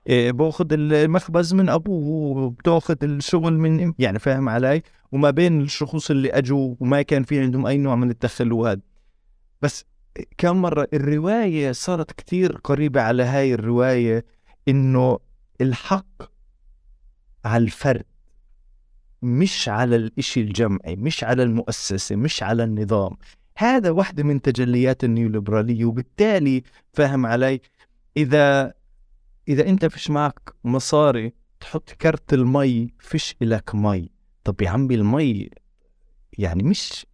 باخذ المخبز من أبوه وبتاخذ الشغل من يعني فاهم علي؟ وما بين الشخوص اللي أجوا وما كان في عندهم أي نوع من الدخل وهذا بس كم مرة الرواية صارت كتير قريبة على هاي الرواية إنه الحق على الفرد مش على الإشي الجمعي مش على المؤسسة مش على النظام. هذا واحدة من تجليات النيوليبرالية وبالتالي فاهم علي؟ إذا إذا أنت فيش معك مصاري تحط كرت المي فيش إلك مي. طب يا عمي المي يعني مش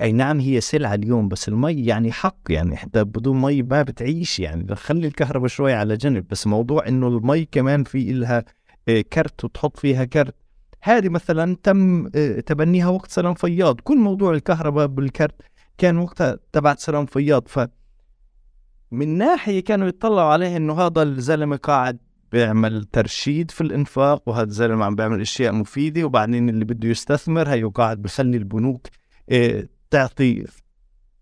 أي نعم هي سلعة اليوم بس المي يعني حق يعني حتى بدون مي ما بتعيش يعني. خلي الكهرباء شوي على جنب بس موضوع إنه المي كمان في إلها آه، كرت وتحط فيها كرت هذه مثلا تم آه، تبنيها وقت سلام فياض. كل موضوع الكهرباء بالكرت كان وقتها تبع سلام فياض. ف من ناحية كانوا يطلعوا عليه إنه هذا الزلمة قاعد بيعمل ترشيد في الإنفاق وهذا الزلمة عم بيعمل أشياء مفيدة وبعدين اللي بده يستثمر هي قاعد بخلي البنوك آه، تعطي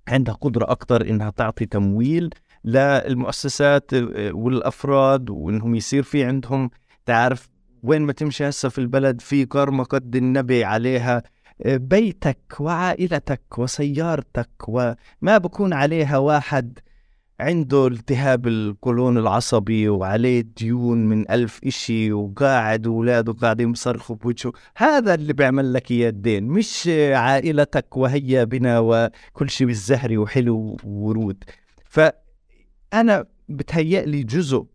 عندها قدرة أكثر إنها تعطي تمويل للمؤسسات آه، والأفراد وإنهم يصير في عندهم تعرف وين ما تمشي هسه في البلد في قرمة قد النبي عليها آه، بيتك وعائلتك وسيارتك وما بكون عليها واحد عنده التهاب القولون العصبي وعليه ديون من ألف إشي وقاعد وولاده قاعدين يصرخوا بوجهه. هذا اللي بيعمل لك إياه الدين مش عائلتك وهيا بنا وكل شيء بالزهري وحلو وورود. فأنا بتهيأ لي جزء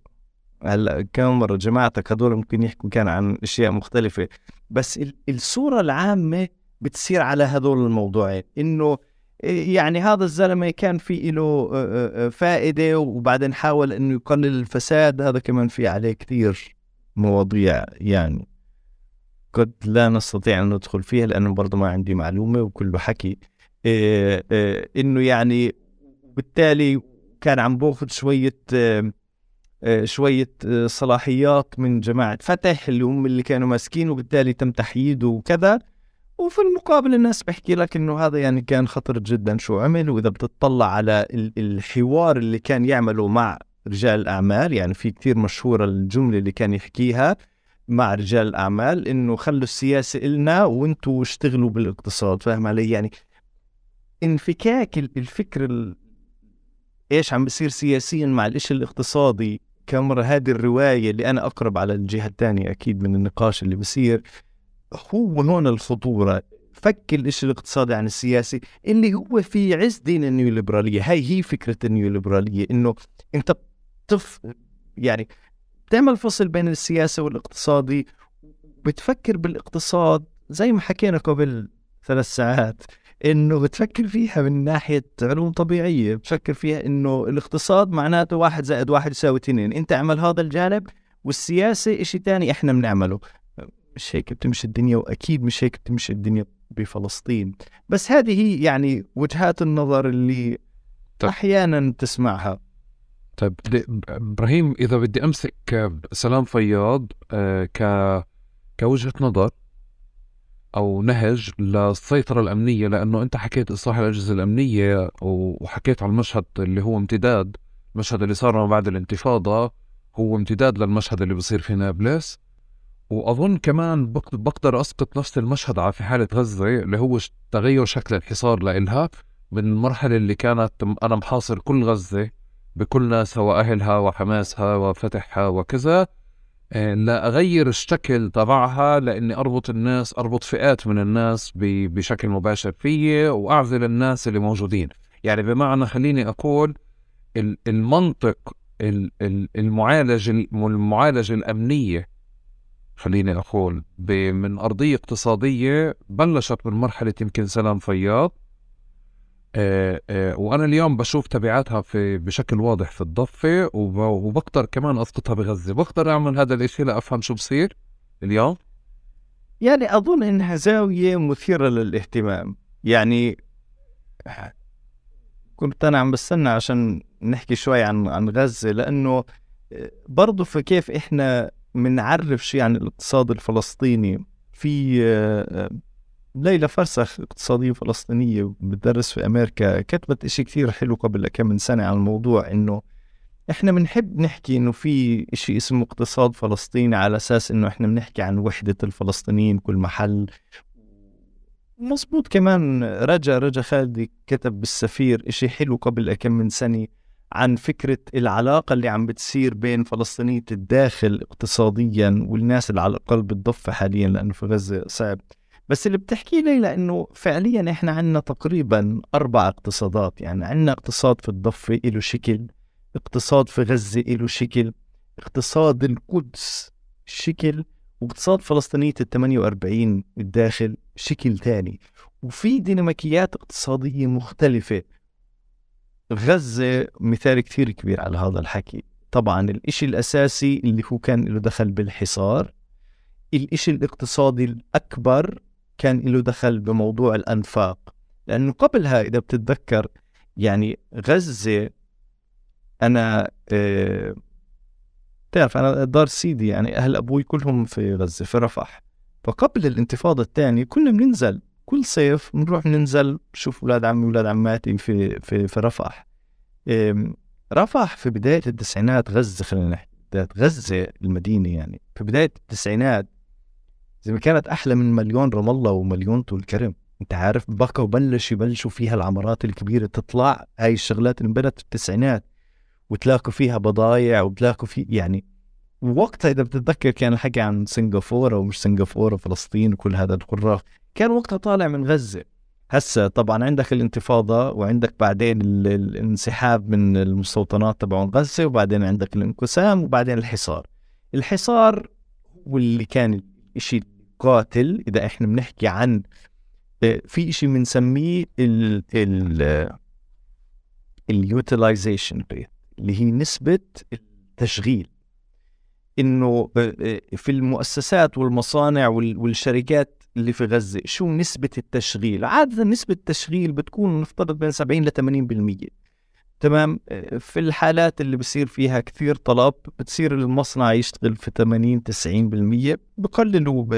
هلا كم مرة جماعتك هدول ممكن يحكوا كان عن أشياء مختلفة بس الصورة العامة بتصير على هذول الموضوعين إنه يعني هذا الزلمة كان في له فائدة وبعدين حاول إنه يقلل الفساد. هذا كمان في عليه كثير مواضيع يعني قد لا نستطيع أن ندخل فيها لأنه برضه ما عندي معلومة وكله حكي. إنه يعني بالتالي كان عم بأخذ شوية آه، شوية آه، صلاحيات من جماعة فتح اللي هم اللي كانوا ماسكين وبالتالي تم تحييده وكذا. وفي المقابل الناس بحكي لك إنه هذا يعني كان خطر جدا شو عمل وإذا بتطلع على الحوار اللي كان يعمله مع رجال الأعمال يعني في كثير مشهورة الجملة اللي كان يحكيها مع رجال الأعمال إنه خلوا السياسة إلنا وأنتم اشتغلوا بالاقتصاد فاهم علي؟ يعني انفكاك الفكر إيش عم بيصير سياسيا مع الإشي الاقتصادي كاميرا هذه الرواية اللي أنا أقرب على الجهة الثانية أكيد من النقاش اللي بصير. هو هون الخطورة. فك الإشي الاقتصادي عن السياسي اللي هو في عز دين النيوليبرالية. هاي هي فكرة النيوليبرالية إنه أنت بتف يعني بتعمل فصل بين السياسة والاقتصادي بتفكر بالاقتصاد زي ما حكينا قبل ثلاث ساعات إنه بتفكر فيها من ناحية علوم طبيعية بتفكر فيها إنه الاقتصاد معناته واحد زائد واحد يساوي اثنين. أنت اعمل هذا الجانب والسياسة إشي تاني إحنا بنعمله. مش هيك بتمشي الدنيا وأكيد مش هيك بتمشي الدنيا بفلسطين. بس هذه هي يعني وجهات النظر اللي طيب. أحيانا تسمعها. طيب إبراهيم إذا بدي أمسك سلام فياض آه، ك كوجهة نظر أو نهج للسيطرة الأمنية لأنه أنت حكيت اصلاح الأجهزة الأمنية وحكيت على المشهد اللي هو امتداد المشهد اللي صار بعد الانتفاضة هو امتداد للمشهد اللي بصير في نابلس. وأظن كمان بقدر أسقط نفس المشهد على في حالة غزة اللي هو تغير شكل الحصار لإلها من المرحله اللي كانت أنا محاصر كل غزة بكل ناسها وأهلها وحماسها وفتحها وكذا. آه، لا أغير الشكل تبعها لإني أربط الناس أربط فئات من الناس بشكل مباشر فيي وأعزل الناس اللي موجودين. يعني بمعنى خليني أقول المنطق المعالج المعالجة الأمنية خليني أقول من أرضية اقتصادية بلشت من مرحلة يمكن سلام فياض. آه، آه، وأنا اليوم بشوف تبعاتها في بشكل واضح في الضفة وبقدر كمان أسقطها بغزة. بقدر أعمل هذا الإشي لأفهم شو بصير اليوم؟ يعني أظن إنها زاوية مثيرة للاهتمام. يعني كنت أنا عم بستنى عشان نحكي شوي عن عن غزة لأنه برضه في كيف بنعرف شيء عن الاقتصاد الفلسطيني في ليلى فرسخ اقتصادية فلسطينية بتدرس في أمريكا كتبت إشي كثير حلو قبل كم من سنة عن الموضوع إنه إحنا بنحب نحكي إنه في إشي اسمه اقتصاد فلسطيني على أساس إنه إحنا بنحكي عن وحدة الفلسطينيين كل محل. مزبوط كمان رجا رجا خالدي كتب بالسفير إشي حلو قبل كم من سنة عن فكرة العلاقة اللي عم بتصير بين فلسطينية الداخل اقتصاديا والناس اللي على الأقل بالضفة حاليا لأنه في غزة صعب. بس اللي بتحكي لي لأنه فعليا إحنا عندنا تقريبا أربع اقتصادات. يعني عندنا اقتصاد في الضفة له شكل اقتصاد في غزة له شكل اقتصاد القدس شكل واقتصاد فلسطينية ال 48 الداخل شكل ثاني وفي ديناميكيات اقتصادية مختلفة. غزة مثال كثير كبير على هذا الحكي. طبعا الإشي الأساسي اللي هو كان له دخل بالحصار الإشي الاقتصادي الأكبر كان له دخل بموضوع الأنفاق. لأنه قبلها إذا بتتذكر يعني غزة أنا آه تعرف أنا دار سيدي يعني أهل أبوي كلهم في غزة في رفح. فقبل الانتفاضة الثانية كنا بننزل كل صيف بنروح ننزل نشوف أولاد عمي وأولاد عماتي في في في رفح. رفح في بداية التسعينات غزة خلينا نحكي بداية غزة المدينة يعني. في بداية التسعينات زي ما كانت أحلى من مليون رام الله ومليون طول كرم أنت عارف بقى وبلش يبلشوا فيها العمارات الكبيرة تطلع هاي الشغلات اللي انبنت في التسعينات وتلاقوا فيها بضايع وتلاقوا في يعني وقتها إذا بتتذكر كان الحكي عن سنغافورة ومش سنغافورة فلسطين وكل هذا القراف كان وقتها طالع من غزة. هسه طبعا عندك الانتفاضة وعندك بعدين الانسحاب من المستوطنات تبعون غزة وبعدين عندك الانقسام وبعدين الحصار. الحصار واللي كان شيء قاتل إذا إحنا بنحكي عن في شيء بنسميه ال ال اليوتيلايزيشن ريت اللي هي نسبة التشغيل. إنه آه، آه، في المؤسسات والمصانع والشركات اللي في غزة شو نسبة التشغيل؟ عادة نسبة التشغيل بتكون نفترض بين 70 ل 80% تمام؟ في الحالات اللي بصير فيها كثير طلب بتصير المصنع يشتغل في 80 90% بقللوا ب...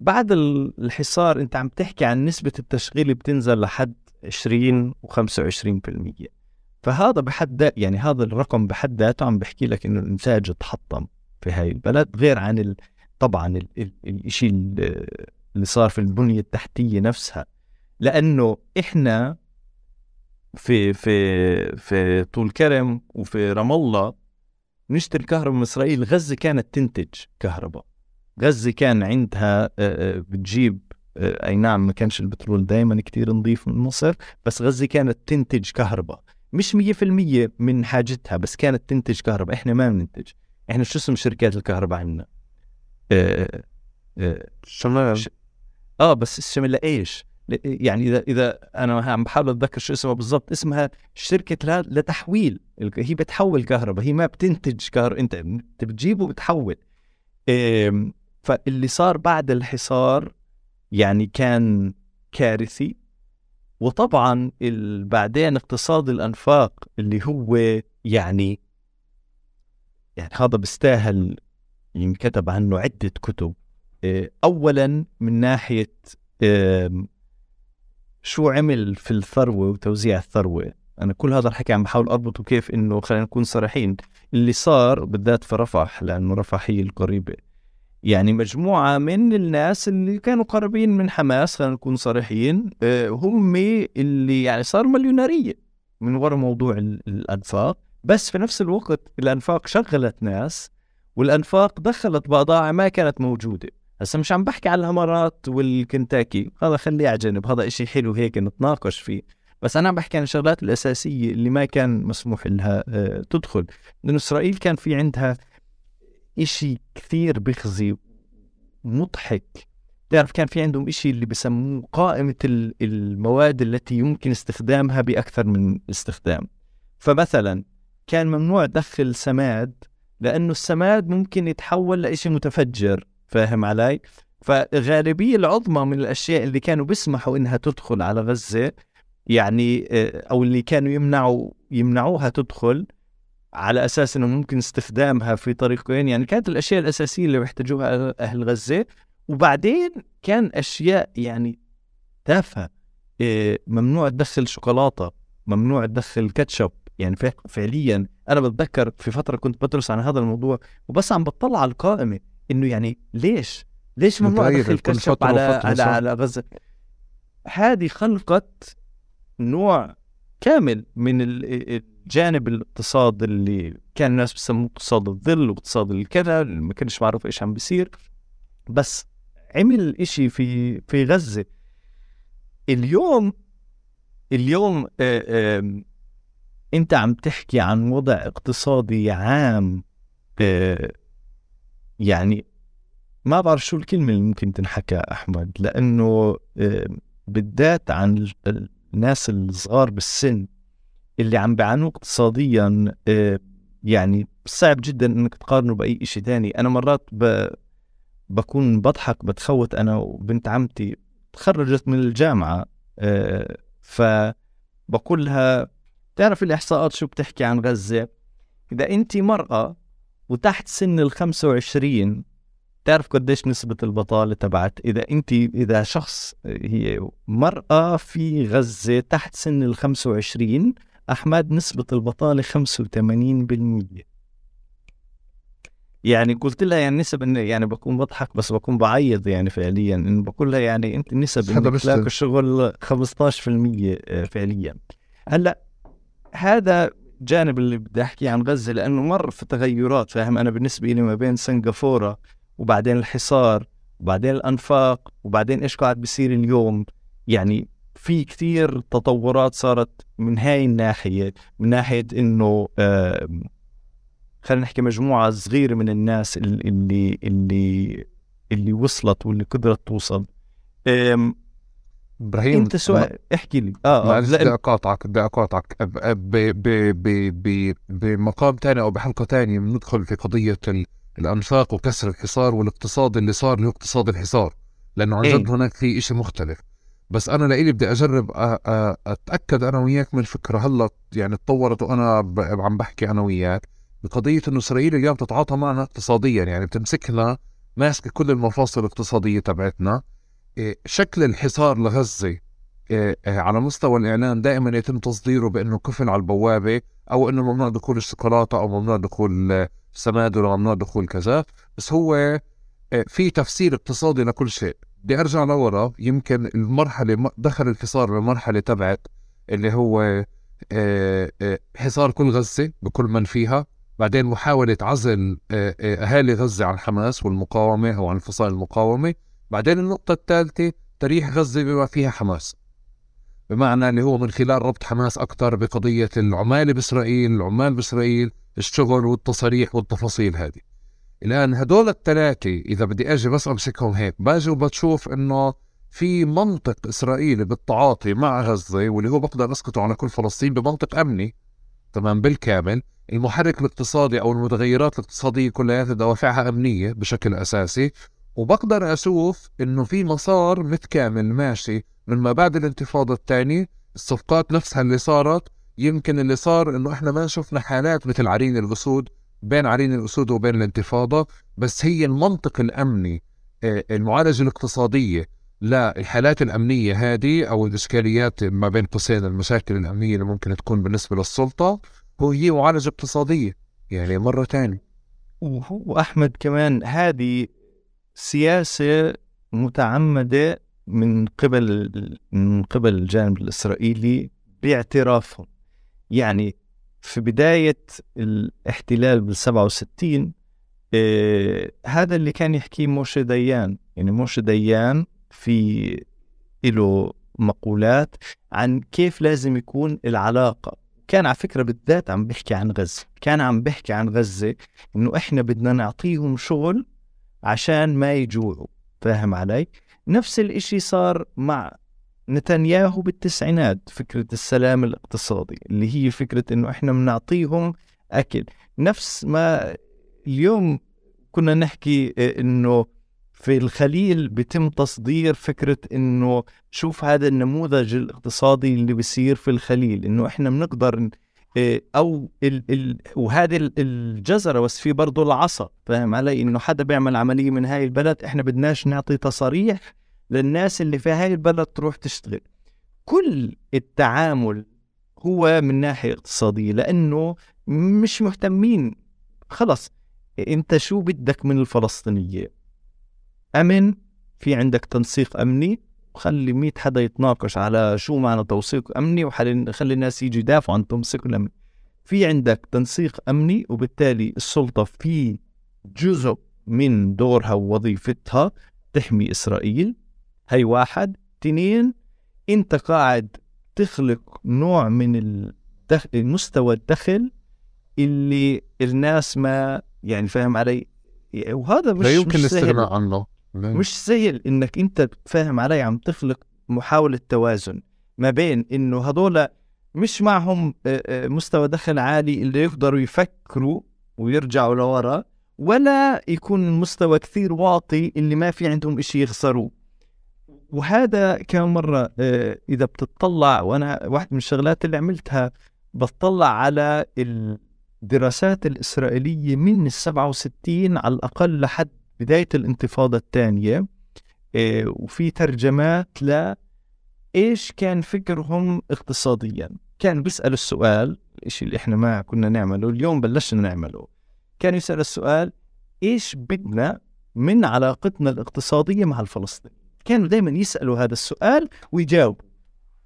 بعد الحصار أنت عم تحكي عن نسبة التشغيل بتنزل لحد 20 و25% فهذا بحد يعني هذا الرقم بحد ذاته عم بحكي لك إنه الإنتاج تحطم في هاي البلد غير عن ال... طبعا الشيء اللي صار في البنية التحتية نفسها. لأنه إحنا في في في طول كرم وفي رام الله نشتري كهرباء من إسرائيل. غزة كانت تنتج كهرباء. غزة كان عندها بتجيب أي نعم ما كانش البترول دائما كتير نظيف من مصر بس غزة كانت تنتج كهرباء. مش 100% من حاجتها بس كانت تنتج كهرباء. إحنا ما بننتج إحنا شو اسم شركات الكهرباء عندنا؟ آه آه شمال. آه بس الشمال لإيش؟ يعني إذا إذا أنا عم بحاول أتذكر شو اسمها بالضبط اسمها شركة لتحويل هي بتحول كهرباء هي ما بتنتج كهرباء أنت انت بتجيبه وبتحول فاللي صار بعد الحصار يعني كان كارثي. وطبعا بعدين اقتصاد الأنفاق اللي هو يعني يعني هذا بيستاهل ينكتب عنه عدة كتب. آه، اولا من ناحية شو عمل في الثروة وتوزيع الثروة. أنا كل هذا الحكي عم بحاول أربطه كيف إنه خلينا نكون صريحين اللي صار بالذات في رفح لأنه رفح هي القريبة. يعني مجموعة من الناس اللي كانوا قريبين من حماس خلينا نكون صريحين آه، هم اللي يعني صاروا مليونيرية من وراء موضوع الأنفاق. بس في نفس الوقت الأنفاق شغلت ناس والأنفاق دخلت بضائع ما كانت موجودة. هسه مش عم بحكي على الامارات والكنتاكي هذا خليه على جنب هذا إشي حلو هيك نتناقش فيه. بس أنا عم بحكي عن الشغلات الأساسية اللي ما كان مسموح لها آه، تدخل. لأنه إسرائيل كان في عندها إشي كثير بخزي مضحك تعرف كان في عندهم إشي اللي بسموه قائمة المواد التي يمكن استخدامها بأكثر من استخدام فمثلا كان ممنوع دخل سماد لأنه السماد ممكن يتحول لإشي متفجر فاهم علي؟ فالغالبية العظمى من الأشياء اللي كانوا بيسمحوا إنها تدخل على غزة يعني آه، أو اللي كانوا يمنعوا يمنعوها تدخل على أساس إنه ممكن استخدامها في طريقين يعني كانت الأشياء الأساسية اللي بيحتاجوها أهل غزة. وبعدين كان أشياء يعني تافهة إيه ممنوع تدخل شوكولاتة ممنوع تدخل كاتشب. يعني فعليا أنا بتذكر في فترة كنت بدرس عن هذا الموضوع وبس عم بطلع على القائمة إنه يعني ليش؟ ليش ممنوع ادخل كاتشب على على على غزة؟ هذه خلقت نوع كامل من الجانب الاقتصاد اللي كان الناس بيسموه اقتصاد الظل واقتصاد الكذا ما كانش معروف إيش عم بيصير. بس عمل إشي في في غزة. اليوم اليوم آآ آآ أنت عم تحكي عن وضع اقتصادي عام يعني ما بعرف شو الكلمة اللي ممكن تنحكى أحمد لأنه بالذات عن الناس الصغار بالسن. اللي عم بيعانوا اقتصاديا آه، يعني صعب جدا إنك تقارنه بأي شيء ثاني أنا مرات ب... بكون بضحك بتخوت أنا وبنت عمتي تخرجت من الجامعة آه، فبقول لها تعرف الإحصاءات شو بتحكي عن غزة؟ إذا انت مرأة وتحت سن ال 25 تعرف قديش نسبة البطالة تبعت؟ إذا أنت إذا شخص هي مرأة في غزة تحت سن ال 25 أحمد نسبة البطالة 85% يعني قلت لها يعني نسب إن يعني بكون بضحك بس بكون بعيط يعني فعليا إنه بقول لها يعني أنت النسب إنك تلاقي الشغل 15% فعليا. هلأ هذا جانب اللي بدي احكي عن غزة لأنه مر في تغيرات فاهم؟ أنا بالنسبة لي ما بين سنغافورة وبعدين الحصار وبعدين الأنفاق وبعدين إيش قاعد بيصير اليوم؟ يعني في كثير تطورات صارت من هاي الناحية من ناحية إنه آه خلينا نحكي مجموعة صغيرة من الناس اللي اللي اللي وصلت واللي قدرت توصل. إبراهيم أنت سؤال احكي لي. آه, آه بدي اقاطعك بدي اقاطعك بمقام ثاني أو بحلقة ثانية بندخل في قضية الأنفاق وكسر الحصار والاقتصاد اللي صار اللي هو اقتصاد الحصار لأنه عن إيه. جد هناك في شيء مختلف. بس أنا لإلي بدي أجرب أتأكد أنا وياك من الفكرة هلأ يعني تطورت وأنا عم بحكي أنا وياك بقضية إنه إسرائيل اليوم تتعاطى معنا اقتصاديا. يعني بتمسكنا ماسكة كل المفاصل الاقتصادية تبعتنا. إيه، شكل الحصار لغزة إيه، إيه، على مستوى الاعلام دائما يتم تصديره بأنه كفل على البوابة أو إنه ممنوع دخول الشوكولاتة أو ممنوع دخول سماد ولا ممنوع دخول كذا. بس هو في تفسير اقتصادي لكل شيء. بدي أرجع لورا. يمكن المرحلة دخل الحصار للمرحله تبعت اللي هو آه، آه، حصار كل غزة بكل من فيها. بعدين محاولة عزل آه، أهالي غزة عن حماس والمقاومة أو عن فصائل المقاومة. بعدين النقطة الثالثة تريح غزة بما فيها حماس. بمعنى اللي هو من خلال ربط حماس أكثر بقضية العمالة بإسرائيل العمال بإسرائيل الشغل والتصاريح والتفاصيل هذه. الان هدول الثلاثه إذا بدي أجي بس أمسكهم هيك باجي وبتشوف إنه في منطق إسرائيلي بالتعاطي مع غزة واللي هو بقدر اسقطه على كل فلسطين بمنطق أمني تمام بالكامل. المحرك الاقتصادي أو المتغيرات الاقتصادية كلها دوافعها أمنية بشكل أساسي. وبقدر أشوف إنه في مسار متكامل ماشي من ما بعد الانتفاضة الثانية الصفقات نفسها اللي صارت. يمكن اللي صار إنه إحنا ما شفنا حالات مثل عرين الأسود بين عرين الأسود وبين الانتفاضة بس هي المنطق الأمني آه، المعالجة الاقتصادية للحالات الأمنية هذه أو الإشكاليات ما بين قوسين المشاكل الأمنية اللي ممكن تكون بالنسبة للسلطة هو هي معالجة اقتصادية يعني مرة ثانية وهو احمد كمان هذه سياسة متعمدة من قبل من قبل الجانب الإسرائيلي باعترافهم. يعني في بداية الاحتلال بال 67 آه هذا اللي كان يحكيه موشي ديان. يعني موشي ديان في له مقولات عن كيف لازم يكون العلاقة. كان على فكرة بالذات عم بيحكي عن غزة. كان عم بيحكي عن غزة إنه إحنا بدنا نعطيهم شغل عشان ما يجوعوا. فاهم علي؟ نفس الإشي صار مع نتنياهو بالتسعينات فكرة السلام الاقتصادي اللي هي فكرة إنه إحنا بنعطيهم أكل. نفس ما اليوم كنا نحكي آه، إنه في الخليل بيتم تصدير فكرة إنه شوف هذا النموذج الاقتصادي اللي بيصير في الخليل إنه إحنا بنقدر آه، أو ال ال وهذه الجزرة بس في برضه العصا فاهم علي؟ إنه حدا بيعمل عملية من هاي البلد إحنا بدناش نعطي تصاريح للناس اللي في هاي البلد تروح تشتغل. كل التعامل هو من ناحية اقتصادية لأنه مش مهتمين. خلص أنت شو بدك من الفلسطينية؟ أمن في عندك تنسيق أمني خلي مئة حدا يتناقش على شو معنى توثيق أمني وخلي الناس يجي يدافعوا عن تنسيق الأمني في عندك تنسيق أمني وبالتالي السلطة في جزء من دورها ووظيفتها تحمي إسرائيل. هي واحد. اثنين انت قاعد تخلق نوع من الدخل مستوى الدخل اللي الناس ما يعني فاهم علي. وهذا مش لا يمكن الاستغناء عنه. مش سهل انك انت فاهم علي عم تخلق محاولة توازن ما بين انه هذول مش معهم مستوى دخل عالي اللي يقدروا يفكروا ويرجعوا لورا ولا يكون المستوى كثير واطي اللي ما في عندهم إشي يخسروه. وهذا كم مرة آه، إذا بتطلع وأنا واحد من الشغلات اللي عملتها بطلع على الدراسات الإسرائيلية من ال 67 على الأقل لحد بداية الانتفاضة الثانية آه، وفي ترجمات ل إيش كان فكرهم اقتصاديا. كان بيسأل السؤال الشيء اللي إحنا ما كنا نعمله اليوم بلشنا نعمله. كان يسأل السؤال إيش بدنا من علاقتنا الاقتصادية مع الفلسطينيين؟ كانوا دائما يسألوا هذا السؤال ويجاوبوا.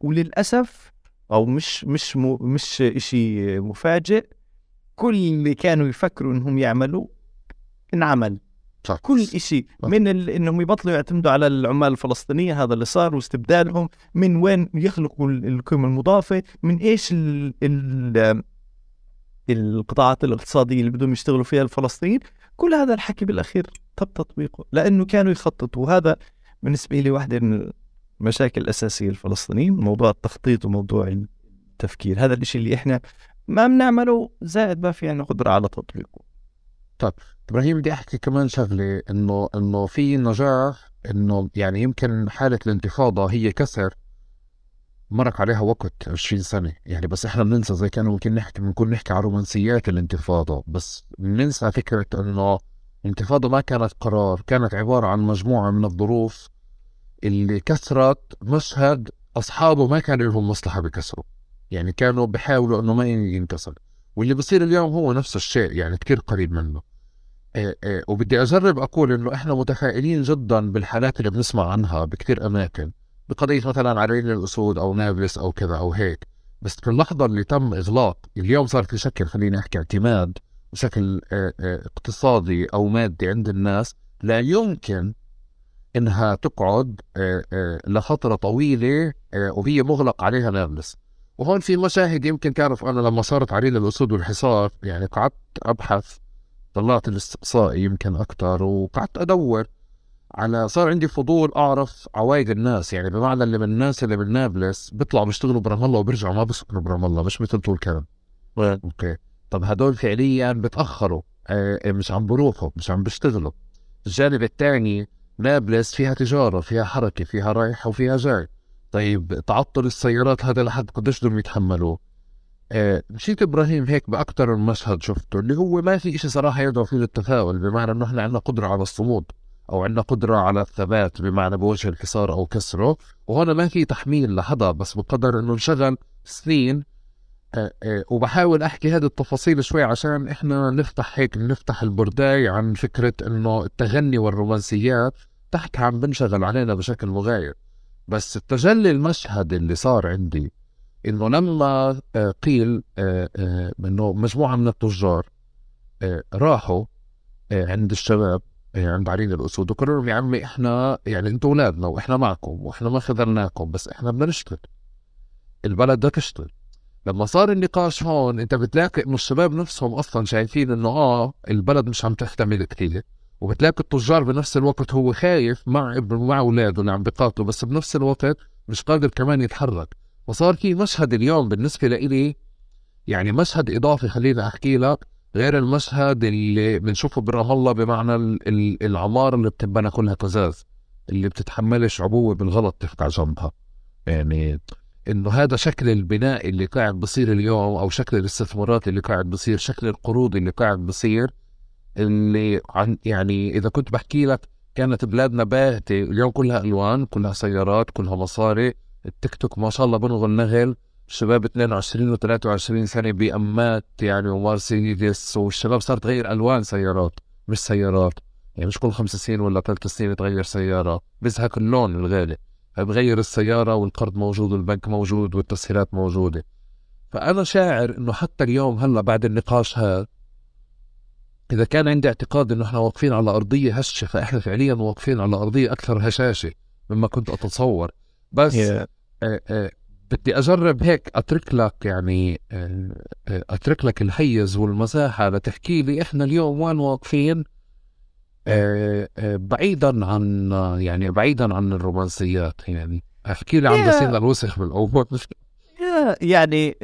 وللأسف أو مش مش مو مش شيء مفاجئ كل اللي كانوا يفكروا إنهم يعملوا انعمل. صح. كل شيء من ال... إنهم يبطلوا يعتمدوا على العمال الفلسطينية هذا اللي صار واستبدالهم من وين يخلقوا القيمة المضافة من إيش ال... ال... القطاعات الاقتصادية اللي بدهم يشتغلوا فيها الفلسطينيين. كل هذا الحكي بالأخير تم تطبيقه لأنه كانوا يخططوا. وهذا بالنسبة لي واحدة من المشاكل الأساسية الفلسطينيين موضوع التخطيط وموضوع التفكير. هذا الشيء اللي إحنا ما بنعمله زائد ما في عندنا قدرة على تطبيقه. طيب إبراهيم بدي أحكي كمان شغلة إنه إنه في نجاح إنه يعني يمكن حالة الانتفاضة هي كسر مرق عليها وقت 20 سنة. يعني بس إحنا بننسى زي كانوا ممكن نحكي بنكون نحكي عن رومانسيات الانتفاضة. بس بننسى فكرة إنه الانتفاضة ما كانت قرار كانت عبارة عن مجموعة من الظروف اللي كسرت مشهد أصحابه ما كان لهم مصلحة بكسره. يعني كانوا بحاولوا أنه ما ينكسر. واللي بصير اليوم هو نفس الشيء يعني كتير قريب منه. إيه إيه وبدي أجرب أقول إنه إحنا متفائلين جدا بالحالات اللي بنسمع عنها بكتير أماكن بقضية مثلا عرين الأسود أو نابلس أو كذا أو هيك. بس في اللحظة اللي تم إغلاق اليوم صار في شكل خليني أحكي اعتماد بشكل آه، آه، اقتصادي أو مادي عند الناس لا يمكن إنها تقعد آه، لفترة طويلة وهي مغلق عليها نابلس. وهون في مشاهد يمكن تعرف أنا لما صارت عرين الاسود والحصار يعني قعدت أبحث طلعت الاستقصائي يمكن أكثر وقعدت أدور على صار عندي فضول أعرف عوايد الناس يعني بمعنى اللي من الناس اللي من نابلس بيطلعوا بيشتغلوا برام الله وبيرجعوا ما بيسكنوا برام الله مش مثل طول كلام okay. طب هدول فعليا بتاخروا آه، آه، مش عم بروحوا مش عم بيشتغلوا. الجانب الثاني نابلس فيها تجارة فيها حركة فيها رايح وفيها جاي طيب تعطل السيارات هذا لحد قديش بدهم يتحملوه؟ آه، مشيت إبراهيم هيك باكثر من مشهد شفته اللي هو ما في شيء صراحة يدعو فيه للتفاؤل بمعنى إنه إحنا عندنا قدرة على الصمود أو عندنا قدرة على الثبات بمعنى بوجه الحصار أو كسره. وهنا ما في تحميل لحدا بس بقدر إنه انشغل سنين وبحاول أحكي هذه التفاصيل شوي عشان إحنا نفتح هيك نفتح البرداي عن فكرة إنه التغني والرومانسيات تحكي عم بنشغل علينا بشكل مغاير. بس التجلي المشهد اللي صار عندي إنه لما آه، قيل إنه مجموعة من التجار راحوا عند الشباب عند عرين الأسود وقرروا يا عمي إحنا يعني أنتم أولادنا وإحنا معكم وإحنا ما خذلناكم بس إحنا بدنا نشتغل. البلد بدها تشتغل. لما صار النقاش هون انت بتلاقي إنه الشباب نفسهم أصلا شايفين إنه آه البلد مش عم تحتمل كثير وبتلاقي التجار بنفس الوقت هو خايف مع ابنه مع أولاده اللي عم بيقاتلوا بس بنفس الوقت مش قادر كمان يتحرك. فصار في مشهد اليوم بالنسبة لإلي يعني مشهد إضافي خليني أحكي لك غير المشهد اللي بنشوفه برام الله بمعنى العمارة اللي بتنبنى كلها قزاز اللي بتتحملش عبوة بالغلط تفقع جنبها. يعني إنه هذا شكل البناء اللي قاعد بصير اليوم أو شكل الاستثمارات اللي قاعد بصير شكل القروض اللي قاعد بصير اللي عن يعني إذا كنت بحكي لك كانت بلادنا باهتة اليوم كلها ألوان كلها سيارات كلها مصاري التيك توك ما شاء الله بنغل نغل شباب 22 و 23 سنة بأمات يعني ومرسيدس والشباب صار تغير ألوان سيارات مش سيارات يعني مش كل خمس سنين ولا ثلاث سنين تغير سيارة بزهق اللون الغالي. بغير السيارة والقرض موجود والبنك موجود والتسهيلات موجودة فأنا شاعر إنه حتى اليوم هلأ بعد النقاش هذا إذا كان عندي اعتقاد إنه إحنا واقفين على أرضية هشة فإحنا فعليا واقفين على أرضية أكثر هشاشة مما كنت أتصور بس yeah. آه آه بدي أجرب هيك أترك لك يعني آه، آه، أترك لك الحيز والمساحة لتحكي لي إحنا اليوم وين واقفين بعيدا عن يعني بعيدا عن الرومانسيات يعني. أحكي لي عن غسيل الوسخ بالأول. يعني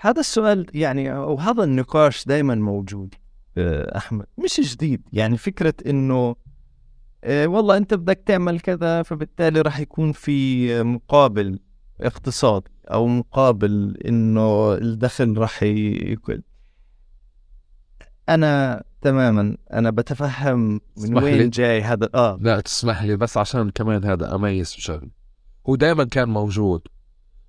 هذا السؤال يعني أو هذا النقاش دائما موجود أحمد. مش جديد يعني فكرة إنه إيه والله أنت بدك تعمل كذا فبالتالي راح يكون في مقابل اقتصادي أو مقابل إنه الدخل راح يكون أنا تماما أنا بتفهم من وين لي. جاي هذا آه لا تسمح لي بس عشان كمان هذا أميز شغل هو دائما كان موجود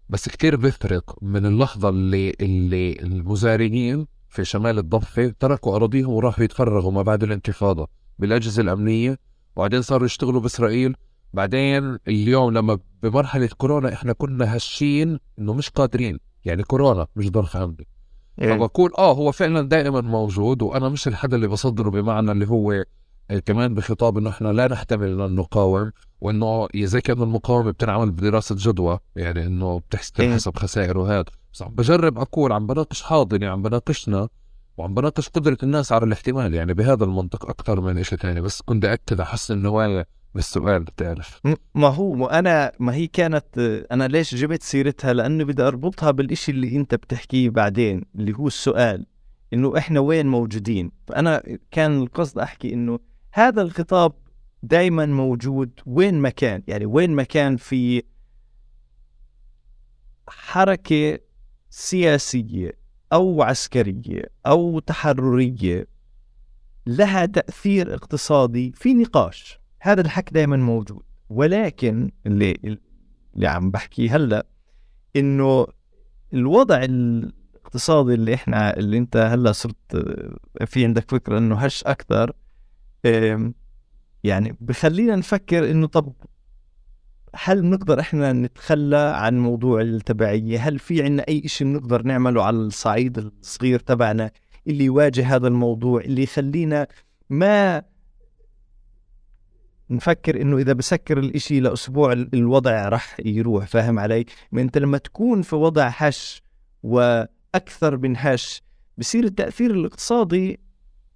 بس كتير بيفرق من اللحظة اللي اللي المزارعين في شمال الضفة تركوا أراضيهم وراحوا يتفرغوا ما بعد الانتفاضة بالأجهزة الأمنية وبعدين صاروا يشتغلوا بإسرائيل بعدين اليوم لما بمرحلة كورونا إحنا كنا هشين إنه مش قادرين يعني كورونا مش ظرف إيه. فبقول آه هو فعلا دائما موجود وأنا مش الحدا اللي بصدره بمعنى اللي هو آه، كمان بخطاب إنه إحنا لا نحتمل ان نقاوم وإنه إذا كان المقاومة بتنعمل بدراسة جدوى يعني إنه بتحسب إيه. حسب خسائر وهذا. بس عم بجرب أقول عم بناقش حاضني عم بناقشنا وعم بناقش قدرة الناس على الاحتمال يعني بهذا المنطق أكثر من شيء ثاني بس كنت أكد أحسن النوايا بالسؤال بتعرف. ما هو وأنا ما هي كانت أنا ليش جبت سيرتها؟ لأنه بدي أربطها بالإشي اللي أنت بتحكيه بعدين اللي هو السؤال إنه إحنا وين موجودين؟ فأنا كان القصد أحكي إنه هذا الخطاب دائما موجود وين ما كان يعني وين ما كان في حركة سياسية أو عسكرية أو تحررية لها تأثير اقتصادي في نقاش. هذا الحكي دائما موجود. ولكن اللي اللي عم بحكي هلأ إنه الوضع الاقتصادي اللي إحنا اللي إنت هلأ صرت في عندك فكرة إنه هش أكثر يعني بخلينا نفكر إنه طب هل بنقدر إحنا نتخلى عن موضوع التبعية؟ هل في عنا أي شيء بنقدر نعمله على الصعيد الصغير تبعنا اللي يواجه هذا الموضوع اللي يخلينا ما نفكر إنه إذا بسكر الإشي لأسبوع الوضع رح يروح فاهم علي؟ أنت لما تكون في وضع هش وأكثر من هش بصير التأثير الاقتصادي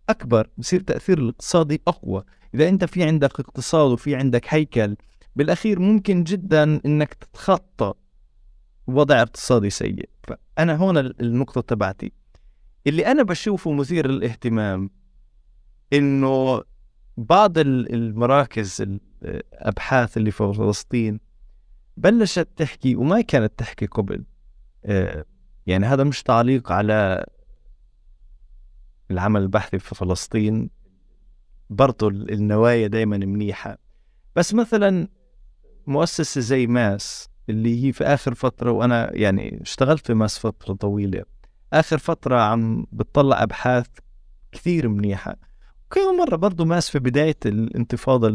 أكبر بصير التاثير الاقتصادي أقوى. إذا أنت في عندك اقتصاد وفي عندك هيكل بالأخير ممكن جدا إنك تتخطى وضع اقتصادي سيء. فأنا هون النقطة تبعتي. اللي أنا بشوفه مثير للاهتمام إنه بعض المراكز الأبحاث اللي في فلسطين بلشت تحكي وما كانت تحكي قبل. آه، يعني هذا مش تعليق على العمل البحثي في فلسطين. برضو النوايا دائما منيحة. بس مثلا مؤسسة زي ماس اللي هي في آخر فترة وأنا يعني اشتغلت في ماس فترة طويلة آخر فترة عم بتطلع أبحاث كثير منيحة. كل مرة برضو ماس في بداية الانتفاضة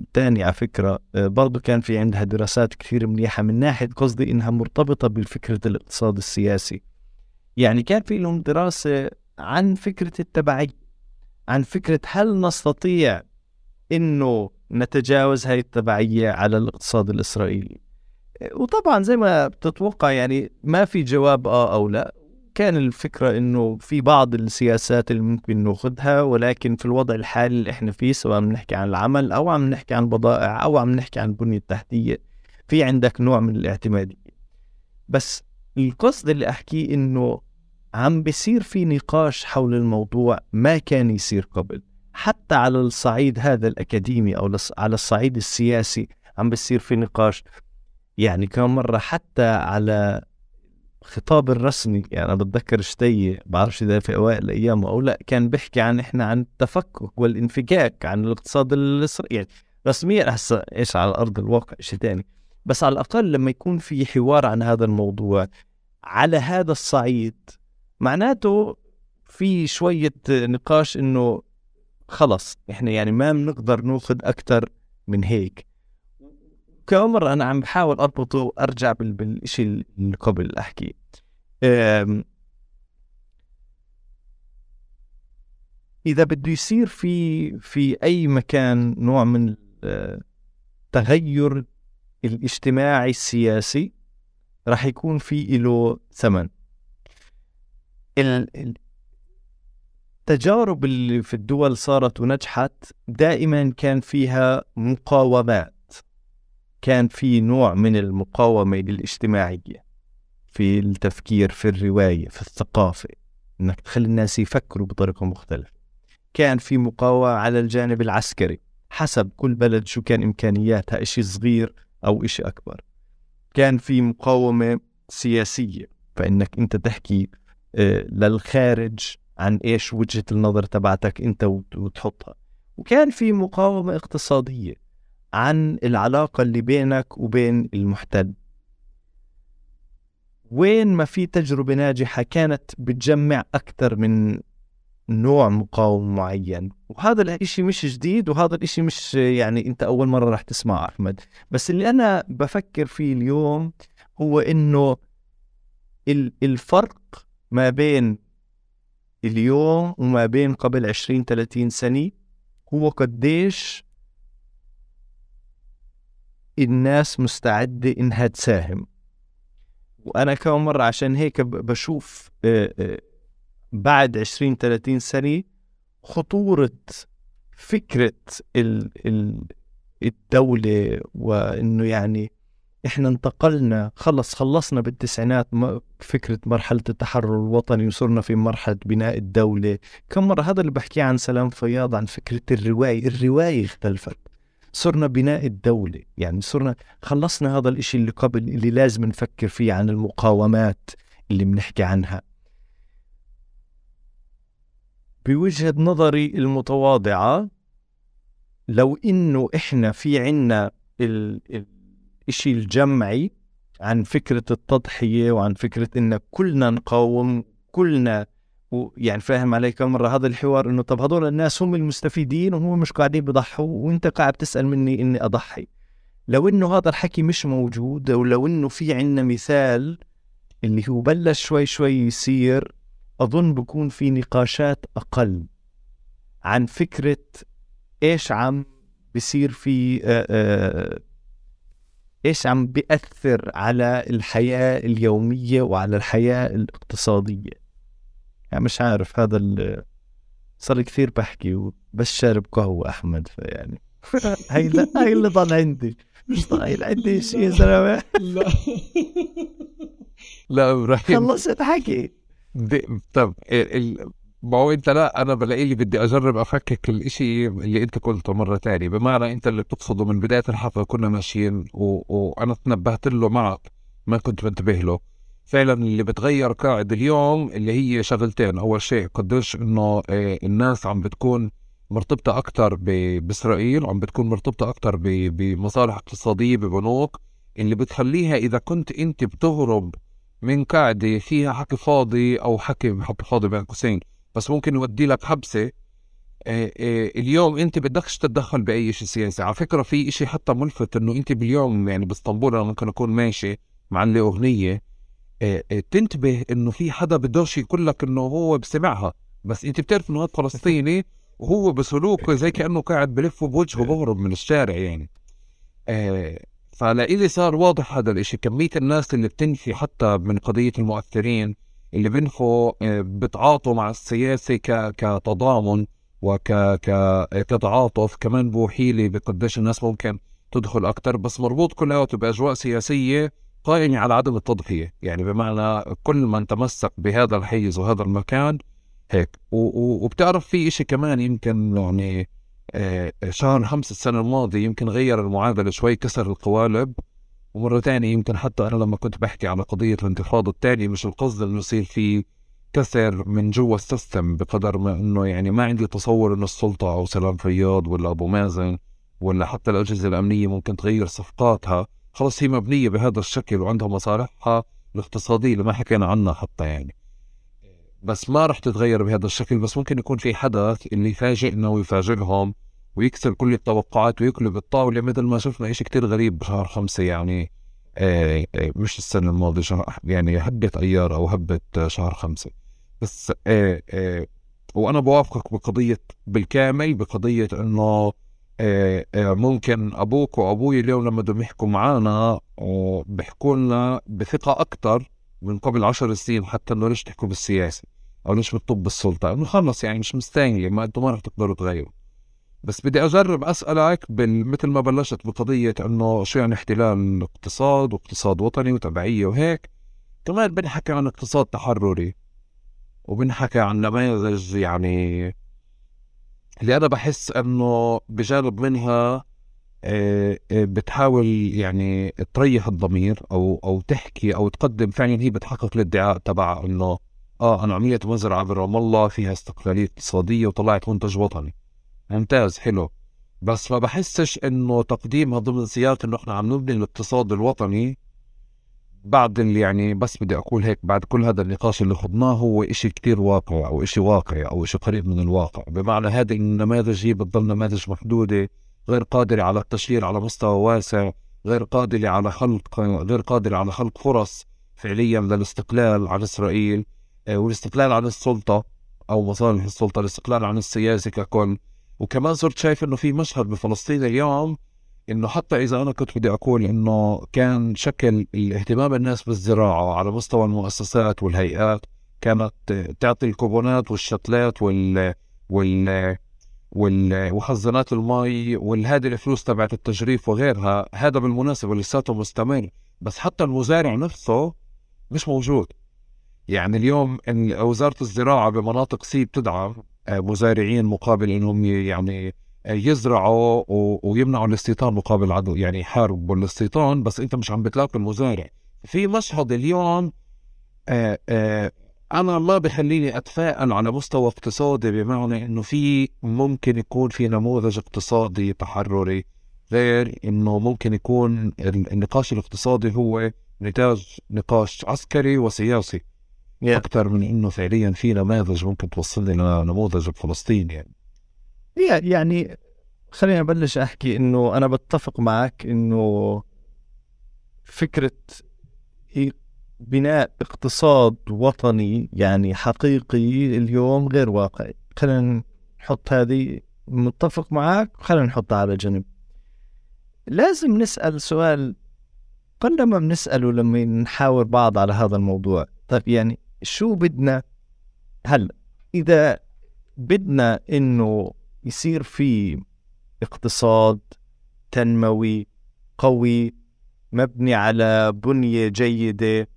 الثانية على فكرة آه، برضو كان في عندها دراسات كثير منيحة من ناحية قصدي إنها مرتبطة بفكرة الاقتصاد السياسي. يعني كان في لهم دراسة عن فكرة التبعية عن فكرة هل نستطيع إنه نتجاوز هاي التبعية على الاقتصاد الإسرائيلي؟ وطبعا زي ما بتتوقع يعني ما في جواب آه أو لا. كان الفكرة إنه في بعض السياسات اللي ممكن ناخذها ولكن في الوضع الحالي اللي إحنا فيه سواء عم نحكي عن العمل أو عم نحكي عن البضائع أو عم نحكي عن البنية التحتية في عندك نوع من الاعتمادية. بس القصد اللي أحكيه إنه عم بيصير في نقاش حول الموضوع ما كان يصير قبل. حتى على الصعيد هذا الأكاديمي أو على الصعيد السياسي عم بيصير في نقاش. يعني كم مرة حتى على خطاب الرسمي يعني أنا بتذكر شتي بعرفش إذا في أوائل الأيام أو لأ كان بيحكي عن إحنا عن التفكك والانفكاك عن الاقتصاد الإسرائيلي. يعني رسميا هسه إيش على أرض الواقع شيء ثاني بس على الأقل لما يكون في حوار عن هذا الموضوع على هذا الصعيد معناته في شوية نقاش إنه خلص إحنا يعني ما بنقدر نأخذ أكثر من هيك. كم مرة أنا عم بحاول أربطه وأرجع بالشيء اللي قبل أحكي. إذا بده يصير في في أي مكان نوع من التغير الاجتماعي السياسي راح يكون في له ثمن. التجارب اللي في الدول صارت ونجحت دائما كان فيها مقاومات. كان في نوع من المقاومة الاجتماعية في التفكير في الرواية في الثقافة إنك تخلي الناس يفكروا بطريقة مختلفة. كان في مقاومة على الجانب العسكري حسب كل بلد شو كان إمكانياتها إشي صغير أو إشي أكبر. كان في مقاومة سياسية فإنك أنت تحكي آه، للخارج عن إيش وجهة النظر تبعتك أنت وتحطها. وكان في مقاومة اقتصادية. عن العلاقة اللي بينك وبين المحتل. وين ما في تجربة ناجحة كانت بتجمع أكثر من نوع مقاومة معين. وهذا الإشي مش جديد وهذا الإشي مش يعني أنت أول مرة راح تسمع أحمد. بس اللي أنا بفكر فيه اليوم هو إنه الفرق ما بين اليوم وما بين قبل 20 30 سنة هو قديش الناس مستعدة إنها تساهم. وأنا كم مرة عشان هيك بشوف بعد 20 30 سنة خطورة فكرة الدولة وإنه يعني إحنا انتقلنا خلص خلصنا بالتسعينات فكرة مرحلة التحرر الوطني وصرنا في مرحلة بناء الدولة. كم مرة هذا اللي بحكيه عن سلام فياض عن فكرة الرواية. الرواية اختلفت. صرنا بناء الدولة يعني صرنا خلصنا هذا الإشي اللي قبل اللي لازم نفكر فيه عن المقاومات اللي بنحكي عنها. بوجهة نظري المتواضعة لو إنه إحنا في عنا ال... ال... الشيء الجمعي عن فكرة التضحية وعن فكرة إن كلنا نقاوم كلنا ويعني فاهم علي كم مرة هذا الحوار إنه طب هذول الناس هم المستفيدين وهم مش قاعدين بضحوا وأنت قاعد تسأل مني إني أضحي. لو إنه هذا الحكي مش موجود ولو إنه في عنا مثال اللي هو بلش شوي شوي يصير أظن بكون في نقاشات أقل عن فكرة إيش عم بصير في إيش عم بيأثر على الحياة اليومية وعلى الحياة الاقتصادية. يعني مش عارف هذا صار كثير بحكي وبس شارب قهوة أحمد فيعني (laughs) هاي لا هاي اللي ضل عندي. مش ضايل عندي (laughs) شيء يا زلمة. لا. لا إبراهيم. خلصت حكي طب ما هو أنت لا أنا بلاقي لي بدي أجرب أفكك الإشي اللي أنت قلته مرة تانية. بمعنى أنت اللي بتقصده من بداية الحلقة كنا ماشيين و... وأنا تنبهت له معك ما كنت منتبه له. فعلا اللي بتغير قاعد اليوم اللي هي شغلتين. أول شيء قديش إنه آه، الناس عم بتكون مرتبطة أكثر بإسرائيل عم بتكون مرتبطة أكثر بمصالح اقتصادية ببنوك. اللي بتخليها إذا كنت أنت بتهرب من قاعدة فيها حكي فاضي أو حكي حكي فاضي بين قوسين بس ممكن يودي لك حبسة آه، آه، اليوم أنت بدكش تتدخل بأي شيء سياسي. على فكرة في شيء حتى ملفت إنه أنت باليوم يعني بإسطنبول أنا ممكن أكون ماشي معلي آه، تنتبه إنه في حدا بدوش يقول لك إنه هو بسمعها بس أنت بتعرف إنه هذا فلسطيني (laughs) وهو بسلوكه زي كأنه قاعد بلف بوجهه بهرب من الشارع يعني فلإلي صار واضح هذا الإشي كمية الناس اللي بتنفي حتى من قضية المؤثرين اللي بنفوا آه، بتعاطوا مع السياسة. كتضامن وك. كتعاطف كمان بوحي لي بقديش الناس ممكن تدخل أكثر بس مربوط كلياته بأجواء سياسية قائمة على عدم التضحية. يعني بمعنى كل من تمسك بهذا الحيز وهذا المكان هيك. وبتعرف في إشي كمان يمكن يعني آه، شهر خمسة السنة الماضية يمكن غير المعادلة شوي كسر القوالب. ومرة ثانية يمكن حتى أنا لما كنت بحكي على قضية الانتفاضة الثانية مش القصد إنه يصير في كسر من جوا السيستم بقدر ما إنه يعني ما عندي تصور إنه السلطة أو سلام فياض ولا أبو مازن ولا حتى الأجهزة الأمنية ممكن تغير صفقاتها. خلص هي مبنية بهذا الشكل وعندها مصالحها الاقتصادية اللي ما حكينا عنها حتى يعني. بس ما رح تتغير بهذا الشكل بس ممكن يكون في حدث اللي يفاجئنا ويفاجئهم ويكسر كل التوقعات ويقلب الطاولة مثل ما شفنا إشي كتير غريب بشهر خمسة يعني آه آه مش السنة الماضية يعني هبة أيار أو هبة شهر خمسة. بس آه آه وأنا بوافقك بقضية بالكامل بقضية إنه ممكن أبوك وأبوي اليوم لما بدهم يحكوا معنا بيحكوا لنا بثقة أكتر من قبل عشر سنين حتى إنه ليش تحكوا بالسياسة؟ أو ليش بتطب بالسلطة؟ إنه خلص يعني مش مستاهلة ما أنتم ما رح تقدروا تغيروا. بس بدي أجرب أسألك مثل ما بلشت بقضية إنه شو يعني احتلال اقتصاد واقتصاد وطني وتبعية وهيك كمان بنحكي عن اقتصاد تحرري وبنحكي عن نماذج يعني اللي أنا بحس إنه بجانب منها آه، آه، بتحاول يعني تريح الضمير أو أو تحكي أو تقدم. فعلا هي بتحقق الادعاء تبع إنه آه أنا عملية مزرعه برام الله فيها استقلالية اقتصادية وطلعت منتج وطني. ممتاز حلو. بس ما بحسش إنه تقديمها ضمن سياق إنه إحنا عم نبني الاقتصاد الوطني بعد اللي يعني بس بدي أقول هيك بعد كل هذا النقاش اللي خضناه هو إشي كتير واقع أو إشي واقعي أو إشي قريب من الواقع. بمعنى هذه النماذج هي بتضل نماذج محدودة غير قادرة على التشهير على مستوى واسع غير قادرة على خلق غير قادرة على خلق فرص فعليا للاستقلال عن إسرائيل آه، والاستقلال عن السلطة أو مصالح السلطة الاستقلال عن السياسة ككل. وكمان صرت شايف إنه في مشهد بفلسطين اليوم إنه حتى إذا أنا كنت بدي أقول إنه كان شكل الاهتمام الناس بالزراعة على مستوى المؤسسات والهيئات كانت تعطي الكوبونات والشتلات وال وال وال وخزانات المي والهذه الفلوس تبعت التجريف وغيرها. هذا بالمناسبة لساته مستمر. بس حتى المزارع نفسه مش موجود. يعني اليوم وزارة الزراعة بمناطق سي بتدعم مزارعين مقابل إنهم يعني يزرعوا ويمنعوا الاستيطان مقابل عدو يعني يحاربوا الاستيطان بس انت مش عم بتلاقي المزارع. في مشهد اليوم آه، آه، أنا ما بخليني أتفائل على مستوى اقتصادي بمعنى إنه في ممكن يكون في نموذج اقتصادي تحرري غير إنه ممكن يكون النقاش الاقتصادي هو نتاج نقاش عسكري وسياسي. Yeah. أكثر من إنه فعليا في نماذج ممكن توصلني لنموذج بفلسطين يعني يعني خليني أبلش أحكي إنه أنا بتفق معك إنه فكرة بناء اقتصاد وطني يعني حقيقي اليوم غير واقعي. خلينا نحط هذه متفق معك خلينا نحطها على جنب. لازم نسأل سؤال قلما بنسأله لما نحاور بعض على هذا الموضوع. طيب يعني شو بدنا هلأ؟ إذا بدنا إنه يصير في اقتصاد تنموي قوي مبني على بنية جيدة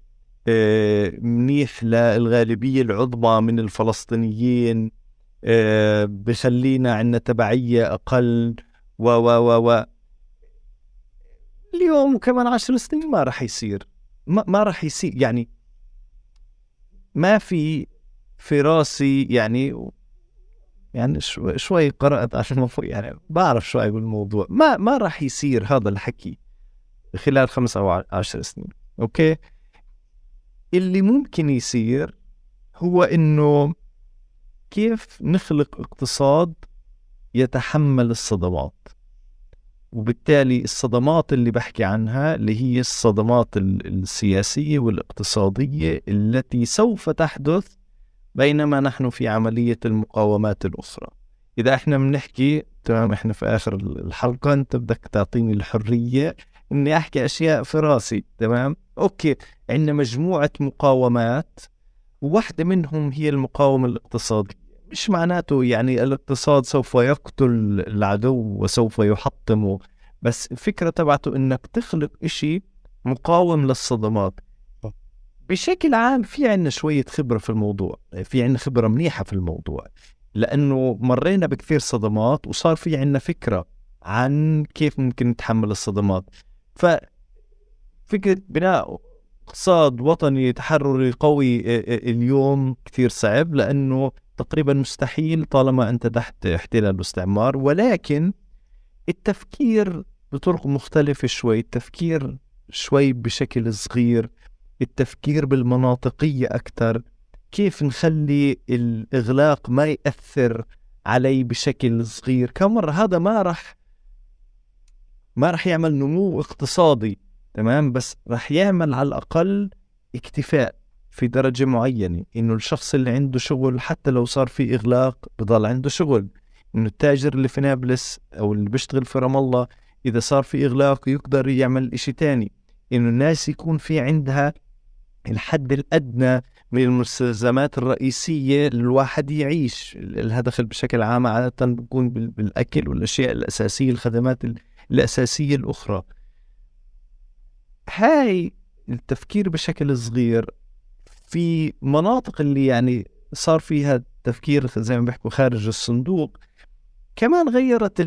آه، منيح للغالبية العظمى من الفلسطينيين آه، بخلينا عندنا تبعية أقل و و و و. اليوم كمان عشر سنين ما راح يصير. ما, ما راح يصير يعني ما في في راسي يعني يعني شوي, شوي قرأت عشان المفروض يعني بعرف شوي بالموضوع ما ما راح يصير هذا الحكي خلال خمس أو عشر سنين أوكي؟ اللي ممكن يصير هو إنه كيف نخلق اقتصاد يتحمل الصدمات. وبالتالي الصدمات اللي بحكي عنها اللي هي الصدمات السياسية والاقتصادية التي سوف تحدث بينما نحن في عملية المقاومات الأخرى. إذا إحنا بنحكي تمام إحنا في آخر الحلقة أنت بدك تعطيني الحرية إني أحكي أشياء في راسي تمام؟ أوكي عندنا مجموعة مقاومات وواحدة منهم هي المقاومة الاقتصادية. مش معناته يعني الاقتصاد سوف يقتل العدو وسوف يحطمه بس الفكرة تبعته إنك تخلق إشي مقاوم للصدمات. بشكل عام في عنا شوية خبرة في الموضوع في عنا خبرة منيحة في الموضوع لأنه مرينا بكثير صدمات وصار في عنا فكرة عن كيف ممكن نتحمل الصدمات. ففكرة بناء اقتصاد وطني تحرري قوي اليوم كثير صعب لأنه تقريبا مستحيل طالما أنت تحت احتلال واستعمار ولكن التفكير بطرق مختلفة شوي التفكير شوي بشكل صغير التفكير بالمناطقية أكثر كيف نخلي الإغلاق ما يأثر علي بشكل صغير؟ كم مرة هذا ما راح ما راح يعمل نمو اقتصادي تمام؟ بس راح يعمل على الأقل اكتفاء في درجة معينة إنه الشخص اللي عنده شغل حتى لو صار في إغلاق بضل عنده شغل. إنه التاجر اللي في نابلس أو اللي بيشتغل في رام الله إذا صار في إغلاق يقدر يعمل إشي تاني. إنه الناس يكون في عندها الحد الأدنى من المستلزمات الرئيسية الواحد يعيش. الهدف بشكل عام عادة بيكون بالأكل والأشياء الأساسية الخدمات الأساسية الأخرى. هاي التفكير بشكل صغير في مناطق اللي يعني صار فيها تفكير زي ما بيحكوا خارج الصندوق كمان غيرت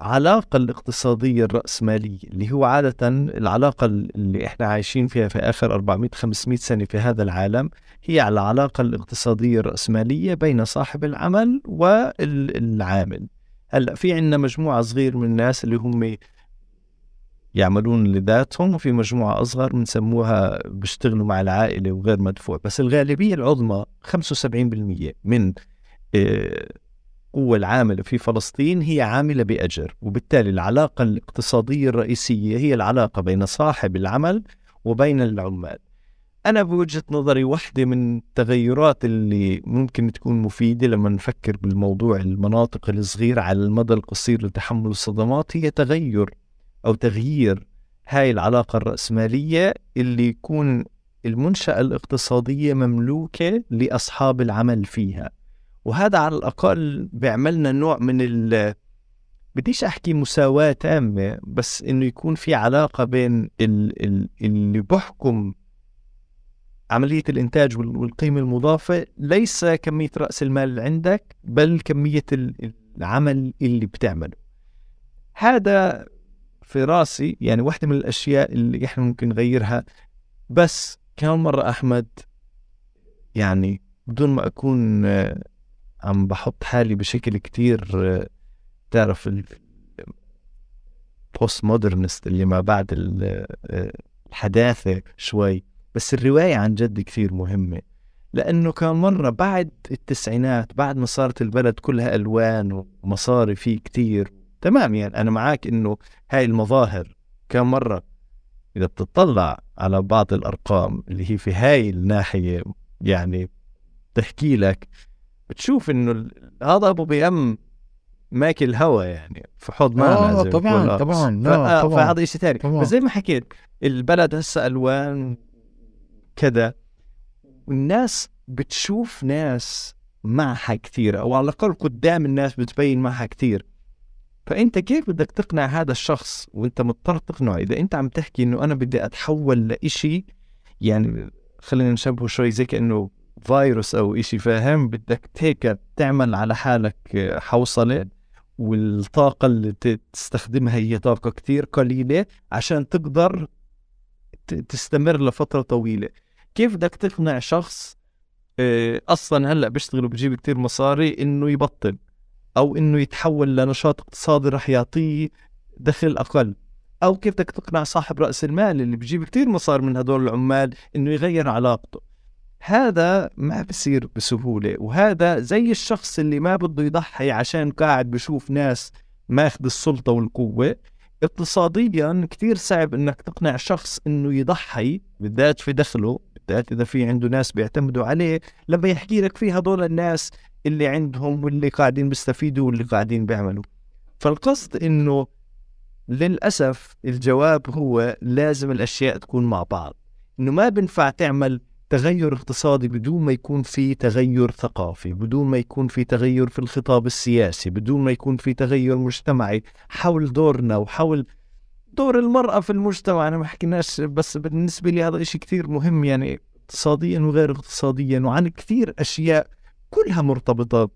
العلاقة الاقتصادية الرأسمالية اللي هو عادة العلاقة اللي إحنا عايشين فيها في آخر 400 500 سنة في هذا العالم هي العلاقة الاقتصادية الرأسمالية بين صاحب العمل والعامل. هلأ في عندنا مجموعة صغير من الناس اللي هم يعملون لذاتهم وفي مجموعة أصغر بنسموها بيشتغلوا مع العائلة وغير مدفوع. بس الغالبية العظمى 75% من القوة العاملة في فلسطين هي عاملة بأجر وبالتالي العلاقة الاقتصادية الرئيسية هي العلاقة بين صاحب العمل وبين العمال. أنا بوجهة نظري واحدة من التغيرات اللي ممكن تكون مفيدة لما نفكر بالموضوع المناطق الصغيرة على المدى القصير لتحمل الصدمات هي تغير أو تغيير هاي العلاقة الرأسمالية اللي يكون المنشأة الاقتصادية مملوكة لأصحاب العمل فيها. وهذا على الأقل بيعملنا نوع من ال بديش أحكي مساواة تامة بس إنه يكون في علاقة بين ال... ال... اللي بحكم عملية الإنتاج والقيمة المضافة ليس كمية رأس المال اللي عندك بل كمية العمل اللي بتعمله. هذا في رأسي يعني واحدة من الأشياء اللي إحنا ممكن نغيرها. بس كم مرة أحمد يعني بدون ما أكون عم بحط حالي بشكل كتير تعرف ال postmodernist اللي ما بعد الحداثة شوي. بس الرواية عن جد كثير مهمة لأنه كان مرة بعد التسعينات بعد ما صارت البلد كلها ألوان ومصاري فيه كتير. تمام يعني أنا معك إنه هاي المظاهر كم مرة إذا بتطلع على بعض الأرقام اللي هي في هاي الناحية يعني تحكي لك بتشوف إنه هذا أبو بيأم ماكل هوا يعني في حوض معنا زي طبعا طبعا لا طبعا فهذا شيء ثاني. بس زي ما حكيت البلد هسه ألوان كذا والناس بتشوف ناس معها كثير أو على الأقل قدام الناس بتبين معها كثير. فأنت كيف بدك تقنع هذا الشخص وأنت مضطر تقنعه؟ إذا أنت عم تحكي إنه أنا بدي أتحول لإشي يعني خلينا نشبهه شوي زي كأنه فيروس أو إشي فاهم؟ بدك هيك تعمل على حالك حوصلة والطاقة اللي تستخدمها هي طاقة كتير قليلة عشان تقدر تستمر لفترة طويلة. كيف بدك تقنع شخص آه، أصلا هلأ بيشتغل وبجيب كتير مصاري إنه يبطل أو إنه يتحول لنشاط اقتصادي رح يعطيه دخل أقل؟ أو كيف بدك تقنع صاحب رأس المال اللي بجيب كتير مصاري من هدول العمال إنه يغير علاقته؟ هذا ما بصير بسهولة وهذا زي الشخص اللي ما بده يضحي عشان قاعد بشوف ناس ماخذ السلطة والقوة. اقتصاديا كتير صعب إنك تقنع شخص إنه يضحي بالذات في دخله بالذات إذا في عنده ناس بيعتمدوا عليه. لما يحكي لك في هذول الناس اللي عندهم واللي قاعدين بيستفيدوا واللي قاعدين بيعملوا. فالقصد إنه للأسف الجواب هو لازم الأشياء تكون مع بعض. إنه ما بنفع تعمل تغير اقتصادي بدون ما يكون في تغير ثقافي بدون ما يكون في تغير في الخطاب السياسي بدون ما يكون في تغير مجتمعي. حول دورنا وحول دور المرأة في المجتمع. أنا ما حكيناش بس بالنسبة لي هذا إشي كثير مهم. يعني اقتصاديا وغير اقتصاديا وعن كثير أشياء كلها مرتبطة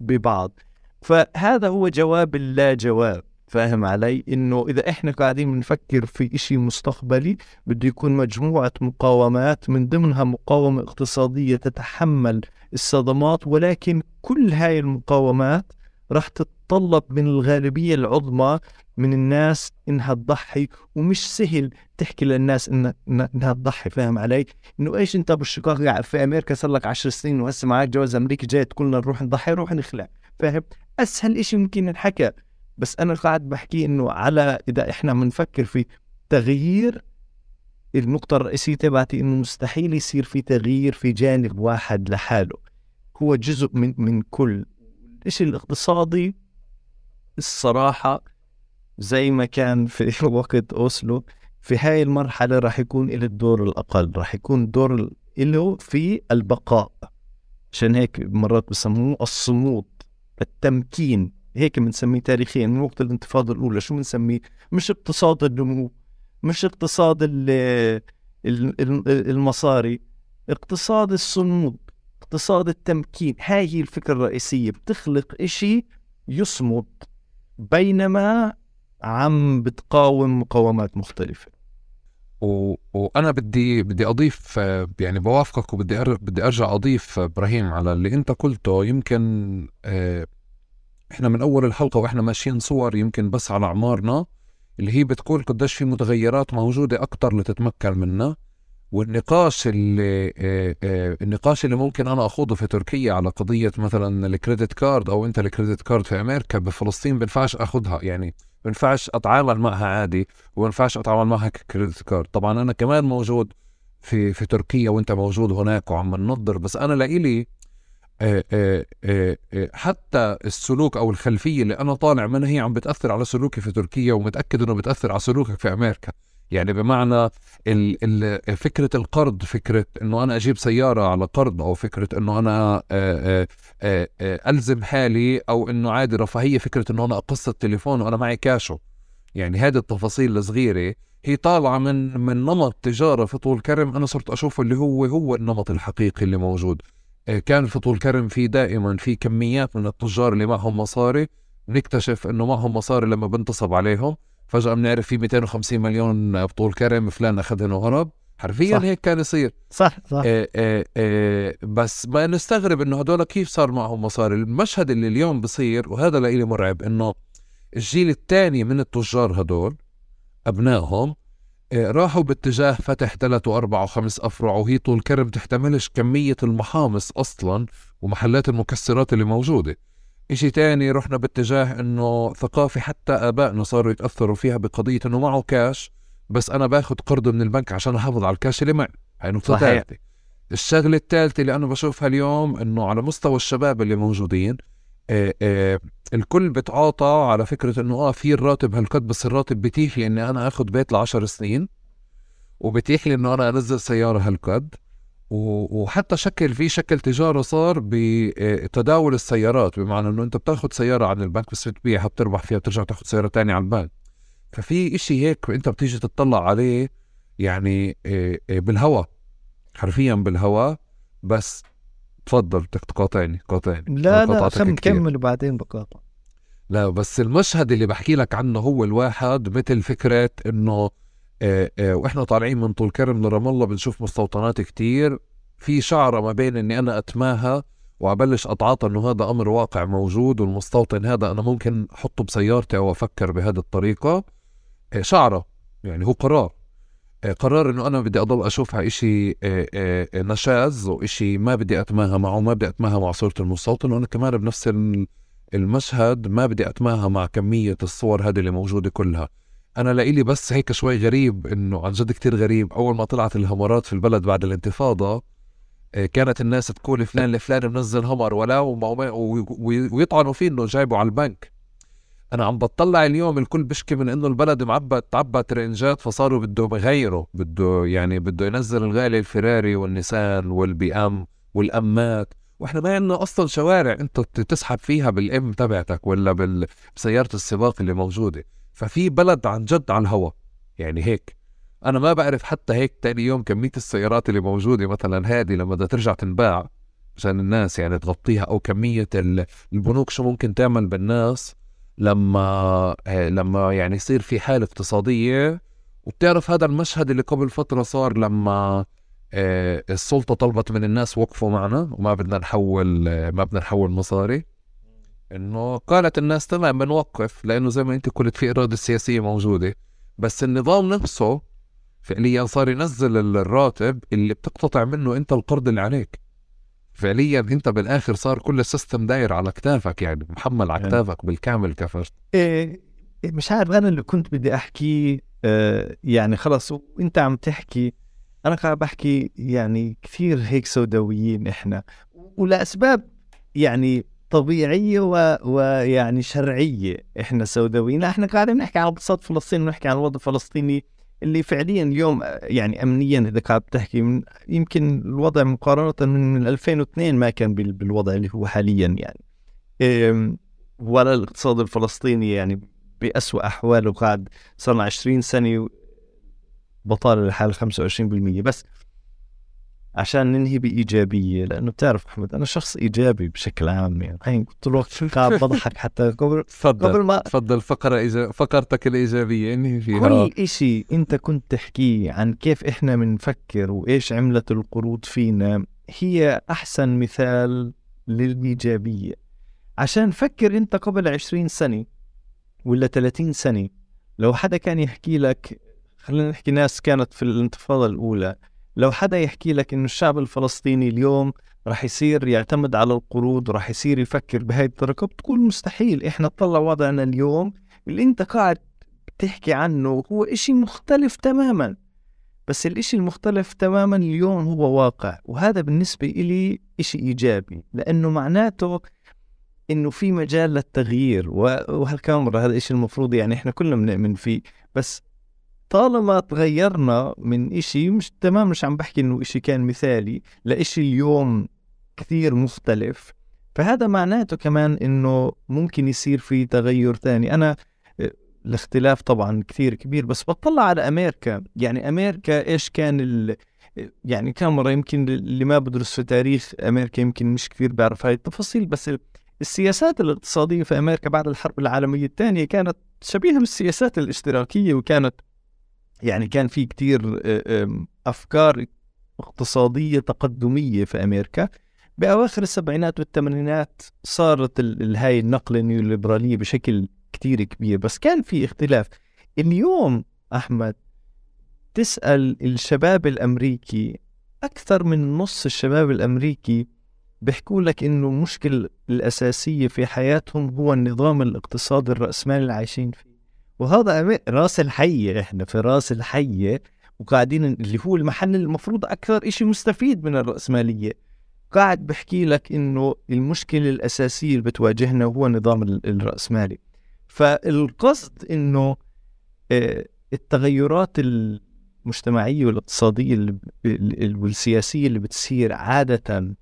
ببعض. فهذا هو جواب اللا جواب فاهم علي إنه إذا إحنا قاعدين بنفكر في إشي مستقبلي بده يكون مجموعة مقاومات من ضمنها مقاومة اقتصادية تتحمل الصدمات ولكن كل هاي المقاومات راح تتطلب من الغالبية العظمى من الناس إنها تضحي ومش سهل تحكي للناس إنها تضحي فاهم علي؟ إنه إيش أنت بالشقاق في أمريكا صار لك 10 سنين وهسه معك جواز أمريكي جاي تقول لنا نروح نضحي نروح نخلع فاهم؟ أسهل شيء ممكن ينحكى بس أنا قاعد بحكي إنه على إذا إحنا بنفكر في تغيير النقطة الرئيسية تبعتي إنه مستحيل يصير في تغيير في جانب واحد لحاله. هو جزء من من كل. الشيء الاقتصادي؟ الصراحة زي ما كان في (laughs) وقت أوسلو في هاي المرحلة راح يكون له الدور الأقل راح يكون الدور له في البقاء. عشان هيك مرات بسموه الصمود التمكين. هيك بنسميه تاريخيا من وقت الانتفاضة الأولى. شو بنسميه مش اقتصاد النمو مش اقتصاد المصاري اقتصاد الصمود اقتصاد التمكين. هاي هي الفكرة الرئيسية. بتخلق إشي يصمد بينما عم بتقاوم مقاومات مختلفة. و... وأنا بدي بدي أضيف يعني بوافقك وبدي أر... بدي أرجع أضيف إبراهيم على اللي أنت قلته. يمكن آه، إحنا من أول الحلقة وإحنا ماشيين صور يمكن بس على أعمارنا اللي هي بتقول قديش في متغيرات موجودة أكثر لتتمكن منها. والنقاش اللي آه، آه، النقاش اللي ممكن أنا أخوضه في تركيا على قضية مثلا الكريدت كارد أو أنت الكريدت كارد في أمريكا بفلسطين بنفعش أخذها يعني بنفعش أتعامل معها عادي وبنفعش أتعامل معها كريدت كارد. طبعا أنا كمان موجود في في تركيا وأنت موجود هناك وعم ننظر بس أنا لإلي حتى السلوك أو الخلفية اللي أنا طالع منها هي عم بتأثر على سلوكي في تركيا ومتأكد إنه بتأثر على سلوكك في أمريكا. يعني بمعنى ال ال فكرة القرض فكرة إنه أنا أجيب سيارة على قرض أو فكرة إنه أنا ألزم حالي أو إنه عادي رفاهية فكرة إنه أنا أقص التليفون وأنا معي كاشو. يعني هذه التفاصيل الصغيرة هي طالعة من من نمط تجارة في طول كرم أنا صرت أشوفه اللي هو هو النمط الحقيقي اللي موجود. آه، كان في طول كرم في دائما في كميات من التجار اللي معهم مصاري. نكتشف إنه معهم مصاري لما بنتصب عليهم. فجأة بنعرف في 250 مليون بطول كرم فلان اخذهم وهرب حرفيا صح. هيك كان يصير. صح صح. آه آه آه بس ما نستغرب إنه هدول كيف صار معهم مصاري. المشهد اللي اليوم بصير وهذا لإلي مرعب إنه الجيل الثاني من التجار هدول أبنائهم راحوا باتجاه فتح ثلاث واربع وخمس أفرع وهي طول كرم تحتملش كمية المحامص أصلا ومحلات المكسرات اللي موجودة. إشي تاني رحنا باتجاه إنه ثقافة حتى آبائنا صاروا يتأثروا فيها بقضية إنه معه كاش بس أنا باخذ قرض من البنك عشان أحافظ على الكاش اللي معي. هاي نقطة ثالثة. الشغلة الثالثة اللي أنا بشوفها اليوم إنه على مستوى الشباب اللي موجودين آه آه الكل بتعاطى على فكرة إنه آه في الراتب هالقد بس الراتب بتيح لي إني أنا اخذ بيت لعشر سنين وبتيح لي إنه أنا أنزل سيارة هالقد وحتى شكل في شكل تجارة صار بتداول السيارات بمعنى إنه أنت بتاخذ سيارة عن البنك بس بتبيعها بتربح فيها بترجع تاخذ سيارة تانية عن البنك. ففي إشي هيك أنت بتيجي تطلع عليه يعني آه، آه، بالهواء حرفيا بالهواء بس تفضل بدك تقاطعني قاطعني. لا لا خلينا نكمل وبعدين بقاطع. لا بس المشهد اللي بحكي لك عنه هو الواحد مثل فكرة إنه آه، وإحنا طالعين من طول كرم لرام الله بنشوف مستوطنات كتير. في شعرة ما بين إني أنا اتماهى وأبلش أتعاطى إنه هذا أمر واقع موجود والمستوطن هذا أنا ممكن أحطه بسيارتي أو أفكر بهذه الطريقة. آه، شعرة يعني هو قرار. آه، قرار إنه أنا بدي أضل اشوفها إشي آه، نشاز وإشي ما بدي أتماهى معه ما بدي أتماهى مع صورة المستوطن وأنا كمان بنفس المشهد ما بدي أتماهى مع كمية الصور هذه اللي موجودة كلها. أنا لإلي بس هيك شوي غريب إنه عن جد كتير غريب. أول ما طلعت الهمرات في البلد بعد الانتفاضة آه، كانت الناس تقول فلان الفلاني منزل همر ولا ويطعنوا فيه إنه جايبه على البنك. أنا عم بطلع اليوم الكل بيشكي من إنه البلد معبى تعبى ترنجات فصاروا بده يغيروا بده يعني بده ينزل الغالي الفراري والنيسان والبي أم والأمات. وإحنا ما عندنا أصلا شوارع أنت تسحب فيها بالإم تبعتك ولا بسيارة السباق اللي موجودة. ففي بلد عن جد على الهوا. يعني هيك. أنا ما بعرف حتى هيك تاني يوم كمية السيارات اللي موجودة مثلا هذه لما بدها ترجع تنباع عشان الناس يعني تغطيها أو كمية البنوك شو ممكن تعمل بالناس. لما آه، لما يعني يصير في حالة اقتصادية وبتعرف هذا المشهد اللي قبل فترة صار لما آه، السلطة طلبت من الناس وقفوا معنا وما بدنا نحول آه، ما بدنا نحول مصاري. إنه قالت الناس تمام بنوقف لأنه زي ما أنت قلت في إرادة سياسية موجودة. بس النظام نفسه فعليا صار ينزل الراتب اللي بتقتطع منه أنت القرض اللي عليك. فعليا أنت بالآخر صار كل السيستم داير على كتافك يعني محمل على كتافك بالكامل كفرت. إيه, إيه، مش عارف أنا اللي كنت بدي احكيه آه يعني خلص وأنت عم تحكي أنا قاعد بحكي يعني كثير هيك سوداويين إحنا ولأسباب يعني طبيعية و... ويعني شرعية إحنا سوداويين. إحنا قاعدين نحكي عن اقتصاد فلسطين ونحكي عن الوضع الفلسطيني اللي فعليا اليوم يعني امنيا إذا قاعد بتحكي من يمكن الوضع مقارنة من 2002 ما كان بالوضع اللي هو حاليا يعني. ولا الاقتصاد الفلسطيني يعني بأسوأ أحواله قاعد صار 20 سنة بطالة لحال 25% بس عشان ننهي بإيجابية لأنه بتعرف أحمد أنا شخص إيجابي بشكل عام يعني. هين كنت الوقت قاعد (laughs) بضحك حتى قبل تفضل قبل ما تفضل فقرة إيجا... فقرتك الإيجابية إنهي فيها؟ كل شيء أنت كنت تحكيه عن كيف إحنا بنفكر وإيش عملت القروض فينا هي أحسن مثال للإيجابية. عشان فكر أنت قبل 20 سنة ولا 30 سنة لو حدا كان يحكي لك خلينا نحكي ناس كانت في الانتفاضة الأولى لو حدا يحكي لك إنه الشعب الفلسطيني اليوم راح يصير يعتمد على القروض وراح يصير يفكر بهاي الطريقة بتقول مستحيل. إحنا طلع وضعنا اليوم اللي أنت قاعد بتحكي عنه هو إشي مختلف تماما. بس الإشي المختلف تماما اليوم هو واقع وهذا بالنسبة إلي إشي إيجابي لأنه معناته إنه في مجال للتغيير وهالكاميرا هذا الشيء المفروض يعني إحنا كلنا بنؤمن فيه. بس طالما تغيرنا من إشي مش تمام مش عم بحكي إنه إشي كان مثالي لإشي اليوم كثير مختلف. فهذا معناته كمان إنه ممكن يصير في تغير ثاني أنا الاختلاف طبعا كثير كبير بس بطلع على أمريكا. يعني أمريكا إيش كان ال... يعني كاميرا يمكن اللي ما بدرس في تاريخ أمريكا يمكن مش كثير بيعرف هاي التفاصيل بس السياسات الاقتصادية في أمريكا بعد الحرب العالمية الثانية كانت شبيهة بالسياسات الاشتراكية وكانت يعني كان في كتير أفكار اقتصادية تقدمية في أمريكا. بأواخر السبعينات والثمانينات صارت هاي النقلة النيوليبرالية بشكل كتير كبير. بس كان في اختلاف. اليوم أحمد تسأل الشباب الأمريكي أكثر من نص الشباب الأمريكي بيحكوا لك إنه المشكلة الأساسية في حياتهم هو النظام الاقتصادي الرأسمالي اللي عايشين فيه. وهذا راس الحية إحنا في راس الحية وقاعدين اللي هو المحل المفروض أكثر إشي مستفيد من الرأسمالية. قاعد بحكي لك إنه المشكلة الأساسية اللي بتواجهنا هو النظام الرأسمالي. فالقصد إنه آه، التغيرات المجتمعية والاقتصادية والسياسية اللي بتصير عادة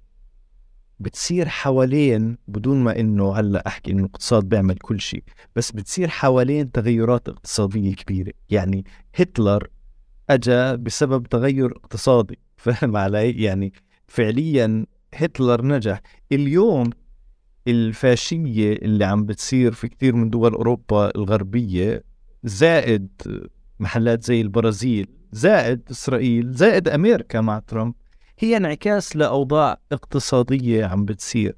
بتصير حوالين بدون ما إنه هلأ أحكي إنه الاقتصاد بيعمل كل شيء بس بتصير حوالين تغيرات اقتصادية كبيرة. يعني هتلر اجى بسبب تغير اقتصادي. (laughs) فاهم علي؟ يعني فعليا هتلر نجح. اليوم الفاشية اللي عم بتصير في كثير من دول أوروبا الغربية زائد محلات زي البرازيل زائد إسرائيل زائد أمريكا مع ترامب. هي انعكاس لأوضاع اقتصادية عم بتصير.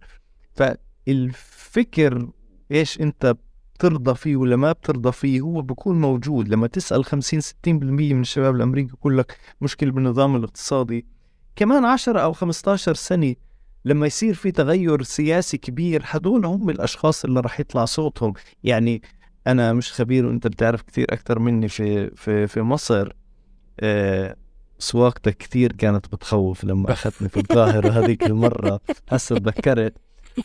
فالفكر إيش أنت بترضى فيه ولا ما بترضى فيه هو بكون موجود. لما تسأل 50 60% من الشباب الأمريكي يقول لك مشكلة بالنظام الاقتصادي. كمان 10 أو 15 سنة لما يصير في تغير سياسي كبير هدول هم الأشخاص اللي راح يطلع صوتهم. يعني أنا مش خبير وأنت بتعرف كثير أكثر مني في في في مصر. آه سواقتك كثير كانت بتخوف لما أخذتني في القاهره (laughs) هذيك المرة. هسه تذكرت.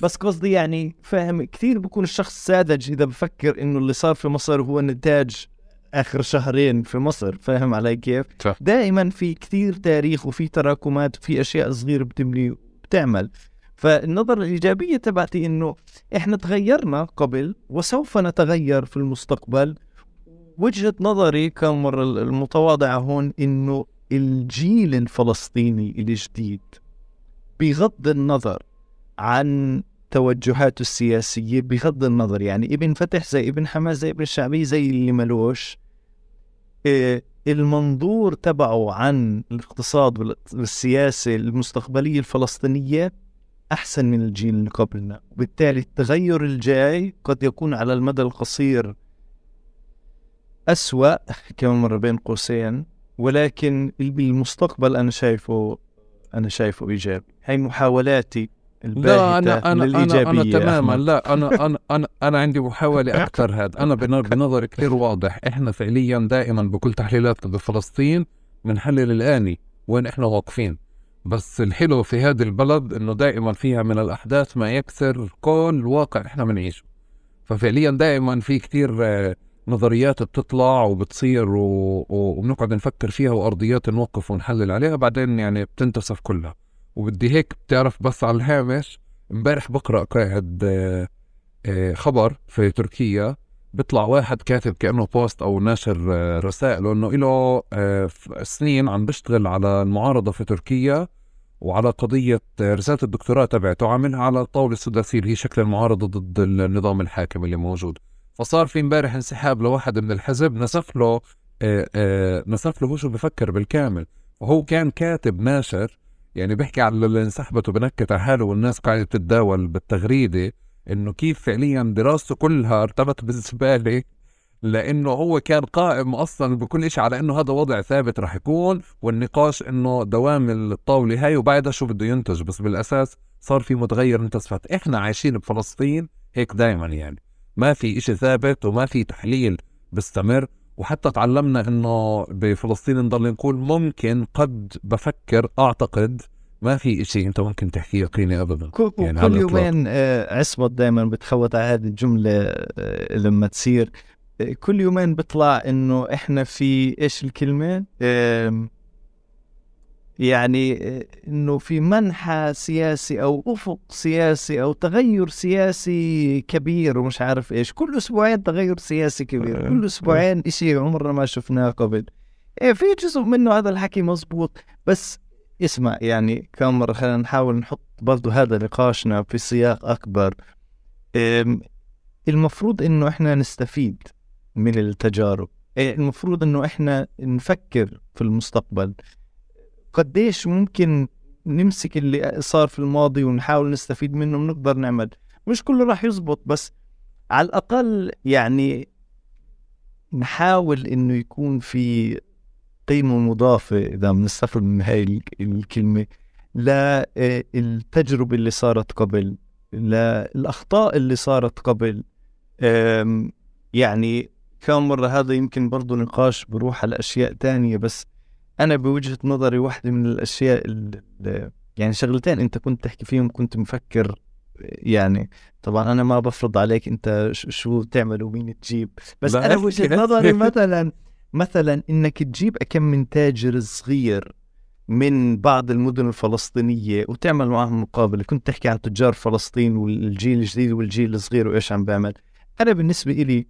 بس قصدي يعني فاهم كثير بكون الشخص ساذج إذا بفكر إنه اللي صار في مصر هو نتاج آخر شهرين في مصر. فاهم علي كيف؟ دائما في كثير تاريخ وفي تراكمات وفي أشياء صغيرة بتملي بتعمل. فالنظرة الإيجابية تبعتي إنه إحنا تغيرنا قبل وسوف نتغير في المستقبل. وجهة نظري كان مرة المتواضعة هون إنه الجيل الفلسطيني الجديد بغض النظر عن توجهاته السياسية بغض النظر يعني ابن فتح زي ابن حماس زي ابن الشعبي زي اللي ملوش إيه المنظور تبعه عن الاقتصاد والسياسة المستقبلية الفلسطينية أحسن من الجيل اللي قبلنا. وبالتالي التغير الجاي قد يكون على المدى القصير أسوأ كما مر بين قوسين. ولكن بالمستقبل أنا شايفه أنا شايفه إيجابي. هاي محاولاتي لا أنا أنا أنا, أنا تماما. لا أنا أنا أنا أنا عندي محاولة أكثر هذا. أنا بنظري كثير واضح. إحنا فعليا دائما بكل تحليلاتنا بفلسطين بنحلل الآني وين إحنا واقفين. بس الحلو في هذه البلد إنه دائما فيها من الأحداث ما يكسر كل الواقع إحنا بنعيشه. ففعليا دائما في كثير آه، نظريات بتطلع وبتصير وبنقعد نفكر فيها وأرضيات نوقف ونحلل عليها بعدين يعني بتنتصف كلها. وبدي هيك بتعرف بس على الهامش امبارح بقرأ قاعد آه، آه، خبر في تركيا بيطلع واحد كاتب كأنه بوست أو ناشر آه، رسائل انه له سنين عم بيشتغل على المعارضة في تركيا وعلى قضية رسالة الدكتوراه تبعته عاملها على الطاولة السداسية اللي هي شكل المعارضة ضد النظام الحاكم اللي موجود. فصار في امبارح انسحاب لواحد من الحزب نسف له نسف له هو شو بفكر بالكامل. وهو كان كاتب ناشر يعني بيحكي على اللي انسحبت وبنكت على حاله والناس قاعدة تتداول بالتغريدة إنه كيف فعليا دراسته كلها ارتبط بالزبالة لأنه هو كان قائم أصلا بكل شيء على إنه هذا وضع ثابت راح يكون والنقاش إنه دوام الطاولة هاي وبعدها شو بده ينتج. بس بالأساس صار في متغير انتصفت إحنا عايشين بفلسطين هيك دائما يعني. ما في إشي ثابت وما في تحليل بيستمر وحتى تعلمنا إنه بفلسطين نضل نقول ممكن قد بفكر أعتقد ما في شيء أنت ممكن تحكيه يقيني ابدا. كل, يعني كل يومين آه، عصمت دائما بتخوت على هذه الجملة آه، لما تصير. آه، كل يومين بيطلع إنه إحنا في إيش الكلمة؟ يعني إنه في منحى سياسي أو أفق سياسي أو تغير سياسي كبير ومش عارف إيش. كل أسبوعين تغير سياسي كبير. كل أسبوعين إشي عمرنا ما شفناه قبل. إيه في جزء منه هذا الحكي مزبوط بس اسمع يعني كم مرة خلينا نحاول نحط برضو هذا نقاشنا في سياق أكبر. المفروض إنه إحنا نستفيد من التجارب. إيه، المفروض إنه إحنا نفكر في المستقبل. قديش ممكن نمسك اللي صار في الماضي ونحاول نستفيد منه ونقدر نعمل. مش كله راح يزبط بس على الأقل يعني نحاول إنه يكون في قيمة مضافة إذا بنستفد من هاي الكلمة للتجربة اللي صارت قبل للأخطاء اللي صارت قبل. يعني كم مرة هذا يمكن برضو نقاش بروح على أشياء تانية بس أنا بوجهة نظري واحدة من الأشياء اللي يعني شغلتين أنت كنت تحكي فيهم كنت مفكر يعني طبعا أنا ما بفرض عليك أنت شو تعمل ومين تجيب بس أنا بوجهة نظري مثلا مثلا إنك تجيب كم من تاجر صغير من بعض المدن الفلسطينية وتعمل معهم مقابلة. كنت تحكي عن تجار فلسطين والجيل الجديد والجيل الصغير وإيش عم بيعمل. أنا بالنسبة إلي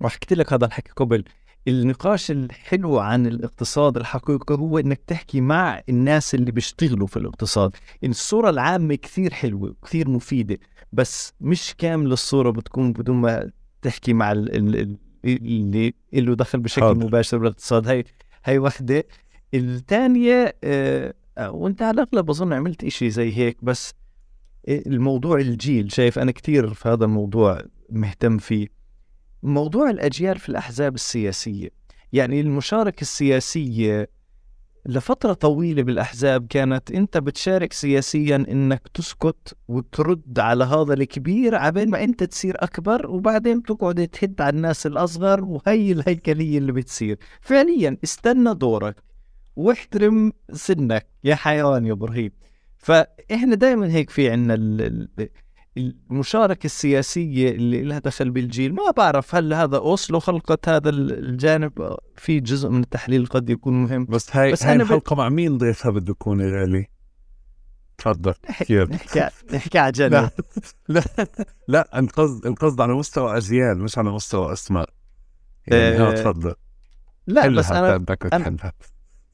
وحكيت لك هذا الحكي قبل النقاش الحلو عن الاقتصاد الحقيقي هو إنك تحكي مع الناس اللي بيشتغلوا في الاقتصاد. الصورة العامة كثير حلوة وكثير مفيدة بس مش كامل الصورة بتكون بدون ما تحكي مع اللي له دخل بشكل حاضر. مباشر بالاقتصاد. هي هي وحدة. الثانية آه وأنت على الأغلب أظن عملت إشي زي هيك بس الموضوع الجيل. شايف أنا كثير في هذا الموضوع مهتم فيه. موضوع الأجيال في الأحزاب السياسية. يعني المشاركة السياسية لفترة طويلة بالأحزاب كانت أنت بتشارك سياسيا إنك تسكت وترد على هذا الكبير عبين ما أنت تصير أكبر وبعدين تقعد تهد على الناس الأصغر وهي الهيكلية اللي بتصير. فعليا استنى دورك واحترم سنك. يا حيوان يا إبراهيم فإحنا دائما هيك في عنا المشاركة السياسية اللي لها دخل بالجيل ما بعرف هل هذا أوسلو خلقت هذا الجانب في جزء من التحليل قد يكون مهم؟ بس هاي بس هاي الحلقة ب... مع مين ضيفها بده يكون غالي؟ تفضل نحكي نحكي (laughs) نحكي على جانب لا لا لا القصد القصد على مستوى أجيال مش على مستوى أسماء يعني آه تفضل. لا بس أنا أنا,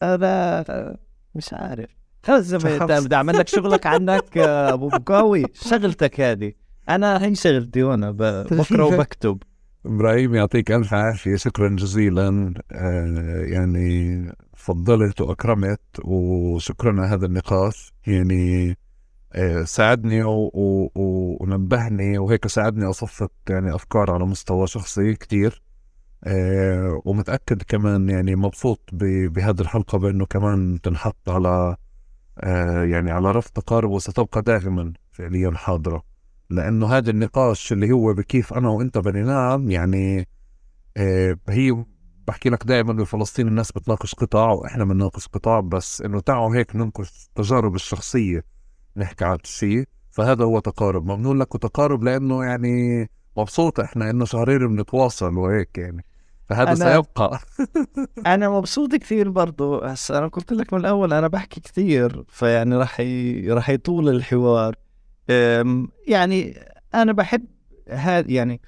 أنا مش عارف. خلص بدي اعمل لك شغلك عنك أبو بكاوي شغلتك هذه. أنا هي شغلتي وأنا بقرأ وبكتب. إبراهيم يعطيك ألف عافية. شكرا جزيلا. آه يعني فضلت وأكرمت وشكرا على هذا النقاش. يعني آه ساعدني و... و... ونبهني وهيك ساعدني أصفت يعني أفكار على مستوى شخصي كثير آه ومتأكد كمان يعني مبسوط ب... بهذه الحلقة بأنه كمان تنحط على آه، يعني على رف تقارب وستبقى دائما فعليا حاضرة. لأنه هذا النقاش اللي هو بكيف أنا وأنت بننام يعني آه، هي بحكي لك دائما بفلسطين الناس بتناقش قطاع وإحنا بنناقش قطاع بس إنه تعالوا هيك ننقش التجارب الشخصية نحكي عن شيء. فهذا هو تقارب. ممنون لك وتقارب لأنه يعني مبسوط إحنا إنه شهرين بنتواصل وهيك يعني. فهذا أنا سيبقى. (laughs) أنا مبسوط كثير برضه بس أنا قلت لك من الأول أنا بحكي كثير فيعني راح ي... راح يطول الحوار. يعني أنا بحب هذا يعني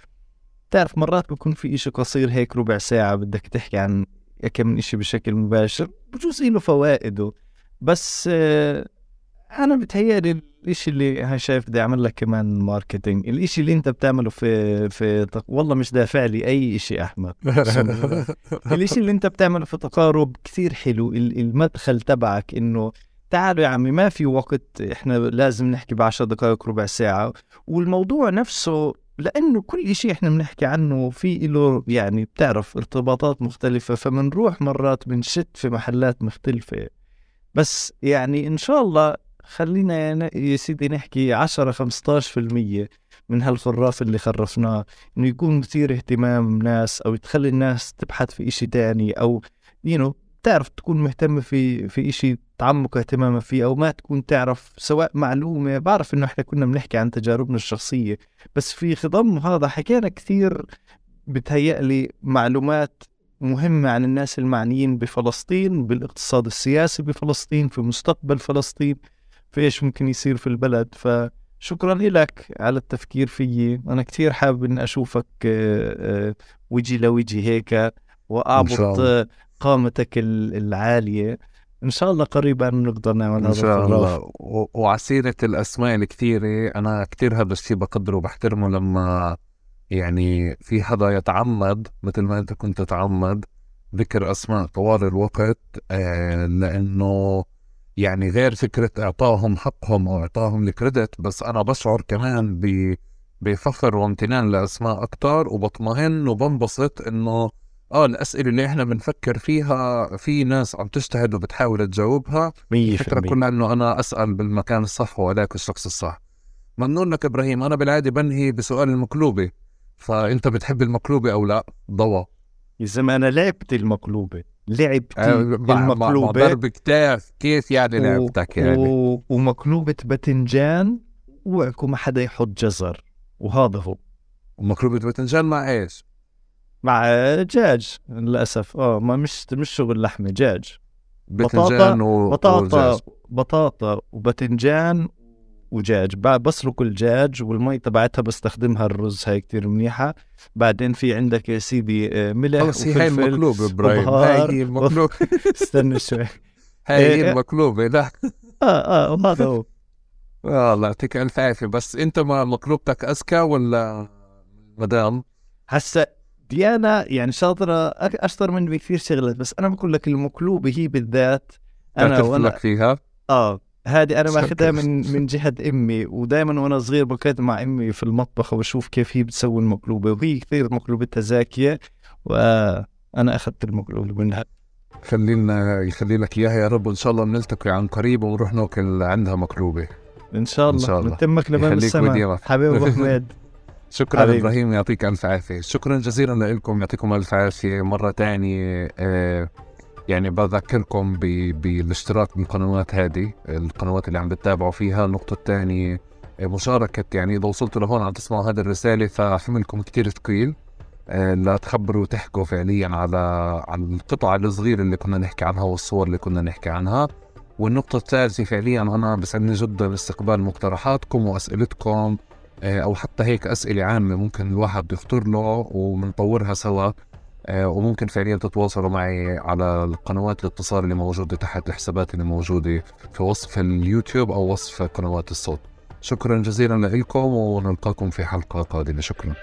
تعرف مرات بكون في إشي قصير هيك ربع ساعة بدك تحكي عن كم من إشي بشكل مباشر بجوز له فوائده. بس آه، أنا بتهيألي الإشي اللي هاي شايف بدي أعمل لك كمان ماركتينج الإشي اللي أنت بتعمله في في تق... والله مش دافع لي أي إشي أحمد. (laughs) الإشي اللي أنت بتعمله في تقارب كثير حلو. المدخل تبعك إنه تعالوا يا عمي ما في وقت إحنا لازم نحكي بعشر دقائق ربع ساعة. والموضوع نفسه لأنه كل شيء إحنا بنحكي عنه في له يعني بتعرف ارتباطات مختلفة فمنروح مرات بنشت في محلات مختلفة. بس يعني إن شاء الله خلينا يا سيدي نحكي 10 15% من هالخراف اللي خرفناه. إنه يكون مثير اهتمام ناس أو تخلي الناس تبحث في إشي تاني أو يو you know, تعرف تكون مهتمة في في إشي تعمق اهتمامها فيه أو ما تكون تعرف سواء معلومة. بعرف إنه إحنا كنا بنحكي عن تجاربنا الشخصية بس في خضم هذا حكينا كثير بتهيألي معلومات مهمة عن الناس المعنيين بفلسطين بالاقتصاد السياسي بفلسطين في مستقبل فلسطين. في إيش ممكن يصير في البلد. فشكرا لك على التفكير فيي. أنا كثير حابب إني أشوفك آه، آه، وجي لوجي هيك واعبط قامتك العالية. إن شاء الله قريبا نقدر نعمل هذا ان شاء الله. وعلى سيره الأسماء الكثيرة أنا كثير هذا الشيء بقدره وبحترمه لما يعني في حدا يتعمد مثل ما أنت كنت تتعمد ذكر أسماء طوال الوقت آه لأنه يعني غير فكرة إعطائهم حقهم أو إعطائهم الكريدت بس أنا بشعر كمان بفخر وامتنان لأسماء أكتر وبطمئن وبنبسط إنه آه الأسئلة اللي إحنا بنفكر فيها في ناس عم تجتهد وبتحاول تجاوبها. الفكرة كلها إنه أنا أسأل بالمكان الصح وهذاك الشخص الصح. ممنون لك إبراهيم أنا بالعادة بنهي بسؤال المقلوبة. فأنت بتحب المقلوبة أو لا؟ ضوى. يا زلمة أنا لعبت المقلوبة. لعبت آه المقلوبة ضرب كتاف كيف يعني لعبتك يعني و... ومقلوبة باذنجان وعكو ما حدا يحط جزر وهذا هو ومقلوبة باذنجان مع إيش؟ مع دجاج للأسف آه ما مش مش شغل لحمة دجاج بطاطا و... بطاطا وجاج. بطاطا وباذنجان ودجاج بسلق الدجاج والمي تبعتها بستخدمها الرز هاي كتير منيحة. بعدين في عندك يا سيدي آه، ملح وفلفل هاي المقلوبة إبراهيم. هاي المقلوبة. استنى شوي. (laughs) هاي هي إيه، المقلوبة لا. آه آه وهذا هو. (laughs) الله يعطيك ألف عافية. بس أنت ما مقلوبتك اذكى ولا مدام؟ هسا ديانا يعني شاطرة أشطر مني بكثير شغلات بس أنا بقول لك المقلوبة هي بالذات أنا وأنا فيها؟ آه. هذه أنا ماخذها من من جهة أمي ودائما وأنا صغير بكيت مع أمي في المطبخ وبشوف كيف هي بتسوي المقلوبة وهي كثير مقلوبتها زاكية وأنا أخذت المقلوبة منها. خلينا يخلي لك إياها يا رب وإن شاء الله بنلتقي عن قريب ونروح ناكل عندها مقلوبة. إن شاء الله. إن شاء الله. تمك لبن السماء. حبيبي أبو حميد. (laughs) شكرا حبيب. إبراهيم يعطيك ألف عافية. شكرا جزيلا لكم يعطيكم ألف عافية مرة ثانية آه يعني بذكركم بالاشتراك بالقنوات هذه القنوات اللي عم بتتابعوا فيها. النقطة الثانية مشاركة يعني إذا وصلتوا لهون عم تسمعوا هذه الرسالة فحملكم كتير ثقيل. آه، لا تخبروا وتحكوا فعليا على عن القطع الصغيرة اللي كنا نحكي عنها والصور اللي كنا نحكي عنها. والنقطة الثالثة فعليا أنا بسعدني جدا استقبال مقترحاتكم وأسئلتكم آه، أو حتى هيك أسئلة عامة ممكن الواحد يخطر له وبنطورها سوا. وممكن فعليا تتواصلوا معي على القنوات الاتصال اللي موجودة تحت الحسابات اللي موجودة في وصف اليوتيوب أو وصف قنوات الصوت. شكرا جزيلا لكم ونلقاكم في حلقة قادمة. شكرا.